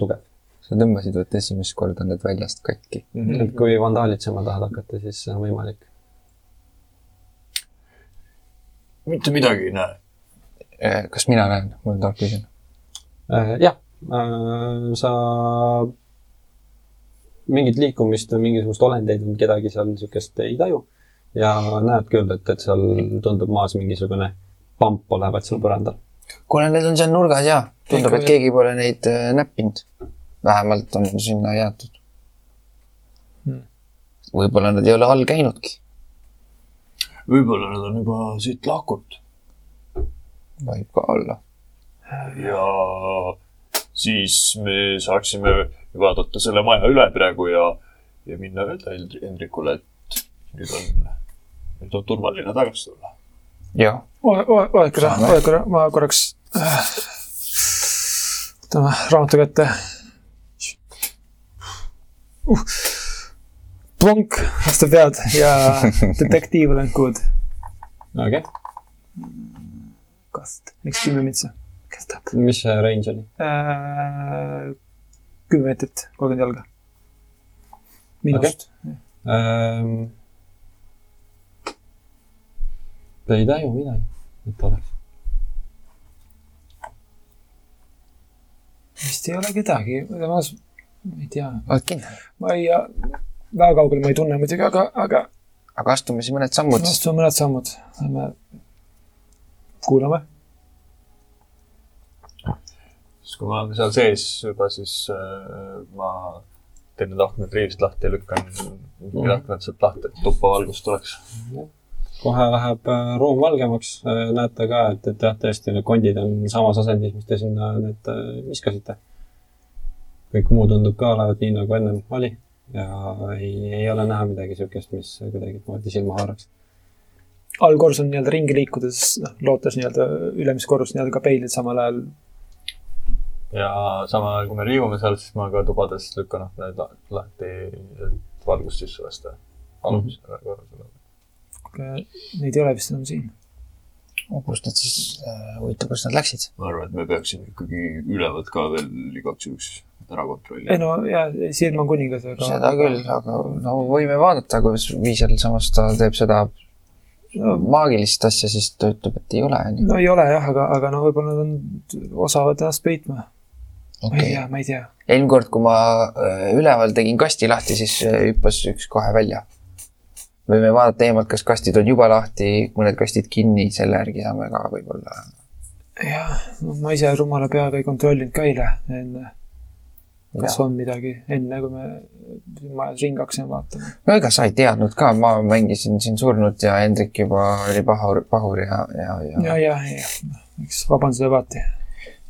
tugev. sa tõmbasid vot esimest korda need väljast katki. et kui vandaalitsema tahad hakata, siis see on võimalik. Mitte midagi ei näe. Eh, kas mina näen, mul on tark vision. jah, sa mingit liikumist või mingisugust olendeid või kedagi seal niisugust ei taju ja näed küll, et, et seal tundub maas mingisugune pamp olevat seal põrandal. kuule, need on seal nurgas ja tundub, et keegi pole neid näppinud. vähemalt on sinna jäetud Hmm. võib-olla nad ei ole all käinudki, võib-olla nad on juba siit lahkunud. võib ka olla. ja siis me saaksime vaadata selle maja üle praegu ja, ja minna öelda Hendri- Hendrikule, et nüüd on, nüüd on turvaline tagasi tulla. jah, oodake korra, Saame. oodake korra, ma korraks äh, võtame raamatu kätte uh.. plonk, vastu pead ja [LAUGHS] detektiiv olen good. okei okay., kast, miks kümme mintsa? kes tahab? mis see range oli? kümme meetrit, kolmkümmend jalga. minust okay.. Ähm, Te ei taju midagi, et oleks. vist ei ole kedagi, ma ei tea, oled kindel? ma ei, väga kaugele ma ei tunne muidugi, aga, aga aga astume siis mõned sammud. astume mõned sammud, lähme kuulame. siis kui me oleme seal sees juba, siis äh, ma teen need aknad riivist lahti ja lükkan need aknad sealt lahti, et tuppa valgust tuleks. kohe läheb äh, ruum valgemaks, näete ka, et, et jah, tõesti need kondid on samas asendis, mis te sinna need äh, viskasite. kõik muu tundub ka olevat nii, nagu ennem oli ja ei, ei ole näha midagi niisugust, mis kuidagimoodi silma haaraks. allkorrus on nii-öelda ringi liikudes, noh, lootes nii-öelda ülemist korrust nii-öelda ka peilid samal ajal. ja samal ajal, kui me liigume seal, siis ma ka tubades lükkan aknad la- lahti, et valgust sisse lasta. alumisele korrusele. Neid ei ole vist enam siin. Kus nad siis, huvitav, kus nad läksid? ma arvan, et me peaksime ikkagi ülevalt ka veel igaks juhuks ära ei kontrollima. no ja silm on kuningas, aga. seda küll, aga no võime vaadata, kuidas Viisel samas ta teeb seda maagilist asja, siis ta ütleb, et ei ole, no ei ole jah, aga, aga no võib-olla nad on, osavad ennast peitma. ma ei okei, tea, ma ei tea. eelmine kord, kui ma äh, üleval tegin kasti lahti, siis äh, hüppas üks kohe välja. Võime vaadata eemalt, kas kastid on juba lahti, mõned kastid kinni, selle järgi saame ka võib-olla. jah, ma ise rumala peaga ei kontrollinud ka eile enne, kas no on midagi enne, kui me majas ringi hakkasime vaatama. ega sa ei teadnud ka, ma mängisin siin surnud ja Hendrik juba oli pahur, pahur ja, ja, ja, ja, ja, ja, eks vabanduse vaati.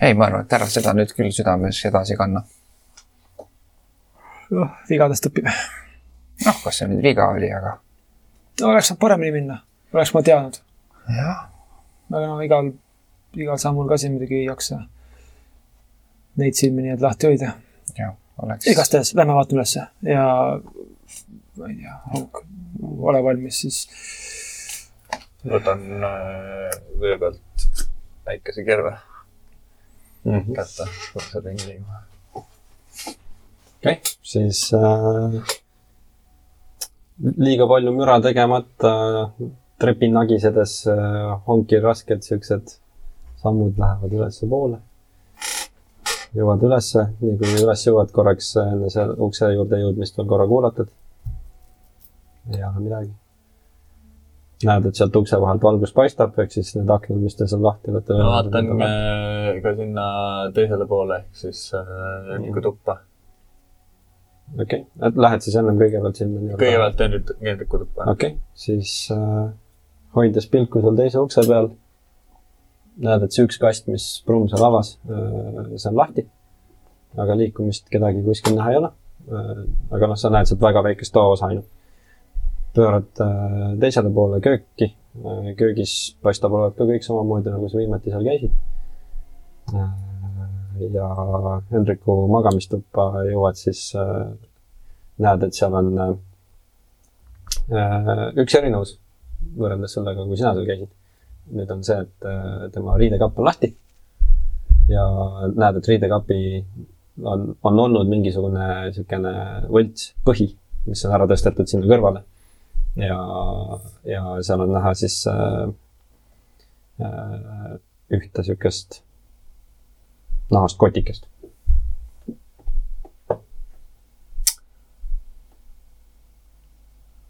ei, ma arvan, et ära seda nüüd küll südames edasi kanna. vigadest õpime. noh, kas see nüüd viga oli, aga oleks saanud paremini minna, oleks ma teadnud. aga no igal, igal sammul ka siin muidugi ei jaksa neid silmi nii et lahti hoida. oleks. igastahes lähme vaatame ülesse ja ma ei tea, ole valmis siis. võtan äh, vöö pealt väikese kerve Mhm. kätte, võtan ringi liiguma. okei okay., siis äh, liiga palju müra tegemata, trepi nagisedes ongi rasked siuksed sammud lähevad ülespoole. jõuad ülesse, nii kui üles jõuad korraks enne seal ukse juurde jõudmist veel korra kuulatud. ei ole midagi. näed, et sealt ukse vahelt valgus paistab, ehk siis need aknad, mis te seal lahti olete. ma vaatan äh, ka sinna teisele poole ehk siis äh, tuppa. Okei okay., et lähed siis ennem kõigepealt sinna nii-öelda kõigepealt teen nüüd Hendriku tuppa. okei okay., siis äh, hoides pilku seal teise ukse peal, näed, et see üks kast, mis Pruun seal avas äh,, see on lahti. aga liikumist kedagi kuskil näha ei ole äh,. aga noh, sa näed sealt väga väikest toaosa ainult. pöörad äh, teisele poole kööki äh,, köögis paistab olevat ka kõik samamoodi, nagu sa viimati seal käisid äh,. Ja Hendriku magamistuppa jõuad siis äh,, näed, et seal on äh, üks erinevus võrreldes sellega, kui sina seal käisid. nüüd on see, et äh, tema riidekapp on lahti. ja näed, et riidekapi on, on olnud mingisugune niisugune võlts põhi, mis on ära tõstetud sinna kõrvale. ja, ja seal on näha siis äh, ühte niisugust nahast kotikest.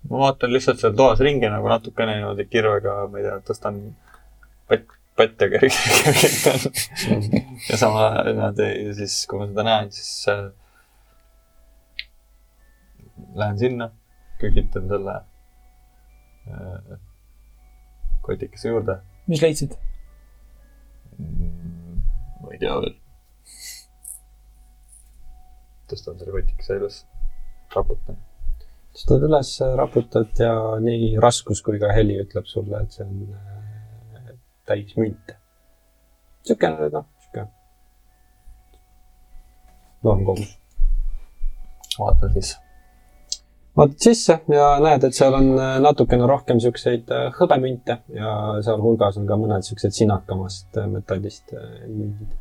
ma vaatan lihtsalt seal toas ringi nagu natukene niimoodi kirvega, ma ei tea, tõstan patt, patte kergitan. ja sama niimoodi ja siis, kui ma seda näen, siis äh, lähen sinna, kükitan selle äh, kotikese juurde mis leidsid? mm,. ma ei tea veel. Tõstan selle kotikese üles, raputan. tõstad üles, raputad ja nii raskus kui ka heli ütleb sulle, et see on äh, täis münte. niisugune noh, niisugune loomkogus. vaatan siis. vaatad sisse ja näed, et seal on äh, natukene rohkem niisuguseid äh, hõbemünte ja sealhulgas on ka mõned niisugused sinakamast metallist mündid.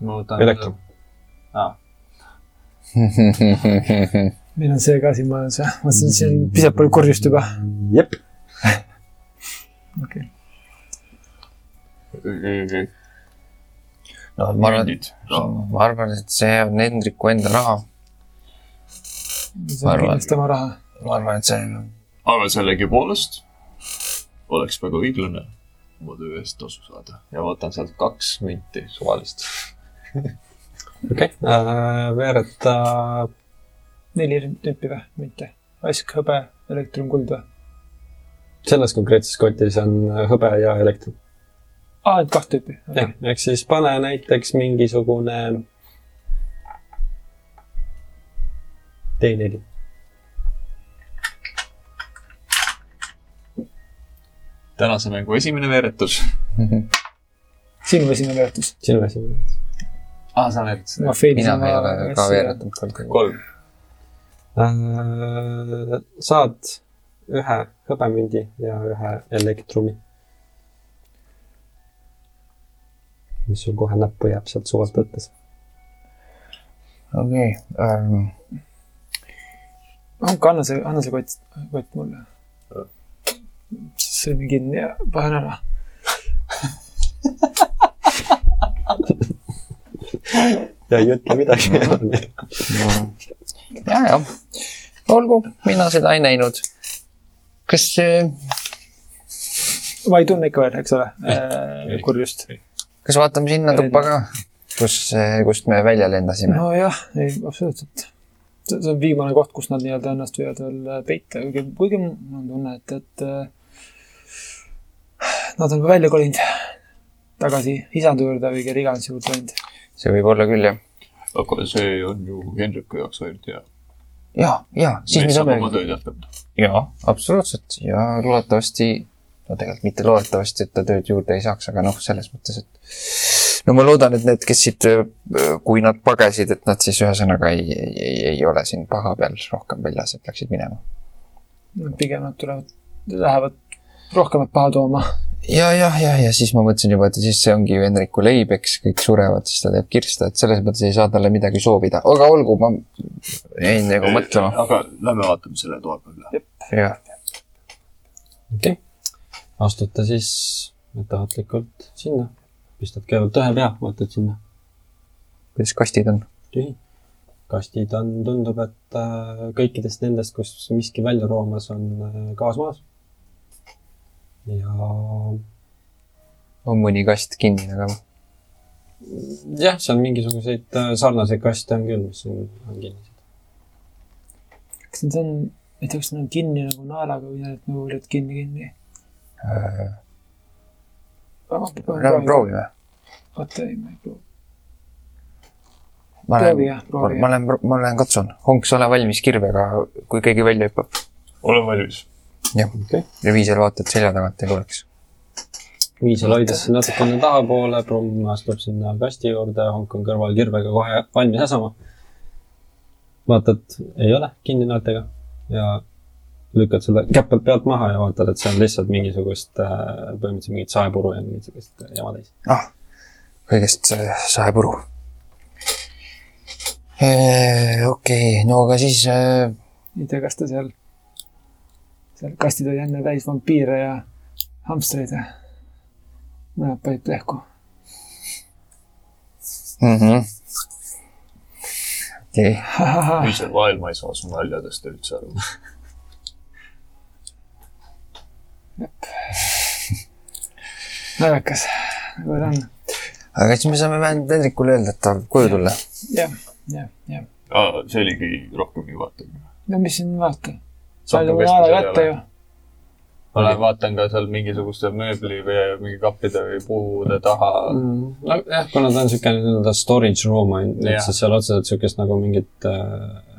ma võtan. Elektrum.. aa, [LAUGHS] meil on see ka siin majas jah, ma mõtlesin, et siin on pisut palju kurjust juba. jep, [LAUGHS] okei, no ma arvan, ma arvan, et see on Hendriku enda raha. see Ma on kindlasti tema raha. ma arvan, et see on, aga sellegipoolest oleks väga õiglane oma töö eest tasu saada ja võtan sealt kaks münti suvalist. [LAUGHS] okei okay., veereta neli tüüpi või, mitte? ask, hõbe, elektrum, kuld või? selles konkreetses kotis on äh, hõbe ja elektrum. aa, et kaht tüüpi. jah, ehk siis pane näiteks mingisugune D4. tänase mängu esimene veeretus. [LAUGHS] sinu esimene veeretus. sinu esimene. aa, sa veeretasid? ma failisin mina ei ole ka. veeretanud kolm. kolm. Äh, saad ühe hõbemündi ja ühe elektrumi. mis sul kohe näppu jääb sealt suvalt võttes. okei, ähm, Anka, anna see, anna see kott, kott mulle. see mingi, panen ära. [LAUGHS] [LAUGHS] ja ei ütle midagi. [LAUGHS] ja, ja olgu, mina seda ei näinud. kas äh,, ma ei tunne ikka veel, eks ole, kurjust. kas vaatame sinna tuppa ka, kus, kust me välja lendasime? nojah, ei, absoluutselt. see see on viimane koht, kus nad nii-öelda ennast võivad veel peita, kuigi, kuigi mul on tunne, et, et äh, nad on välja kolinud tagasi isanda juurde või kelle iganes juurde läinud. See võib olla küll, jah. aga see on ju Hendriku jaoks ainult hea. ja, ja siis me saame oma tööd jätkata. jaa, absoluutselt ja loodetavasti, no tegelikult mitte loodetavasti, et ta tööd juurde ei saaks, aga noh, selles mõttes, et no ma loodan, et need, kes siit, kui nad pagesid, et nad siis ühesõnaga ei, ei, ei, ei ole siin paha peal rohkem väljas, et läksid minema. pigem nad tulevad, lähevad rohkemat paha tooma. ja, ja, ja, ja siis ma mõtlesin juba, et siis see ongi ju Hendriku leib, eks kõik surevad, siis ta teeb kirsta, et selles mõttes ei saa talle midagi soovida, aga olgu, ma jäin nagu mõtlema. aga lähme vaatame selle toa peale. jah, okei okay.. astute siis ettevaatlikult sinna, pistad kõigepealt ühe pea, vaatad sinna, kuidas kastid on? tühi. kastid on, tundub, et äh, kõikidest nendest, kus miski välja roomas, on äh, gaas maas. Ja on mõni kast kinnine ka või? jah, seal mingisuguseid äh, sarnaseid kaste on küll, mis on, on kinnised. kas need on, ma ei tea, kas need on kinni nagu naelaga või need nagu olid kinni, kinni. Lähme proovime. oota, ei, ma ei proovi. ma lähen, ma. lähen, ma lähen katsun. Honks, ole valmis kirvega, kui keegi välja hüppab. olen valmis. Jah okei okay.. ja Viisel vaata, et selja tagant ei tuleks. Viisel hoides natukene tahapoole, Brumm astub sinna kasti juurde, Honk on kõrval kirvega kohe valmis äsama. vaatad, ei ole kinni naeltega ja lükkad selle käppelt pealt maha ja vaatad, et see on lihtsalt mingisugust, põhimõtteliselt mingit saepuru ja mingit sellist jama täis. ah, kõigest äh, saepuru. okei, no aga siis äh, ei tea, kas ta seal, seal kastid oli enne täis vampiire ja hamstreid ja mõned panid plehku. mm. -hmm. okei, ühisel vahel ma ei saa su naljadest üldse aru. naljakas, nagu ta on. aga siis me saame vähemalt Hendrikule öelda, et ta koju tulla. jah, jah, jah. see oligi rohkem ei vaata. no mis siin vaata. Saab sai ka ju pesta naela seal kätte ei ju ole.. ma lähen vaatan ka seal mingisuguste mööbli või mingi kappide või puude taha. nojah, kuna ta on niisugune nii-öelda storage room on ju, et siis seal otseselt niisugust nagu mingit äh,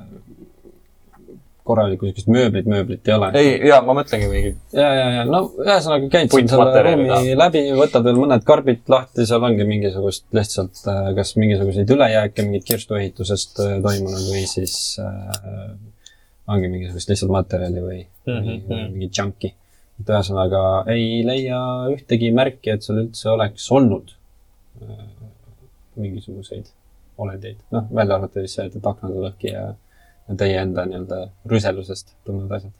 korralikku niisugust mööblit, mööblit ei ole. ei, jaa, ma mõtlengi mingi, ja, ja, ja no ühesõnaga käid siin selle ruumi läbi, võtad veel mõned karbid lahti, seal ongi mingisugust lihtsalt äh, kas mingisuguseid ülejääke mingit kirstuehitusest äh, toimunud või siis äh, ongi mingisugust lihtsalt materjali või mm Mhm, -hmm. mhm. mingit junk'i. et ühesõnaga ei leia ühtegi märki, et seal üldse oleks olnud äh, mingisuguseid olendeid, noh, välja arvatud siis see, et, aknad on lõhki ja ja teie enda nii-öelda rüselusest tulnud asjad.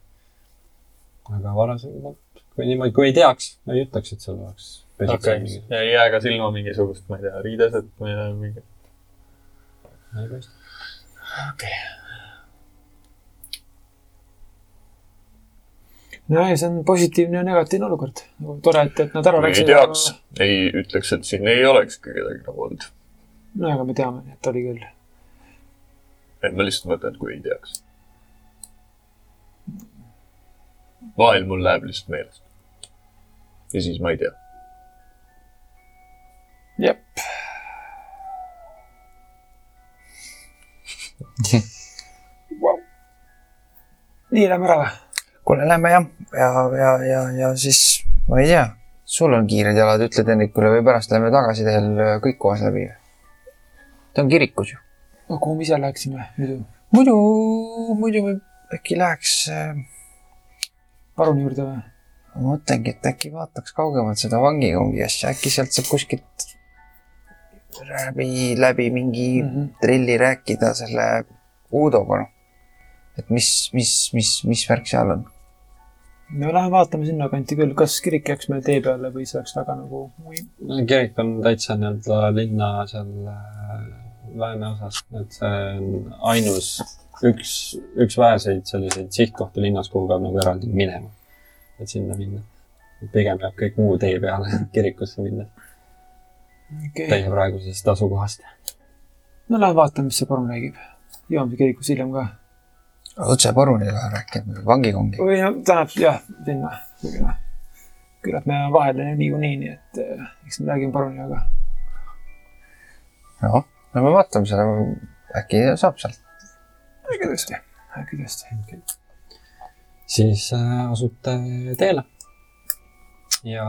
aga varasemalt, kui niimoodi, kui ei teaks, ei ütleks, et seal oleks okei okay., ei jää ka silma mingisugust, ma ei tea, riideset või mingi. ei paista. No ja see on positiivne ja negatiivne olukord. nagu tore, et, et nad ära ei läksid. teaks, ei ütleks, et siin ei olekski kedagi nagu olnud. no aga me teame, et oli küll. et ma lihtsalt mõtlen, et kui ei teaks. vahel mul läheb lihtsalt meelest. ja siis ma ei tea. jep. [LAUGHS] nii, lähme ära või? kuule, lähme jah, ja, ja, ja, ja siis ma ei tea, sul on kiired jalad, ütled Hendrikule või pärast lähme tagasi teel kõik koos läbi. ta on kirikus ju. no kuhu me ise läheksime muidu? muidu, muidu me äkki läheks äh, paruni juurde või? ma mõtlengi, et äkki vaataks kaugemalt seda vangikongi asja, äkki sealt saab kuskilt läbi, läbi mingi mm. -hmm. trilli rääkida selle Uudoga, noh. et mis, mis, mis, mis värk seal on? No lähme vaatame sinnakanti küll, kas kirik jääks meil tee peale või see oleks väga nagu kirik on täitsa nii-öelda linna seal äh, lääneosas, et see on ainus, üks, üks väheseid selliseid sihtkohti linnas, kuhu peab nagu eraldi minema, et sinna minna. pigem jääb kõik muu tee peale [LAUGHS] kirikusse minna, okei teie praegusest asukohast. no lähme vaatame, mis see parun räägib. jõuame kirikusse hiljem ka. Otse paruniga rääkima, vangikongi. või no tähendab jah, sinna. küllap me oleme vahel niikuinii, nii et eh, eks me räägime paruniga ka. noh, no me vaatame seda, äkki saab sealt. kindlasti. kindlasti. siis äh, asute teele. ja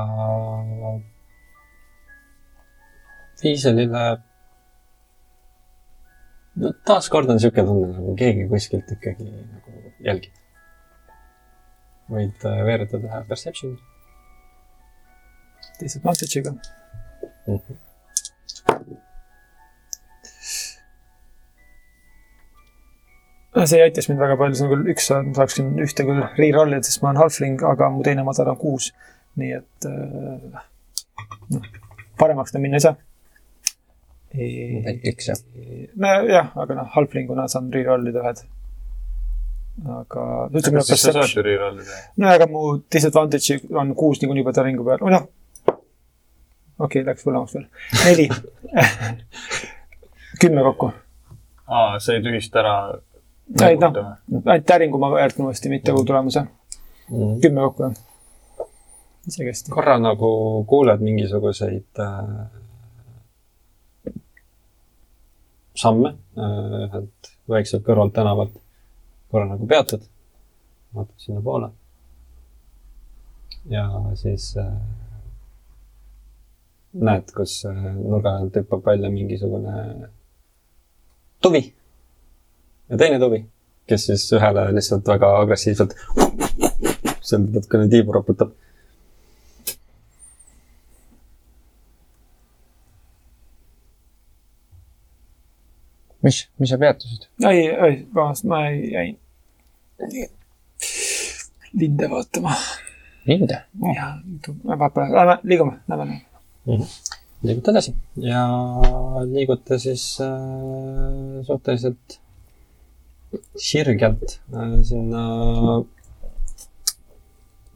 Iiselile no taaskord on niisugune tunne, nagu keegi kuskilt ikkagi nagu jälgib. võid äh, veeretada ühe perception'i disadvantage'iga. mm. -hmm. see aitas mind väga palju, see on küll üks, ma saaksin ühte küll reroll ida, sest ma olen halfling, aga mu teine madal on kuus. nii et äh, noh, paremaks ta minna ei saa. Ainult üks, jah? nojah, aga noh, halflinguna saan reroll ida ühed. aga ütleme, kas sa saad ju rerollida? no aga mu disadvantage on kuus niikuinii juba taringu peal, või noh. okei okay,, läks hullemaks veel. neli. [LAUGHS] kümme kokku. aa, sa ei tühista ära. ei noh, ainult täringu ma väärtan uuesti, mitte kogu tulemuse. Mm. kümme kokku jah. isegi hästi. korra nagu kuuled mingisuguseid äh, samme ühelt väikselt kõrvalt tänavalt. korra nagu peatud, vaatad sinnapoole. ja siis äh, näed, kus äh, nurga alt hüppab välja mingisugune tuvi ja teine tuvi, kes siis ühele lihtsalt väga agressiivselt [LAUGHS] seal natukene tiibu raputab. mis, mis sa peatusid? ei, ei, vabandust, ma ei- jäin linde vaatama. linde? jah, vahepeal, lähme, liigume, lähme, lähme. liigute edasi ja liigute siis äh, suhteliselt sirgelt äh, sinna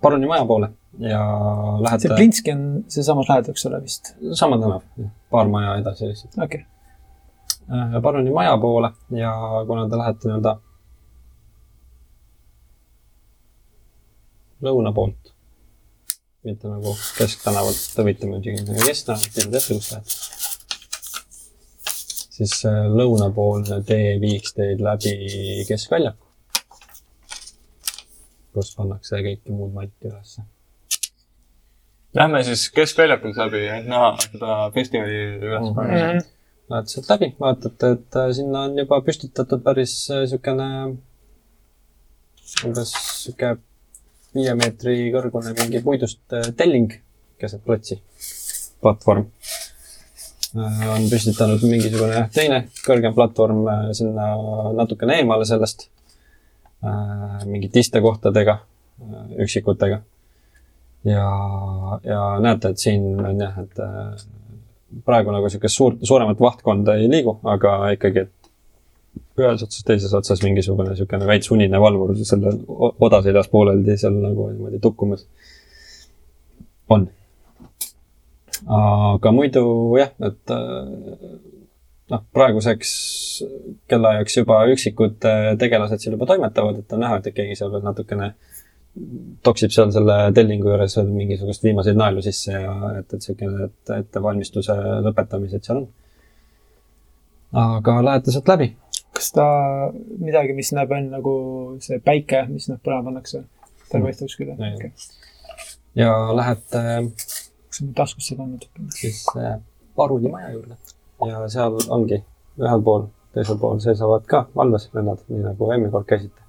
paruni maja poole ja see lähete, Plinski on sealsamas lähedal, eks ole vist. sama tänav, paar maja edasi lihtsalt okei okay., äh, paruni maja poole ja kuna te lähete nii-öelda lõuna poolt, mitte nagu kesktänavalt, tõvite muidugi nagu kesktänavalt, te teate, kus lähete. siis see lõunapoolne tee viiks teid läbi keskväljaku, kus pannakse kõike muud matti ülesse. Lähme siis keskväljakult läbi, et näha seda festivali ülespanekut. mm. Lähete sealt läbi, vaatate, et äh, sinna on juba püstitatud päris äh, siukene, umbes sihuke viie meetri kõrgune mingi puidust äh, telling keset platsi, platvorm. on püstitanud mingisugune teine kõrgem platvorm äh, sinna natukene eemale sellest, mingite istekohtadega, üksikutega. ja, ja näete, et siin on jah, et äh, praegu nagu siukest suurt, suuremat vahtkonda ei liigu, aga ikkagi, et ühes otsas, teises otsas mingisugune siukene veits unine valvur selle oda seljas pooleldi seal nagu niimoodi tukkumas on. aga muidu jah, et äh, noh, praeguseks kellaajaks juba üksikud äh, tegelased seal juba toimetavad, et on näha, et keegi seal veel natukene toksib seal selle tellingu juures mingisugust viimaseid naelu sisse ja et, et siukene, et ettevalmistuse lõpetamised seal on. aga lähete sealt läbi. kas ta midagi, mis näeb enne nagu see päike, mis noh, põlema pannakse, ta ei paista kuskile Ei. okay.? ja lähete see on taskusse pannud? siis äh, Paruni maja juurde ja seal ongi ühel pool, teisel pool seisavad ka valves vennad, nii nagu eelmine kord käisite.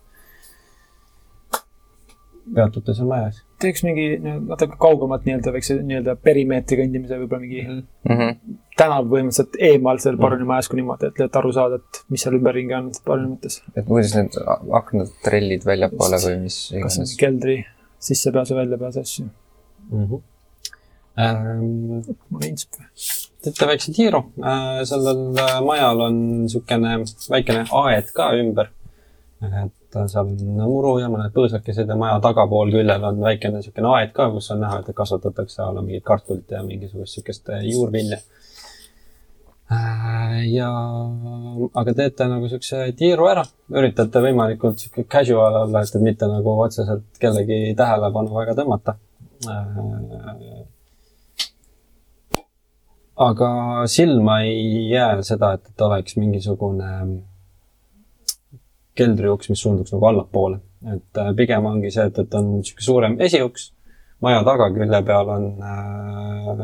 Peatute seal maja ees. teeks mingi natuke kaugemat nii-öelda väikse nii-öelda perimeetri kõndimise, võib-olla mingi Mm -hmm. tänav põhimõtteliselt eemal seal paruni majas, kui niimoodi, et et aru saada, et mis seal ümberringi on paruni mõttes. et kuidas need aknad trellid väljapoole või mis kas on iganes. keldri sissepääsu, väljapääsu asju. mm. -hmm. Ähm, mul on insp. teete väikse tiiru äh,, sellel äh, majal on niisugune väikene aed ka ümber. et äh, seal on muru ja mõned põõsakesed ja maja tagapool küljel on väikene niisugune aed ka, kus on näha, et kasvatatakse a la mingit kartulit ja mingisugust niisugust äh, juurvilja. ja, aga teete nagu niisuguse tiiru ära, üritate võimalikult sihuke casual olla, et, mitte nagu otseselt kellegi tähelepanu väga tõmmata. aga silma ei jää seda, et, et oleks mingisugune keldriuks, mis suunduks nagu allapoole. et äh, pigem ongi see, et, et on niisugune suurem esiuks, maja taga külje peal on äh,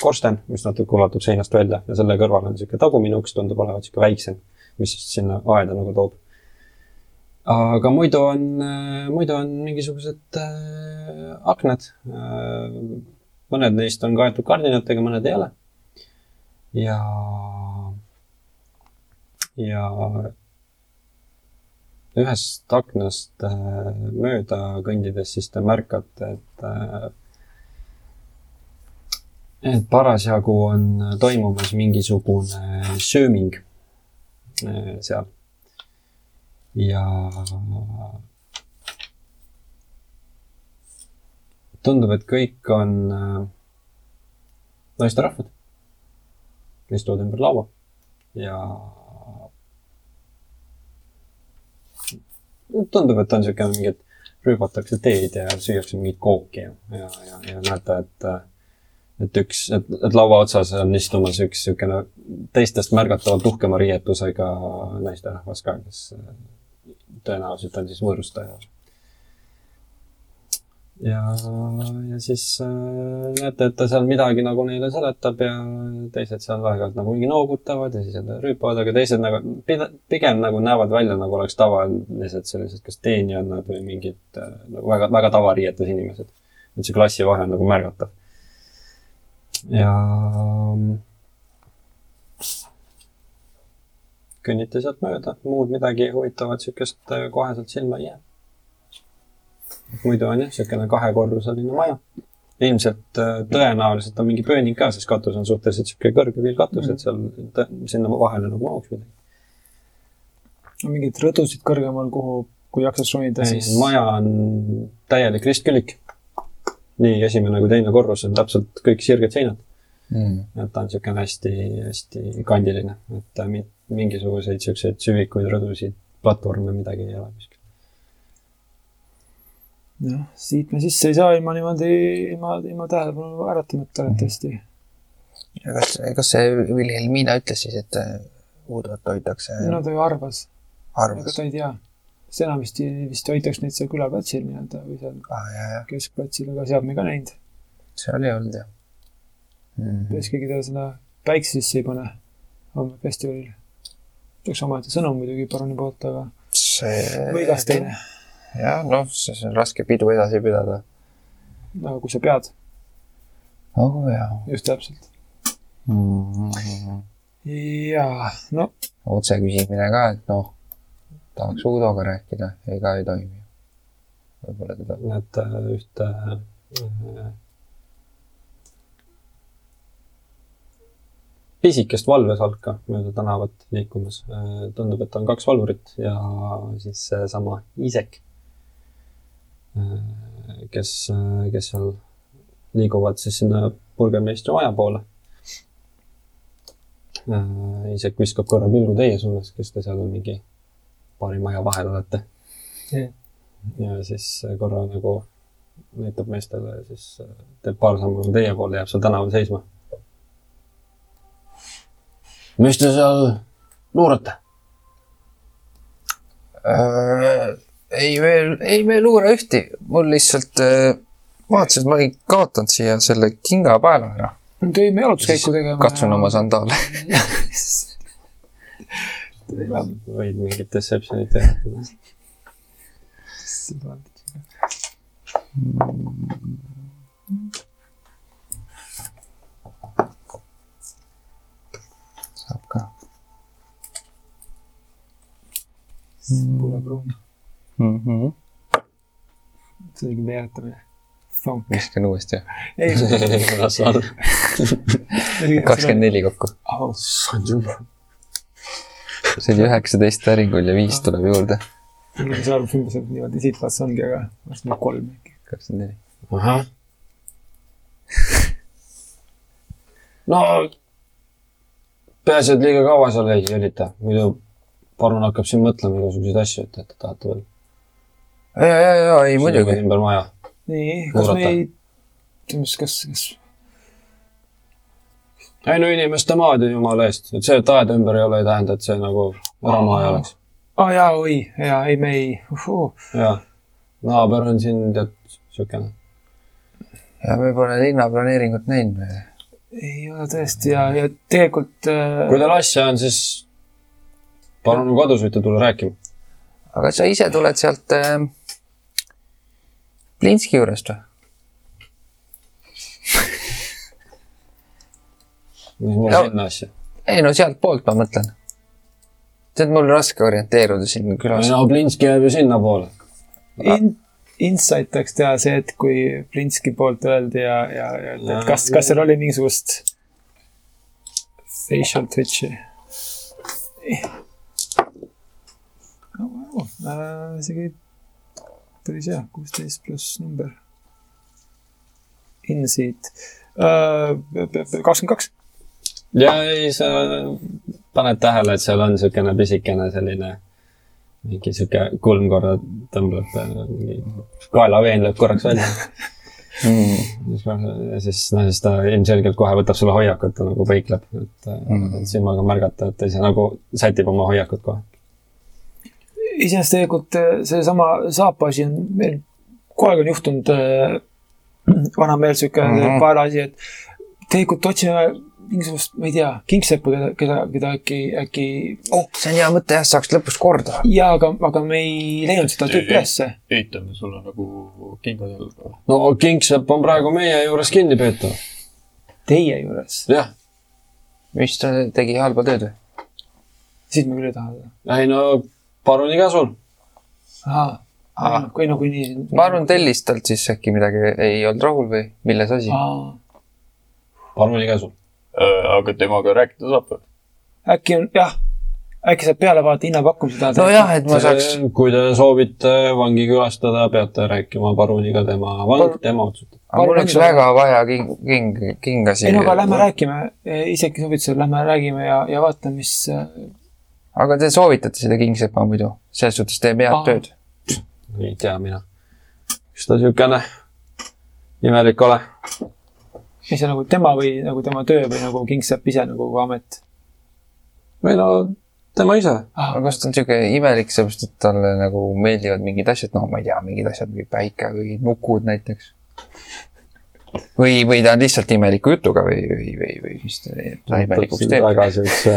korsten, mis natuke ulatub seinast välja ja selle kõrval on niisugune tagumine uks, tundub olevat niisugune väiksem, mis sinna aeda nagu toob. aga muidu on, muidu on mingisugused äh, aknad äh,. mõned neist on kaetud kardinatega, mõned ei ole. ja, ja ühest aknast äh, mööda kõndides siis te märkate, et äh, et parasjagu on toimumas mingisugune sööming äh, seal. ja tundub, et kõik on naisterahvad, istuvad ümber laua ja tundub, et on niisugune mingi, et rüübatakse teed ja süüakse mingit kooki ja, ja, ja, ja näete, et et üks, et, et laua otsas on istumas üks niisugune teistest märgatavalt uhkema riietusega naisterahvas ka, kes tõenäoliselt on siis võõrustaja. ja, ja siis äh, näete, et ta seal midagi nagu neile seletab ja teised seal aeg-ajalt nagu mingi noogutavad ja siis jälle rüüpavad, aga teised nagu pigem nagu näevad välja nagu oleks tavalised sellised kas teenijad või mingid äh, nagu väga, väga tavariietus inimesed. et see klassivahe on nagu märgatav. ja kõnnite sealt mööda, muud midagi huvitavat niisugust äh, koheselt silma ei jää. Muidu on jah, niisugune kahekorruseline maja. ilmselt äh, tõenäoliselt on mingi pööning ka, sest katus on suhteliselt niisugune kõrge külgkatus, et seal sinna vahele nagu mahuks midagi. mingeid rõdusid kõrgemal, kuhu, kui jaksaks ronida, siis. maja on täielik ristkülik. nii esimene kui teine korrus on täpselt kõik sirged seinad, mm.. et ta on niisugune hästi-hästi kandiline, et äh, mi- mingisuguseid niisuguseid süvikuid, rõdusid, platvorme, midagi ei ole kuskil. jah, siit me sisse ei saa ilma niimoodi, ilma, ilma tähelepanu äratamata arvatavasti. ja kas, kas see Vilhelmina ütles siis, et äh, uudot hoitakse no ta ju arvas, arvas ta? ei tea. sest enamasti vist hoitakse neid seal külaplatsil nii-öelda või seal jaa, keskplatsil, aga sealt me ka näinud. seal ei olnud jah mm. peaks. keegi talle seda päikse sisse ei pane homme festivalil. oleks omaette sõnum muidugi paruni poolt, aga see või igas teine. jah, noh, siis on raske pidu edasi pidada. aga kui sa pead, oh jaa just täpselt. mm. -hmm. jaa, no otse küsimine ka, et noh, tahaks Uudoga rääkida, ega ei toimi. võib-olla teda, näete ühte äh, pisikest valvesalka mööda tänavat liikumas. tundub, et on kaks valvurit ja siis seesama Iisek, kes, kes seal liiguvad siis sinna burgemeistri maja poole. Iisek viskab korra pilgu teie suunas, kes te seal mingi paari maja vahel olete ja siis korra nagu näitab meestele ja siis äh, teeb paar sammu teie poole, jääb seal tänaval seisma. mis te seal luurate? äh, ei veel, ei me ei luure ühti, mul lihtsalt äh, vaatasin, et ma olin kaotanud siia selle kingapaela ära. tõime jalutuskäiku tegema. katsun oma. sandaale. võid mingit deception'it teha. saab ka pole pruun, mm. -hmm. see oligi veeretamine. Viskan uuesti. ei, [LAUGHS] kakskümmend neli kokku. see oli üheksateist päringul ja viis tuleb juurde. neli. see arv umbes, et niimoodi siitplaats ongi, aga varsti kolm äkki. kakskümmend neli. ahah. no peaasi, et liiga kaua seal ei jälita, muidu parun hakkab siin mõtlema igasuguseid asju, et, et te tahate veel. ja, ja, ja ei muidugi. ümber maja. nii, kas me ei, kas, kas, kas ei no inimeste maad ju jumala eest, et see, et aeda ümber ei ole, ei tähenda, et see nagu eramaja oleks. aa jaa, oi, jaa, ei me ei jaa, naaber on siin tead siukene. ja me pole linnaplaneeringut näinud. ei ole tõesti ja, ja tegelikult äh, kui teil asja on, siis palun kodus võite tulla rääkima. aga sa ise tuled sealt äh, Plinski juurest või? mis mul No. sinna asja? ei no sealtpoolt ma mõtlen. tead, mul raske orienteeruda siin külas. no Plinski jääb ju sinnapoole. in, insight oleks teha see, et kui Plinski poolt öeldi ja, ja, ja et et kas, kas seal oli mingisugust facial twitch'i oh,. Äh, isegi päris hea, kuusteist pluss number. In siit äh, kakskümmend kaks. ja ei, sa paned tähele, et seal on siukene pisikene selline mingi sihuke kulm korra tõmbleb, mingi kaelaveen lööb korraks välja. ja siis, no siis ta ilmselgelt kohe võtab sulle hoiakut, ta nagu põikleb, et mm., et silmaga märgata, et ta ise nagu sätib oma hoiakut kohe. Iseenesest tegelikult äh, seesama saapa asi on meil kogu aeg on juhtunud äh, vana meel sihuke mm. -hmm. paelaasi, et tegelikult otsime mingisugust, ma ei tea, kingseppu, keda, keda, keda äkki, äkki oh, see on hea mõte jah, saaks lõpus korda. jaa, aga, aga me ei leidnud seda tüüpi ülesse. ehitame sulle nagu kingad jalga. no Kingsepp on praegu meie juures kinni peetav. Teie juures, jah, mis ta tegi halba tööd või? siis me küll ei taha seda. ei no paruni käsul. ahah, Aa. kui nagunii. ma arvan, tellis talt siis äkki midagi ei olnud rahul või milles asi? paruni käsul. aga temaga rääkida saab või? äkki on, jah, äkki saab peale vaadata hinnapakkumise. nojah, et ma saaks, kui te soovite vangi külastada, peate rääkima paruniga, tema vang Par-, tema otsustab. aga mul oleks väga vaja king, king, kingasi. ei no aga lähme räägime, isegi soovitusel lähme räägime ja, ja vaatame, mis äh, aga te soovitate seda kingsepa muidu, selles suhtes teeb head Aa. tööd. ei tea mina. kas ta siukene imelik ole? mis see nagu tema või nagu tema töö või nagu Kingsepp ise nagu amet või no tema ise. ah, aga. kas ta on siuke imelik, sellepärast et talle nagu meeldivad mingid asjad, noh, ma ei tea, mingid asjad, mingi päike või nukud näiteks. või, või ta on lihtsalt imeliku jutuga või, või, või, või mis ta ta imelikuks teeb. väga siukse,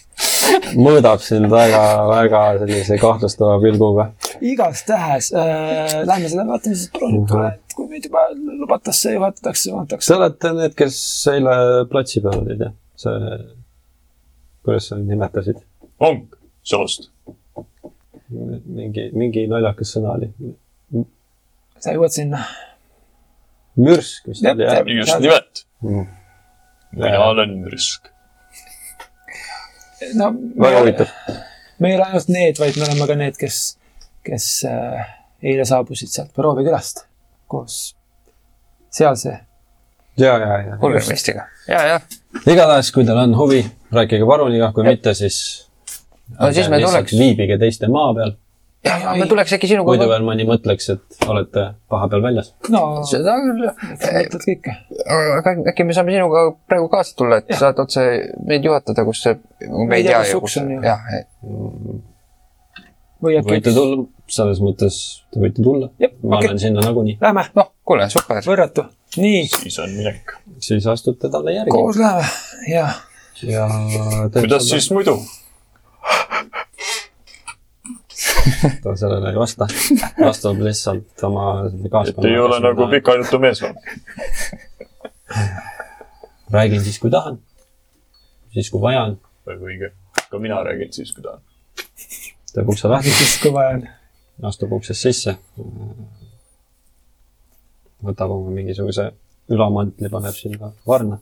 [LAUGHS] mõõdab sind väga, väga sellise kahtlustava pilguga. igastahes äh, lähme selle, vaatame siis proovime, et kui meid juba lubatakse, juhatatakse, juhatatakse. Te olete need, kes eile platsi peal olid, jah? see, kuidas sa neid nimetasid? vang, soost. mingi, mingi naljakas sõna oli. sa jõuad sinna. Mürsk vist Jep, oli, jah jep.? just nimelt, Mm. mina olen mürsk. no väga huvitav. me ei ole ainult need, vaid me oleme ka need, kes, kes äh, eile saabusid sealt Peroovi külast koos sealse. ja, ja, ja. pulbermeistriga. ja, ja. igatahes, kui teil on huvi, rääkige paruniga, kui mitte, siis. No siis me tuleks. viibige teiste maa peal, ja, ja me tuleks äkki sinuga muidu. veel mõni mõtleks, et olete vahepeal väljas. no seda küll. mõtled kõike. aga äkki me saame sinuga praegu kaasa tulla, et Jah. saad otse meid juhatada, kus see, me ei tea, ju, kus on jah, või äkki võite tulla, selles mõttes te võite tulla. Jep, ma okei. olen sinna nagunii. Lähme, noh, kuule, super. võrratu. nii, siis on minek. siis astute talle järgi. koos läheme ja ja. kuidas siis muidu? [LAUGHS] ta sellele ei vasta, vastab lihtsalt oma et ei ole nagu. pika jutu mees või? räägin siis, kui tahan. siis, kui vaja on. väga õige. ka mina räägin siis, kui tahan. teeb ukse lahti, siis, kui vaja on. astub uksest sisse. võtab oma mingisuguse ülamantli, paneb sinna varna.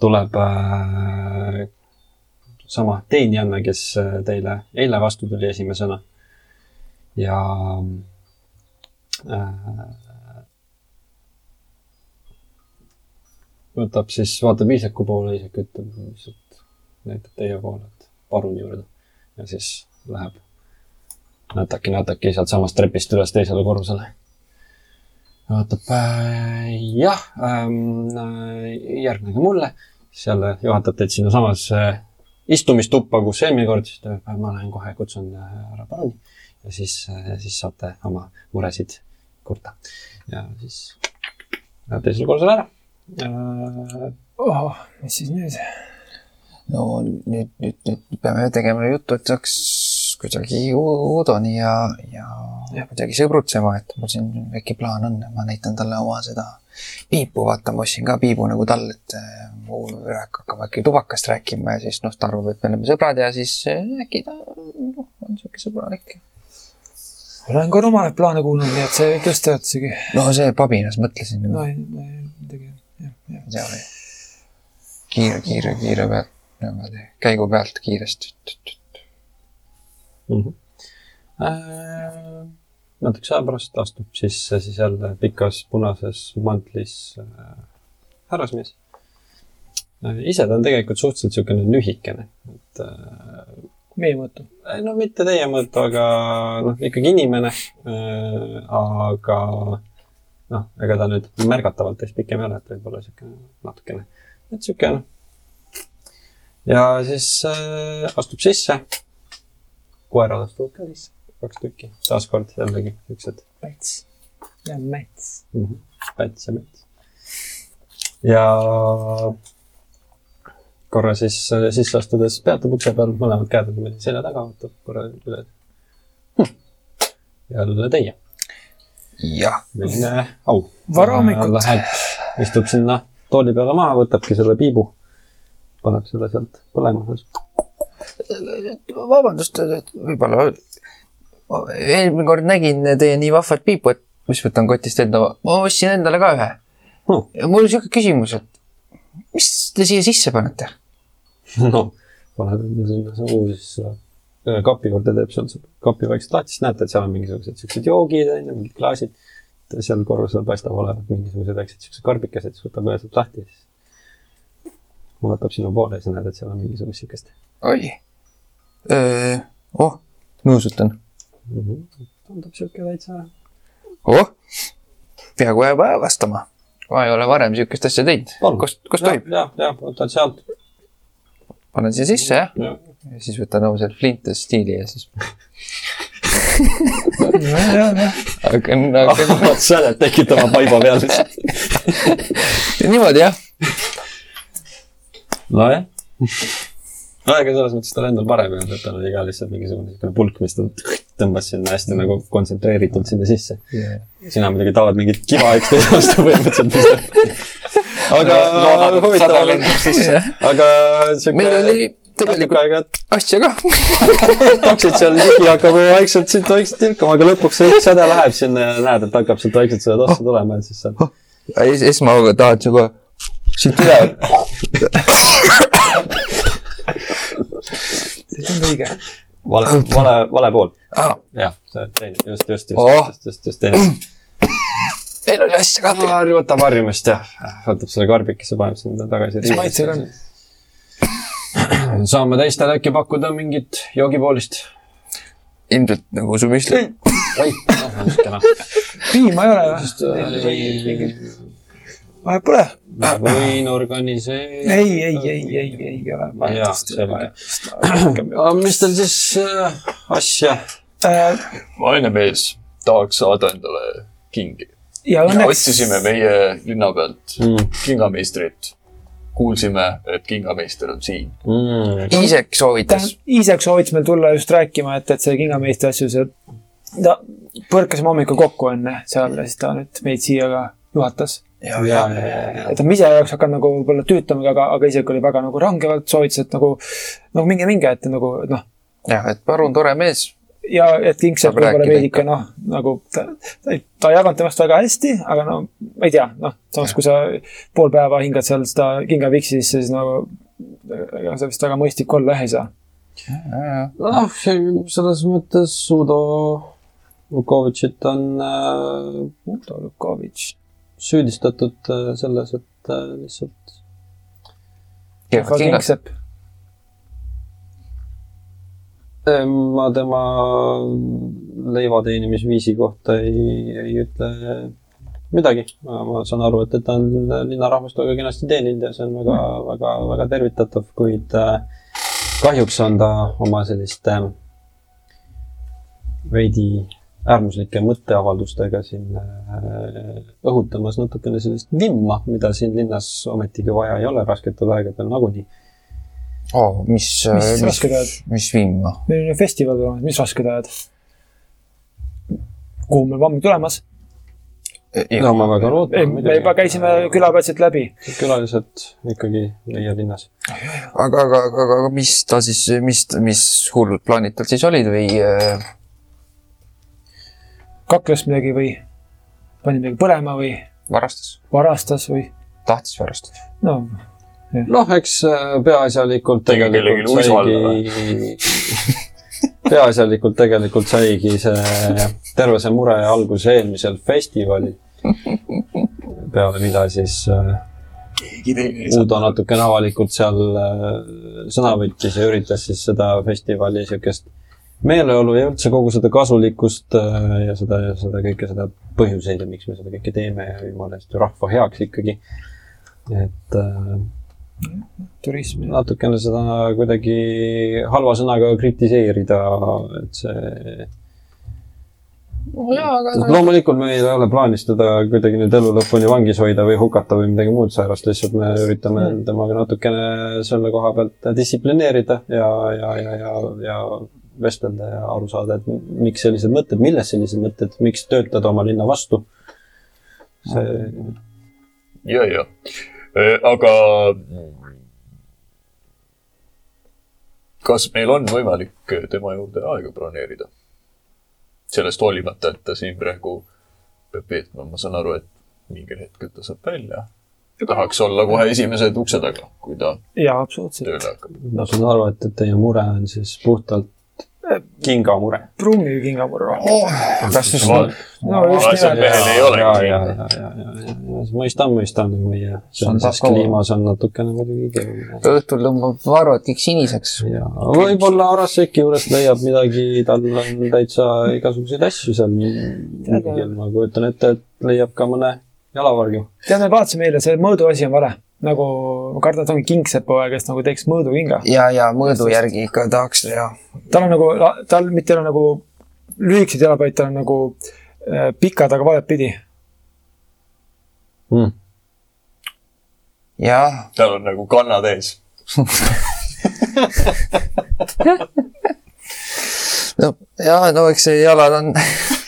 tuleb äh, sama teenijanna, kes äh, teile eile vastu tuli esimesena. Ja äh, võtab siis, vaatab Iisaku poole, Iisak ütleb lihtsalt, näitab teie poole, et paruni juurde. Ja siis läheb nätaki-nätaki sealtsamast trepist üles teisele korrusele. vaatab äh,, jah ähm,, äh, järgnege mulle, siis jälle juhatab teid sinnasamasse istumistuppa, kus eelmine kord, siis ta ütleb, ma lähen kohe kutsun äh, härra paruni. ja siis, siis saate oma muresid kurta. ja siis läheb teisele korrusele ära. oh, mis siis nüüd? no nüüd, nüüd, nüüd peame tegema juttu, et saaks kuidagi Udoni ja, ja, ja kuidagi sõbrutsema, et mul siin väike plaan on, ma näitan talle oma seda piipu, vaata, ma ostsin ka piibu nagu tal, et äh, mu ürak hakkab äkki tubakast rääkima ja siis noh, ta arvab, et me oleme sõbrad ja siis äh, äkki ta noh, on sihuke sõbralik. Olen ka rumalaid plaane kuulnud, nii et see võib tõesti töötasigi. no see pabinas mõtlesin no ei, ei, midagi, jah, jah. seal oli kiire, kiire, kiire pealt, niimoodi käigu pealt kiiresti. mm. -hmm. Äh, natukese aja pärast astub sisse siis jälle pikas punases mantlis äh, härrasmees äh,. ise ta on tegelikult suhteliselt niisugune lühikene, et äh, meie mõttu. Ei, no mitte teie mõõtu, aga noh, ikkagi inimene äh,. aga noh, ega ta nüüd märgatavalt teist pikem ei ole, et võib-olla siukene natukene, et siuke noh. ja siis äh, astub sisse. koerad astuvad ka sisse, kaks tükki, taaskord jällegi siuksed Päts ja Mäts. mm -hmm. Päts ja Mets. ja korra siis äh, sisse astudes peatub ukse peal, mõlemad käed on niimoodi selja taga, vaatab korra üle hm.. jälle teie, jah, milline au. Vara hommikut. Läheb, istub sinna tooli peale maha, võtabki selle piibu, paneb selle sealt põlema. vabandust, võib-olla eelmine kord nägin teie nii vahvat piipu, et mis võtan kotist enda, ma ostsin endale ka ühe Hmm. mul on siuke küsimus, et mis te siia sisse panete? [LAUGHS] noh, paned enda sinna suhu, siis kapi juurde teeb seal kapi vaikselt lahti, siis näete, et seal on mingisugused siuksed joogid, onju, mingid klaasid. seal korrusel paistab olevat mingisugused väiksed siuksed karbikesed, siis võtab ühe sealt lahti siis vaatab sinu poole ja siis näed, et seal on mingisugust siukest oi. oh, nuusutan. mm. -hmm. tundub siuke täitsa, oh, peaaegu jääb ajavastama. ma ei ole varem siukest asja teinud. Kust, kust tohib? jah, jah, võtad sealt. Panen siia sisse, jah? ja siis võtan oma selle Flinters stiili ja siis hakkan, hakkan hakkad sädet tekitama paiba peal. niimoodi jah. nojah. no ega selles mõttes tal endal parem ei olnud, et tal oli ka lihtsalt mingisugune niisugune pulk, mis ta tõmbas sinna hästi nagu kontsentreeritult sinna sisse. sina muidugi tahad mingit kiva üksteise vastu põhimõtteliselt. [LAUGHS] aga huvitav oli, aga siuke. meil oli tegelikult asja ka. [LAUGHS] taksid seal ligi, hakkab vaikselt siit vaikselt tilkama, aga lõpuks see üks säde läheb sinna ja näed, et hakkab sealt vaikselt seda tossa tulema ja siis saad. Es- esmahooga tahad sa kohe siit üle. see tundu õige. vale, vale, vale pool. Ah, jah, see teine, just, just, just Oh. just, just, just teine. Meil oli asja ka. harju, võtab harjumist ja võtab selle karbikese, paneb sinna tagasi. mis maitsega on?? [CLEARS THROAT] saame teistele äkki pakkuda mingit joogipoolist? ilmselt nagu su müsli. oi, kena. piima ei ole või? vahet pole. võin organiseerida. ei, ei, ei, ei, ei ole Jaa, selge. aga mis teil siis äh, asja? Äh, vaene mees tahaks saada endale kingi. Ja õnneks, otsisime meie linna pealt Mm. kingameistrit. kuulsime, et kingameister on siin. Mm. Iisek soovitas. Iisek soovitas meil tulla just rääkima, et, et see kingameistri asju, see, ta põrkasime hommikul kokku enne seal ja siis ta nüüd meid siia ka juhatas. ja, ja ja, ja, ja, et ma ise ei oleks hakanud nagu võib-olla tüütama, aga, aga Iisek oli väga nagu rangevalt soovitas, et nagu, nagu minge, minge, et nagu noh, jah, et parun tore mees. Ja et Kingsepp Saab võib-olla veidike noh, nagu ta, ta, ei- ta ei jaganud temast väga hästi, aga no ma ei tea, noh, samas kui sa pool päeva hingad seal seda kingaviksi sisse, siis nagu ega see vist väga mõistlik olla ei saa. noh, selles mõttes Udo Lukovitšit on äh, Udo Lukovitš. süüdistatud äh, selles, et äh, lihtsalt kingad. Kingsepp. Ma tema leiva teenimisviisi kohta ei, ei ütle midagi. ma saan aru, et, et ta on linnarahvast väga kenasti teeninud ja see on väga, väga, väga tervitatav, kuid äh, kahjuks on ta oma selliste veidi äärmuslike mõtteavaldustega siin äh, õhutamas natukene sellist vimma, mida siin linnas ometigi vaja ei ole rasketel aegadel nagunii. Oh,. mis, Mis mis, rasked ajad? mis vimma? meil on ju festival tulemas, mis rasked ajad? kuhu meil vamm tulemas? no ma väga ei, loodan. me juba käisime külapeatselt läbi. külalised ikkagi meie linnas. aga, aga, aga, aga mis ta siis, mis, mis hullud plaanid tal siis olid või äh, kakles midagi või pani midagi põlema või varastas? varastas või tahtis varastada? no noh, eks äh, peaasjalikult tegelikult saigi, [LAUGHS] peaasjalikult tegelikult saigi see, terve see mure alguse eelmisel festivalil. peale mida siis äh. Uudo natukene avalikult seal äh, sõna võttis ja üritas siis seda festivali niisugust meeleolu ja üldse kogu seda kasulikkust ja seda, seda kõike seda põhjuseid ja miks me seda kõike teeme ja jumala eest ju rahva heaks ikkagi. et äh, turism. natukene seda kuidagi halva sõnaga kritiseerida, et see jaa, aga loomulikult meil ei ole plaanis teda kuidagi nüüd elu lõpuni vangis hoida või hukata või midagi muud säärast, lihtsalt me üritame Mm. temaga natukene selle koha pealt distsiplineerida ja, ja, ja, ja, ja vestelda ja aru saada, et miks sellised mõtted, millest sellised mõtted, miks töötada oma linna vastu. see, ja, ja, aga kas meil on võimalik tema juurde aega broneerida? sellest hoolimata, et ta siin praegu peab veetma, ma saan aru, et mingil hetkel ta saab välja. tahaks olla kohe esimesed ukse taga, kui ta jaa, absoluutselt. ma saan aru, et, et teie mure on siis puhtalt kingamure. Brummi kingamurra. kas siis no just nimelt. ei ja, olegi ja, ja, ja, ja, ja mõistan, mõistan, meie sellises kaua. kliimas on natukene muidugi keeruline. õhtul tõmbab varuad kõik siniseks. ja võib-olla Araseki juurest leiab midagi, tal on täitsa igasuguseid asju seal. ma kujutan ette, et leiab ka mõne jalavarju. tead, me vaatasime eile, see mõõdu asi on vale. Nagu ma kardan, et ongi kingsepoja, kes nagu teeks mõõdukinga. ja, ja mõõdu järgi ikka tahaks ja tal on nagu, tal mitte ei ole nagu lühikesed jalad, vaid tal on nagu äh, pikad, aga valet pidi. Mm. ja tal on nagu kannad ees. [LAUGHS] no ja no eks see jalad on [LAUGHS]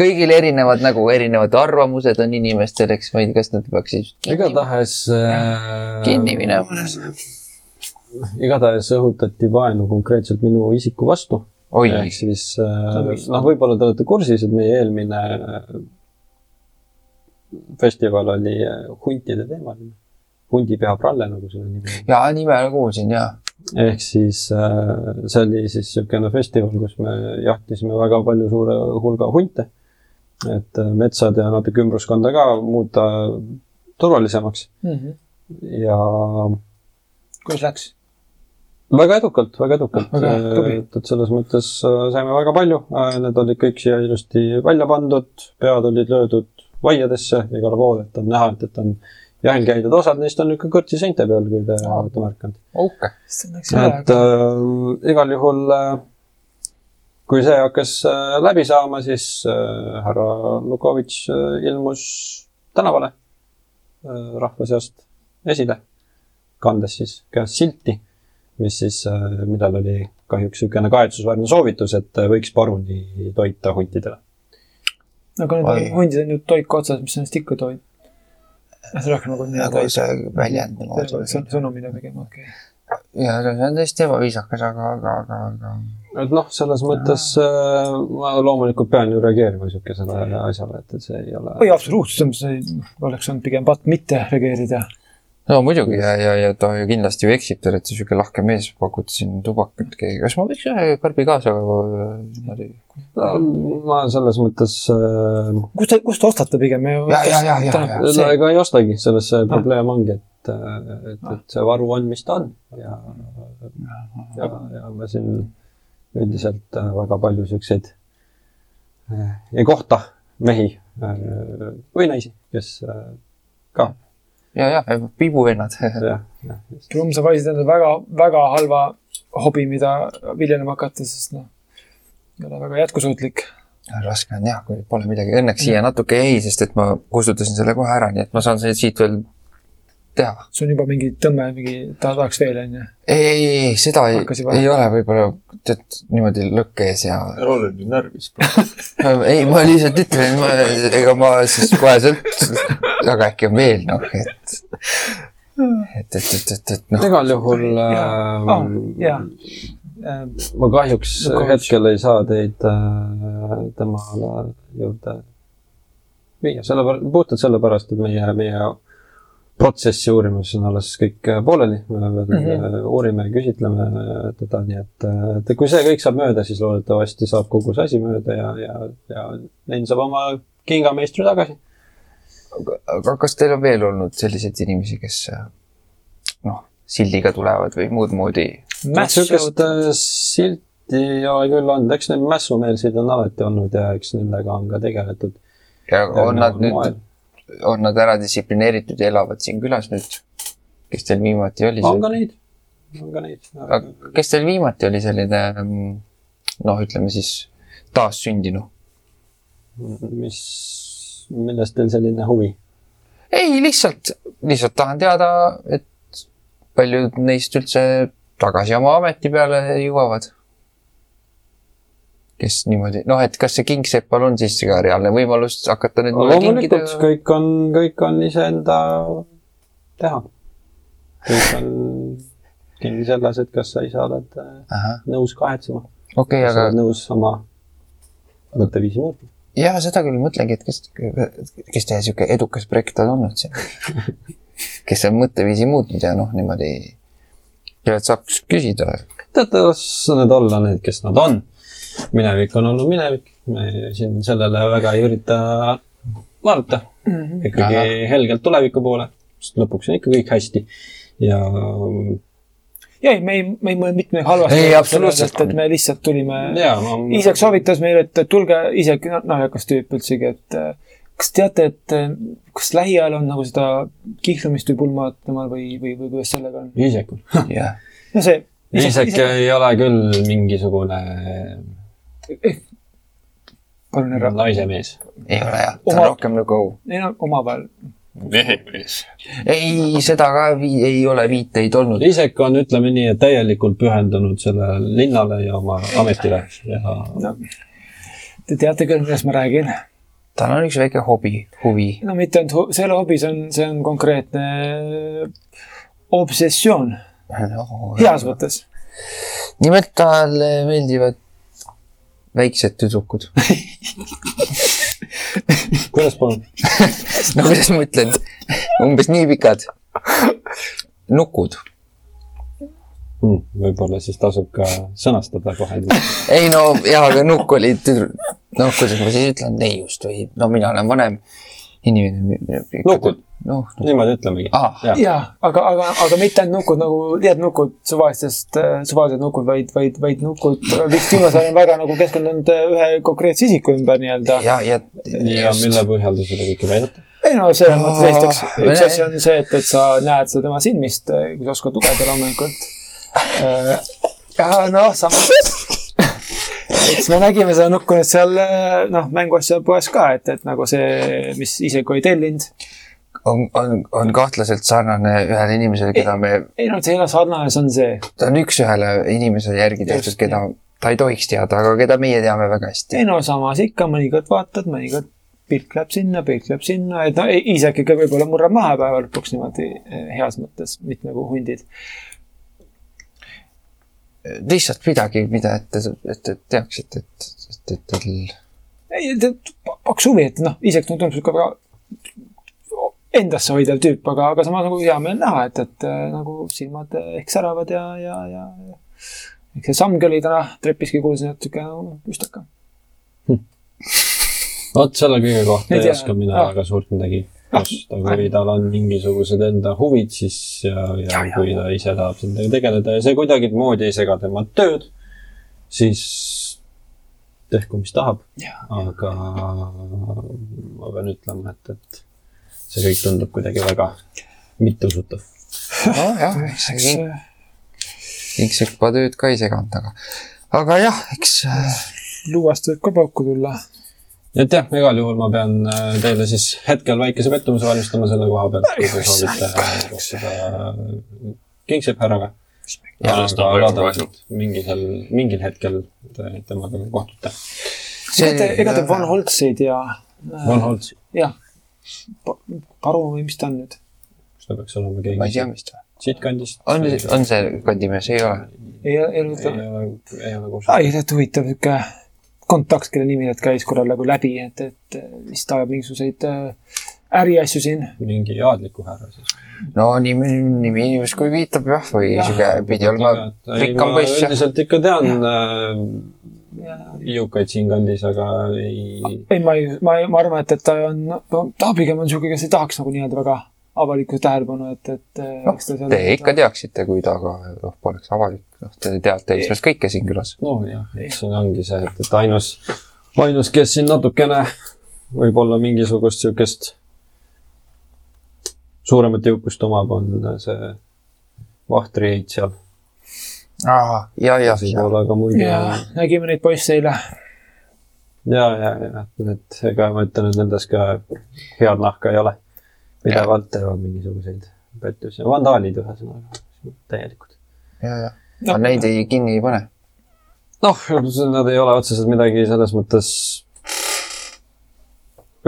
kõigil erinevad nagu erinevad arvamused on inimestel, eks ma ei tea, kas nad peaksid igatahes äh, kinni minema. igatahes õhutati vaenu konkreetselt minu isiku vastu. oi, ehk siis äh, noh, võib-olla te olete kursis, et meie eelmine äh, festival oli äh, huntide teemaline. hundipeapralle, nagu selle nimi on. ja nime kuulsin ja ehk siis äh, see oli siis niisugune festival, kus me jahtisime väga palju suure hulga hunte. Et äh, metsad ja natuke ümbruskonda ka muuta turvalisemaks ja kuidas läks? väga edukalt, väga edukalt. Väga tubli. et, et selles mõttes äh, saime väga palju, need olid kõik siia ilusti välja pandud, pead olid löödud vaiadesse igale poole, et on näha, et, et on jahil käidud, osad neist on ikka kõrtsi seinte peal, kui te olete märganud. üle, et äh, igal juhul äh, kui see hakkas äh, läbi saama, siis äh, härra Lukovitš äh, ilmus tänavale äh, rahva seast esile, kandes siis käes silti, mis siis äh,, millel oli kahjuks niisugune kahetsusväärne soovitus, et võiks paruni toita huntidele. aga need hundid on ju toiku otsas, mis ennast ikka on rohkem nagu nagu see väljend niimoodi. sõnumina tegema, okei. ja see on tõesti ebaviisakas, aga, aga, aga, aga et noh, selles mõttes äh, ma loomulikult pean ju reageerima niisugusele asjale, et, et see ei ole oi, absoluutselt, see oleks olnud pigem patt mitte reageerida. no muidugi ja, ja, ja ta ju kindlasti ju eksib, te olete sihuke lahke mees, pakute siin tubakat, kas ma võiks ühe karbi kaasa niimoodi? no, ma selles mõttes äh, kust te, kust te ostate pigem? Ja, ja, ja, ja, ja. no ega ei ostagi, selles see probleem ongi, et, et, et see varu on, mis ta on ja, ja, ja me siin üldiselt äh, väga palju siukseid äh, ei kohta mehi äh, või naisi, kes ka ja, ja pibuvennad. [LAUGHS] jah, jah. Krumm, sa valisid endale väga, väga halva hobi, mida viljelema hakata, sest noh, ei ole väga jätkusuutlik. raske on jah, kui pole midagi, õnneks siia natuke jäi, sest et ma kustutasin selle kohe ära, nii et ma saan siit veel teha. sul on juba mingi tõmme, mingi ta tahaks veel, onju. ei, ei, ei, seda ei, ei ole võib-olla tead niimoodi lõkke ees ja olen nüüd närvis. [LAUGHS] ei, ma lihtsalt ütlen, ega ma siis koheselt, aga äkki on veel noh, et, et, et, et, et, et noh, igal juhul Aa, äh, jaa. ma kahjuks coach. hetkel ei saa teid äh, tema juurde viia, sellepärast, puhtalt sellepärast, et meie, meie protsessi uurimus on alles kõik äh, pooleli, me veel mm. -hmm. uurime ja küsitleme äh, teda, nii et, et kui see kõik saab mööda, siis loodetavasti saab kogu see asi mööda ja, ja, ja Len saab oma kingameistri tagasi. aga kas teil on veel olnud selliseid inimesi, kes noh, sildiga tulevad või muud moodi? niisugust silti ei ole küll olnud, eks neid mässumeelseid on alati olnud ja eks nendega on ka tegeletud. ja on nad nüüd, on nad ära distsiplineeritud ja elavad siin külas nüüd? kes teil viimati oli? on ka neid, on ka neid. aga kes teil viimati oli selline mm, noh, ütleme siis taassündinu? mis, millest teil selline huvi? ei, lihtsalt, lihtsalt tahan teada, et paljud neist üldse tagasi oma ameti peale jõuavad. Kes niimoodi, noh, et kas see kingsepal on siis ka reaalne võimalus hakata nüüd mulle kingida? kõik on, kõik on iseenda teha. kõik on kinni selles, et kas sa ise oled äh, nõus kahetsema. okei, kas sa aga oled nõus oma mõtteviisi muutma. ja seda küll mõtlengi, et kes, kes teie sihuke edukas projekt on olnud siin. [LAUGHS] kes on mõtteviisi muutnud ja noh, niimoodi, kellelt saab küsida. teate, las need olla need, kes nad on. Minevik on olnud minevik, me siin sellele väga ei ürita vaadata. ikkagi Ahah. helgelt tuleviku poole, sest lõpuks on ikka kõik hästi ja ja ei, me ei, me ei mõelnud mitte midagi halvasti. Ei, absoluutselt. et me lihtsalt tulime. ma. Iisek soovitas meile, et tulge, Iisek, naljakas tüüp üldsegi, et äh, kas teate, et äh, kas lähiajal on nagu seda kihlumist või pulma temal või, või, või kuidas sellega on? Iisekul. jah, no see. Iisek ei ole küll mingisugune palun härra, naise mees. ei ole jah, ta on rohkem nagu ei no omavahel. mehemees. ei, seda ka vii- ei ole viiteid olnud. Iisek on, ütleme nii, et täielikult pühendunud sellele linnale ja oma ametile ja no te teate küll, millest ma räägin. tal on üks väike hobi, huvi. no mitte ainult hu-, see ei ole hobi, see on, see on konkreetne obsessioon, heas mõttes. nimelt talle meeldivad väiksed tüdrukud. [LAUGHS] kuidas palun? [LAUGHS] no kuidas ma ütlen, umbes nii pikad. nukud. Hmm, võib-olla siis tasub ka sõnastada kohe. [LAUGHS] ei no jaa, aga nukk oli tüdru-, noh, kuidas ma siis ütlen, neiust või no mina olen vanem inimene. Nukud. noh, niimoodi ütlemegi. Ah. ja, aga, aga, aga mitte ainult nukud nagu tead nukud suvalistest, suvalised nukud, vaid, vaid, vaid nukud, vist viimasel ajal on väga nagu keskendunud äh, ühe konkreetse isiku ümber nii-öelda. ja, ja. ja mille põhjal te seda kõike väidate? ei no selles mõttes esiteks, üks asi on see, et, et sa näed seda tema silmist, kui sa oskad lugeda loomulikult. ja noh, samas, eks me nägime seda nukku nüüd seal noh, mänguasja poes ka, et, et nagu see, mis isegi oli tellinud. on, on, on kahtlaselt sarnane ühele inimesele, keda me, ei no see ei ole sarnane, see on see. ta on üks-ühele inimesele järgi tehtud, keda ta ei tohiks teada, aga keda meie teame väga hästi. ei no samas ikka mõnikord vaatad, mõnikord pilk läheb sinna, pilk läheb sinna, et no isegi ikka võib-olla murrab maha päeva lõpuks niimoodi eh, heas mõttes, mitte nagu hundid. lihtsalt midagi, mida, et, et, et teaksite, et, et, et teil ei, pakkus huvi, et noh, isegi tundub sihuke väga endasse hoidev tüüp, aga, aga samas nagu hea meel näha, et, et äh, nagu silmad äh, ehk säravad ja, ja, ja, ja eks see sammgi oli täna trepiski kuulsin, et sihuke nagu püstaka. vot selle kõige kohta Ei oska mina Ah. väga suurt midagi Ah. kosta, kui tal on mingisugused enda huvid, siis ja, ja, Ja, ja, kui ta ise tahab sellega tegeleda ja see kuidagimoodi ei sega tema tööd, siis tehku, mis tahab. aga ma pean ütlema, et, et see kõik tundub kuidagi väga mitteusutav. nojah, eks see king, kingsepa tööd ka ei seganud, aga, aga jah, eks äh, luuast võib ka pauku tulla. et jah, igal juhul ma pean äh, teile siis hetkel väikese pettumuse valmistama selle koha pealt, kui te soovite äh, kohtuda Kingsepi härraga. Sellest on aga väga loodame, kahju. et mingil, hetkel te temaga kohtute. ega te, ega te Van Holtsi ei tea? Van Holtz, jah. Paru või mis ta on nüüd? kas ta peaks olema ma ei keegi tea, mis ta siitkandist? on, on see kandimees, ei ole? ei, ei ei ole ta. ole, ei ole koos. ai, tead huvitav sihuke kontakt, kelle nimi nüüd käis korral nagu läbi, et, et vist ajab mingisuguseid äh, äriasju siin. mingi aadliku härra siis. no nimi, nimi justkui viitab jah, või sihuke pidi olema rikkam poiss üldiselt ikka tean äh, iukaid siinkandis, aga ei, ei, ma ei, ma ei, ma arvan, et, et ta on, ta pigem on sihuke, kes ei tahaks nagu nii-öelda väga avalikku tähelepanu, et, et seal- te ikka teaksite, kui ta ka noh, poleks avalik, noh, te teate ilmselt kõike siin külas. nojah, eks siin ongi see, et, et ainus, ainus, kes siin natukene võib-olla mingisugust siukest suuremat jõukust omab, on see Vahtri heit seal. ja, ja, ja, võib-olla ka muid. ja ja, nägime neid poisse eile. ja, ja, ja, et ega ma ütlen, et nendes ka head nahka ei ole. pidevalt teevad mingisuguseid pettusi, vandaalid ühesõnaga, täielikud. ja, ja. aga neid ei kinni ei pane. noh, nad ei ole otseselt midagi selles mõttes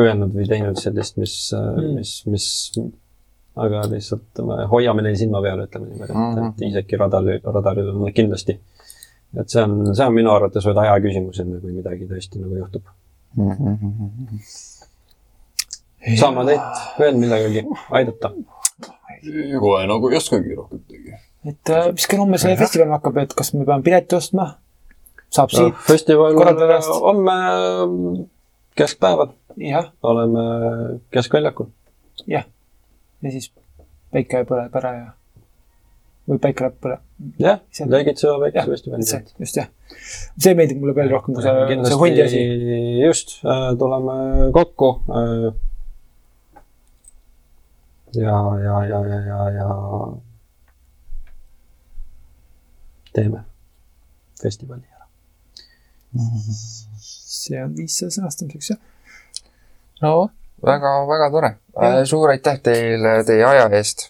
öelnud või teinud sellist, mis mm., mis, mis, aga lihtsalt me hoiame neil silma peal, ütleme niimoodi, et, Mhm. et isegi radaril, radaril on nad kindlasti. et see on, see on minu arvates vaid aja küsimus, enne kui midagi tõesti nagu juhtub. saan ma teilt veel millegagi aidata? kohe nagu ei oskagi rohkem midagi. et äh, mis kell homme see festival hakkab, et kas me peame pileti ostma? saab siit, festival korraldajast. homme keskpäeval jah, oleme keskväljakul. jah. Ja siis päike põleb ära ja, või päike läheb põle-, jah, See- Leegitseva jah, väikefestivali. see, just jah. see meeldib mulle veel rohkem kui see, see hundi asi. just, tuleme kokku. ja, ja, ja, ja, ja, ja teeme festivali ära. see on viis selle sõnastamiseks, jah. no väga, väga tore. suur aitäh teile teie aja eest.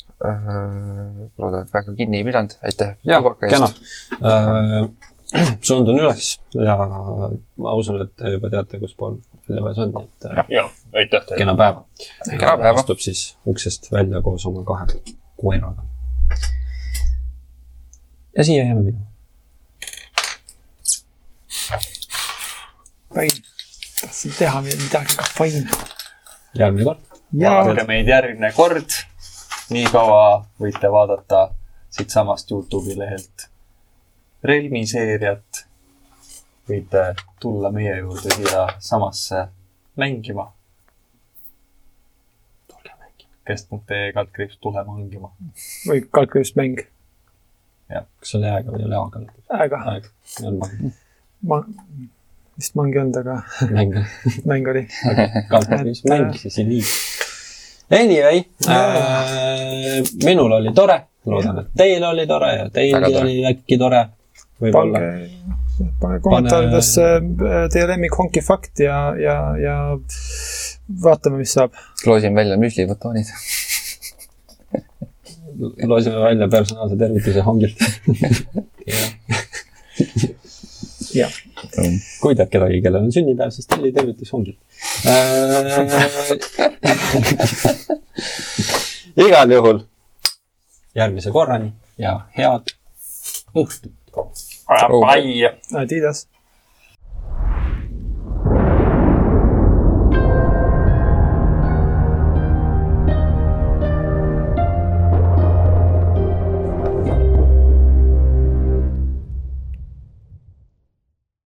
loodan, et väga kinni ei pidanud, aitäh. jah, kena. [CLEARS THROAT] suundun üles ja ma usun, et te juba teate, kus pool Viljaväes on, nii et äh, ja, aitäh teile. kena päeva. Kena päeva. astub siis uksest välja koos oma kahe koeraga. ja siia jääme minema. Fine. tahtsin teha midagi, aga fine. Järgmine kord. vaadake meid järgmine kord. nii kaua võite vaadata siitsamast Youtube'i lehelt Relmi seeriat. võite tulla meie juurde siia samasse mängima. tulge mängima. kest.ee kaldkriips tule mängima. või kalkulist mäng. kas see oli ä-ga või oli a-ga? äga, aeg. on mäng. ma, vist mangi ei olnud, aga mäng. [LAUGHS] mäng oli. kalkulis Et, mäng siis ei liigu. Anyway äh,, minul oli tore, loodan, et teil oli tore ja teilgi tore. oli äkki tore. võib-olla pange, pange kommentaaridesse äh, teie lemmik honki fakt ja, ja, ja vaatame, mis saab. loosin välja müslibotoonid. [LAUGHS] loosime välja personaalse tervituse hongilt. [LAUGHS] jah, kui tead kedagi, kellel on sünnipäev, siis telli tervitus hongilt äh. [LAUGHS] igal juhul järgmise korrani ja head õhtut. Bye. Adidas.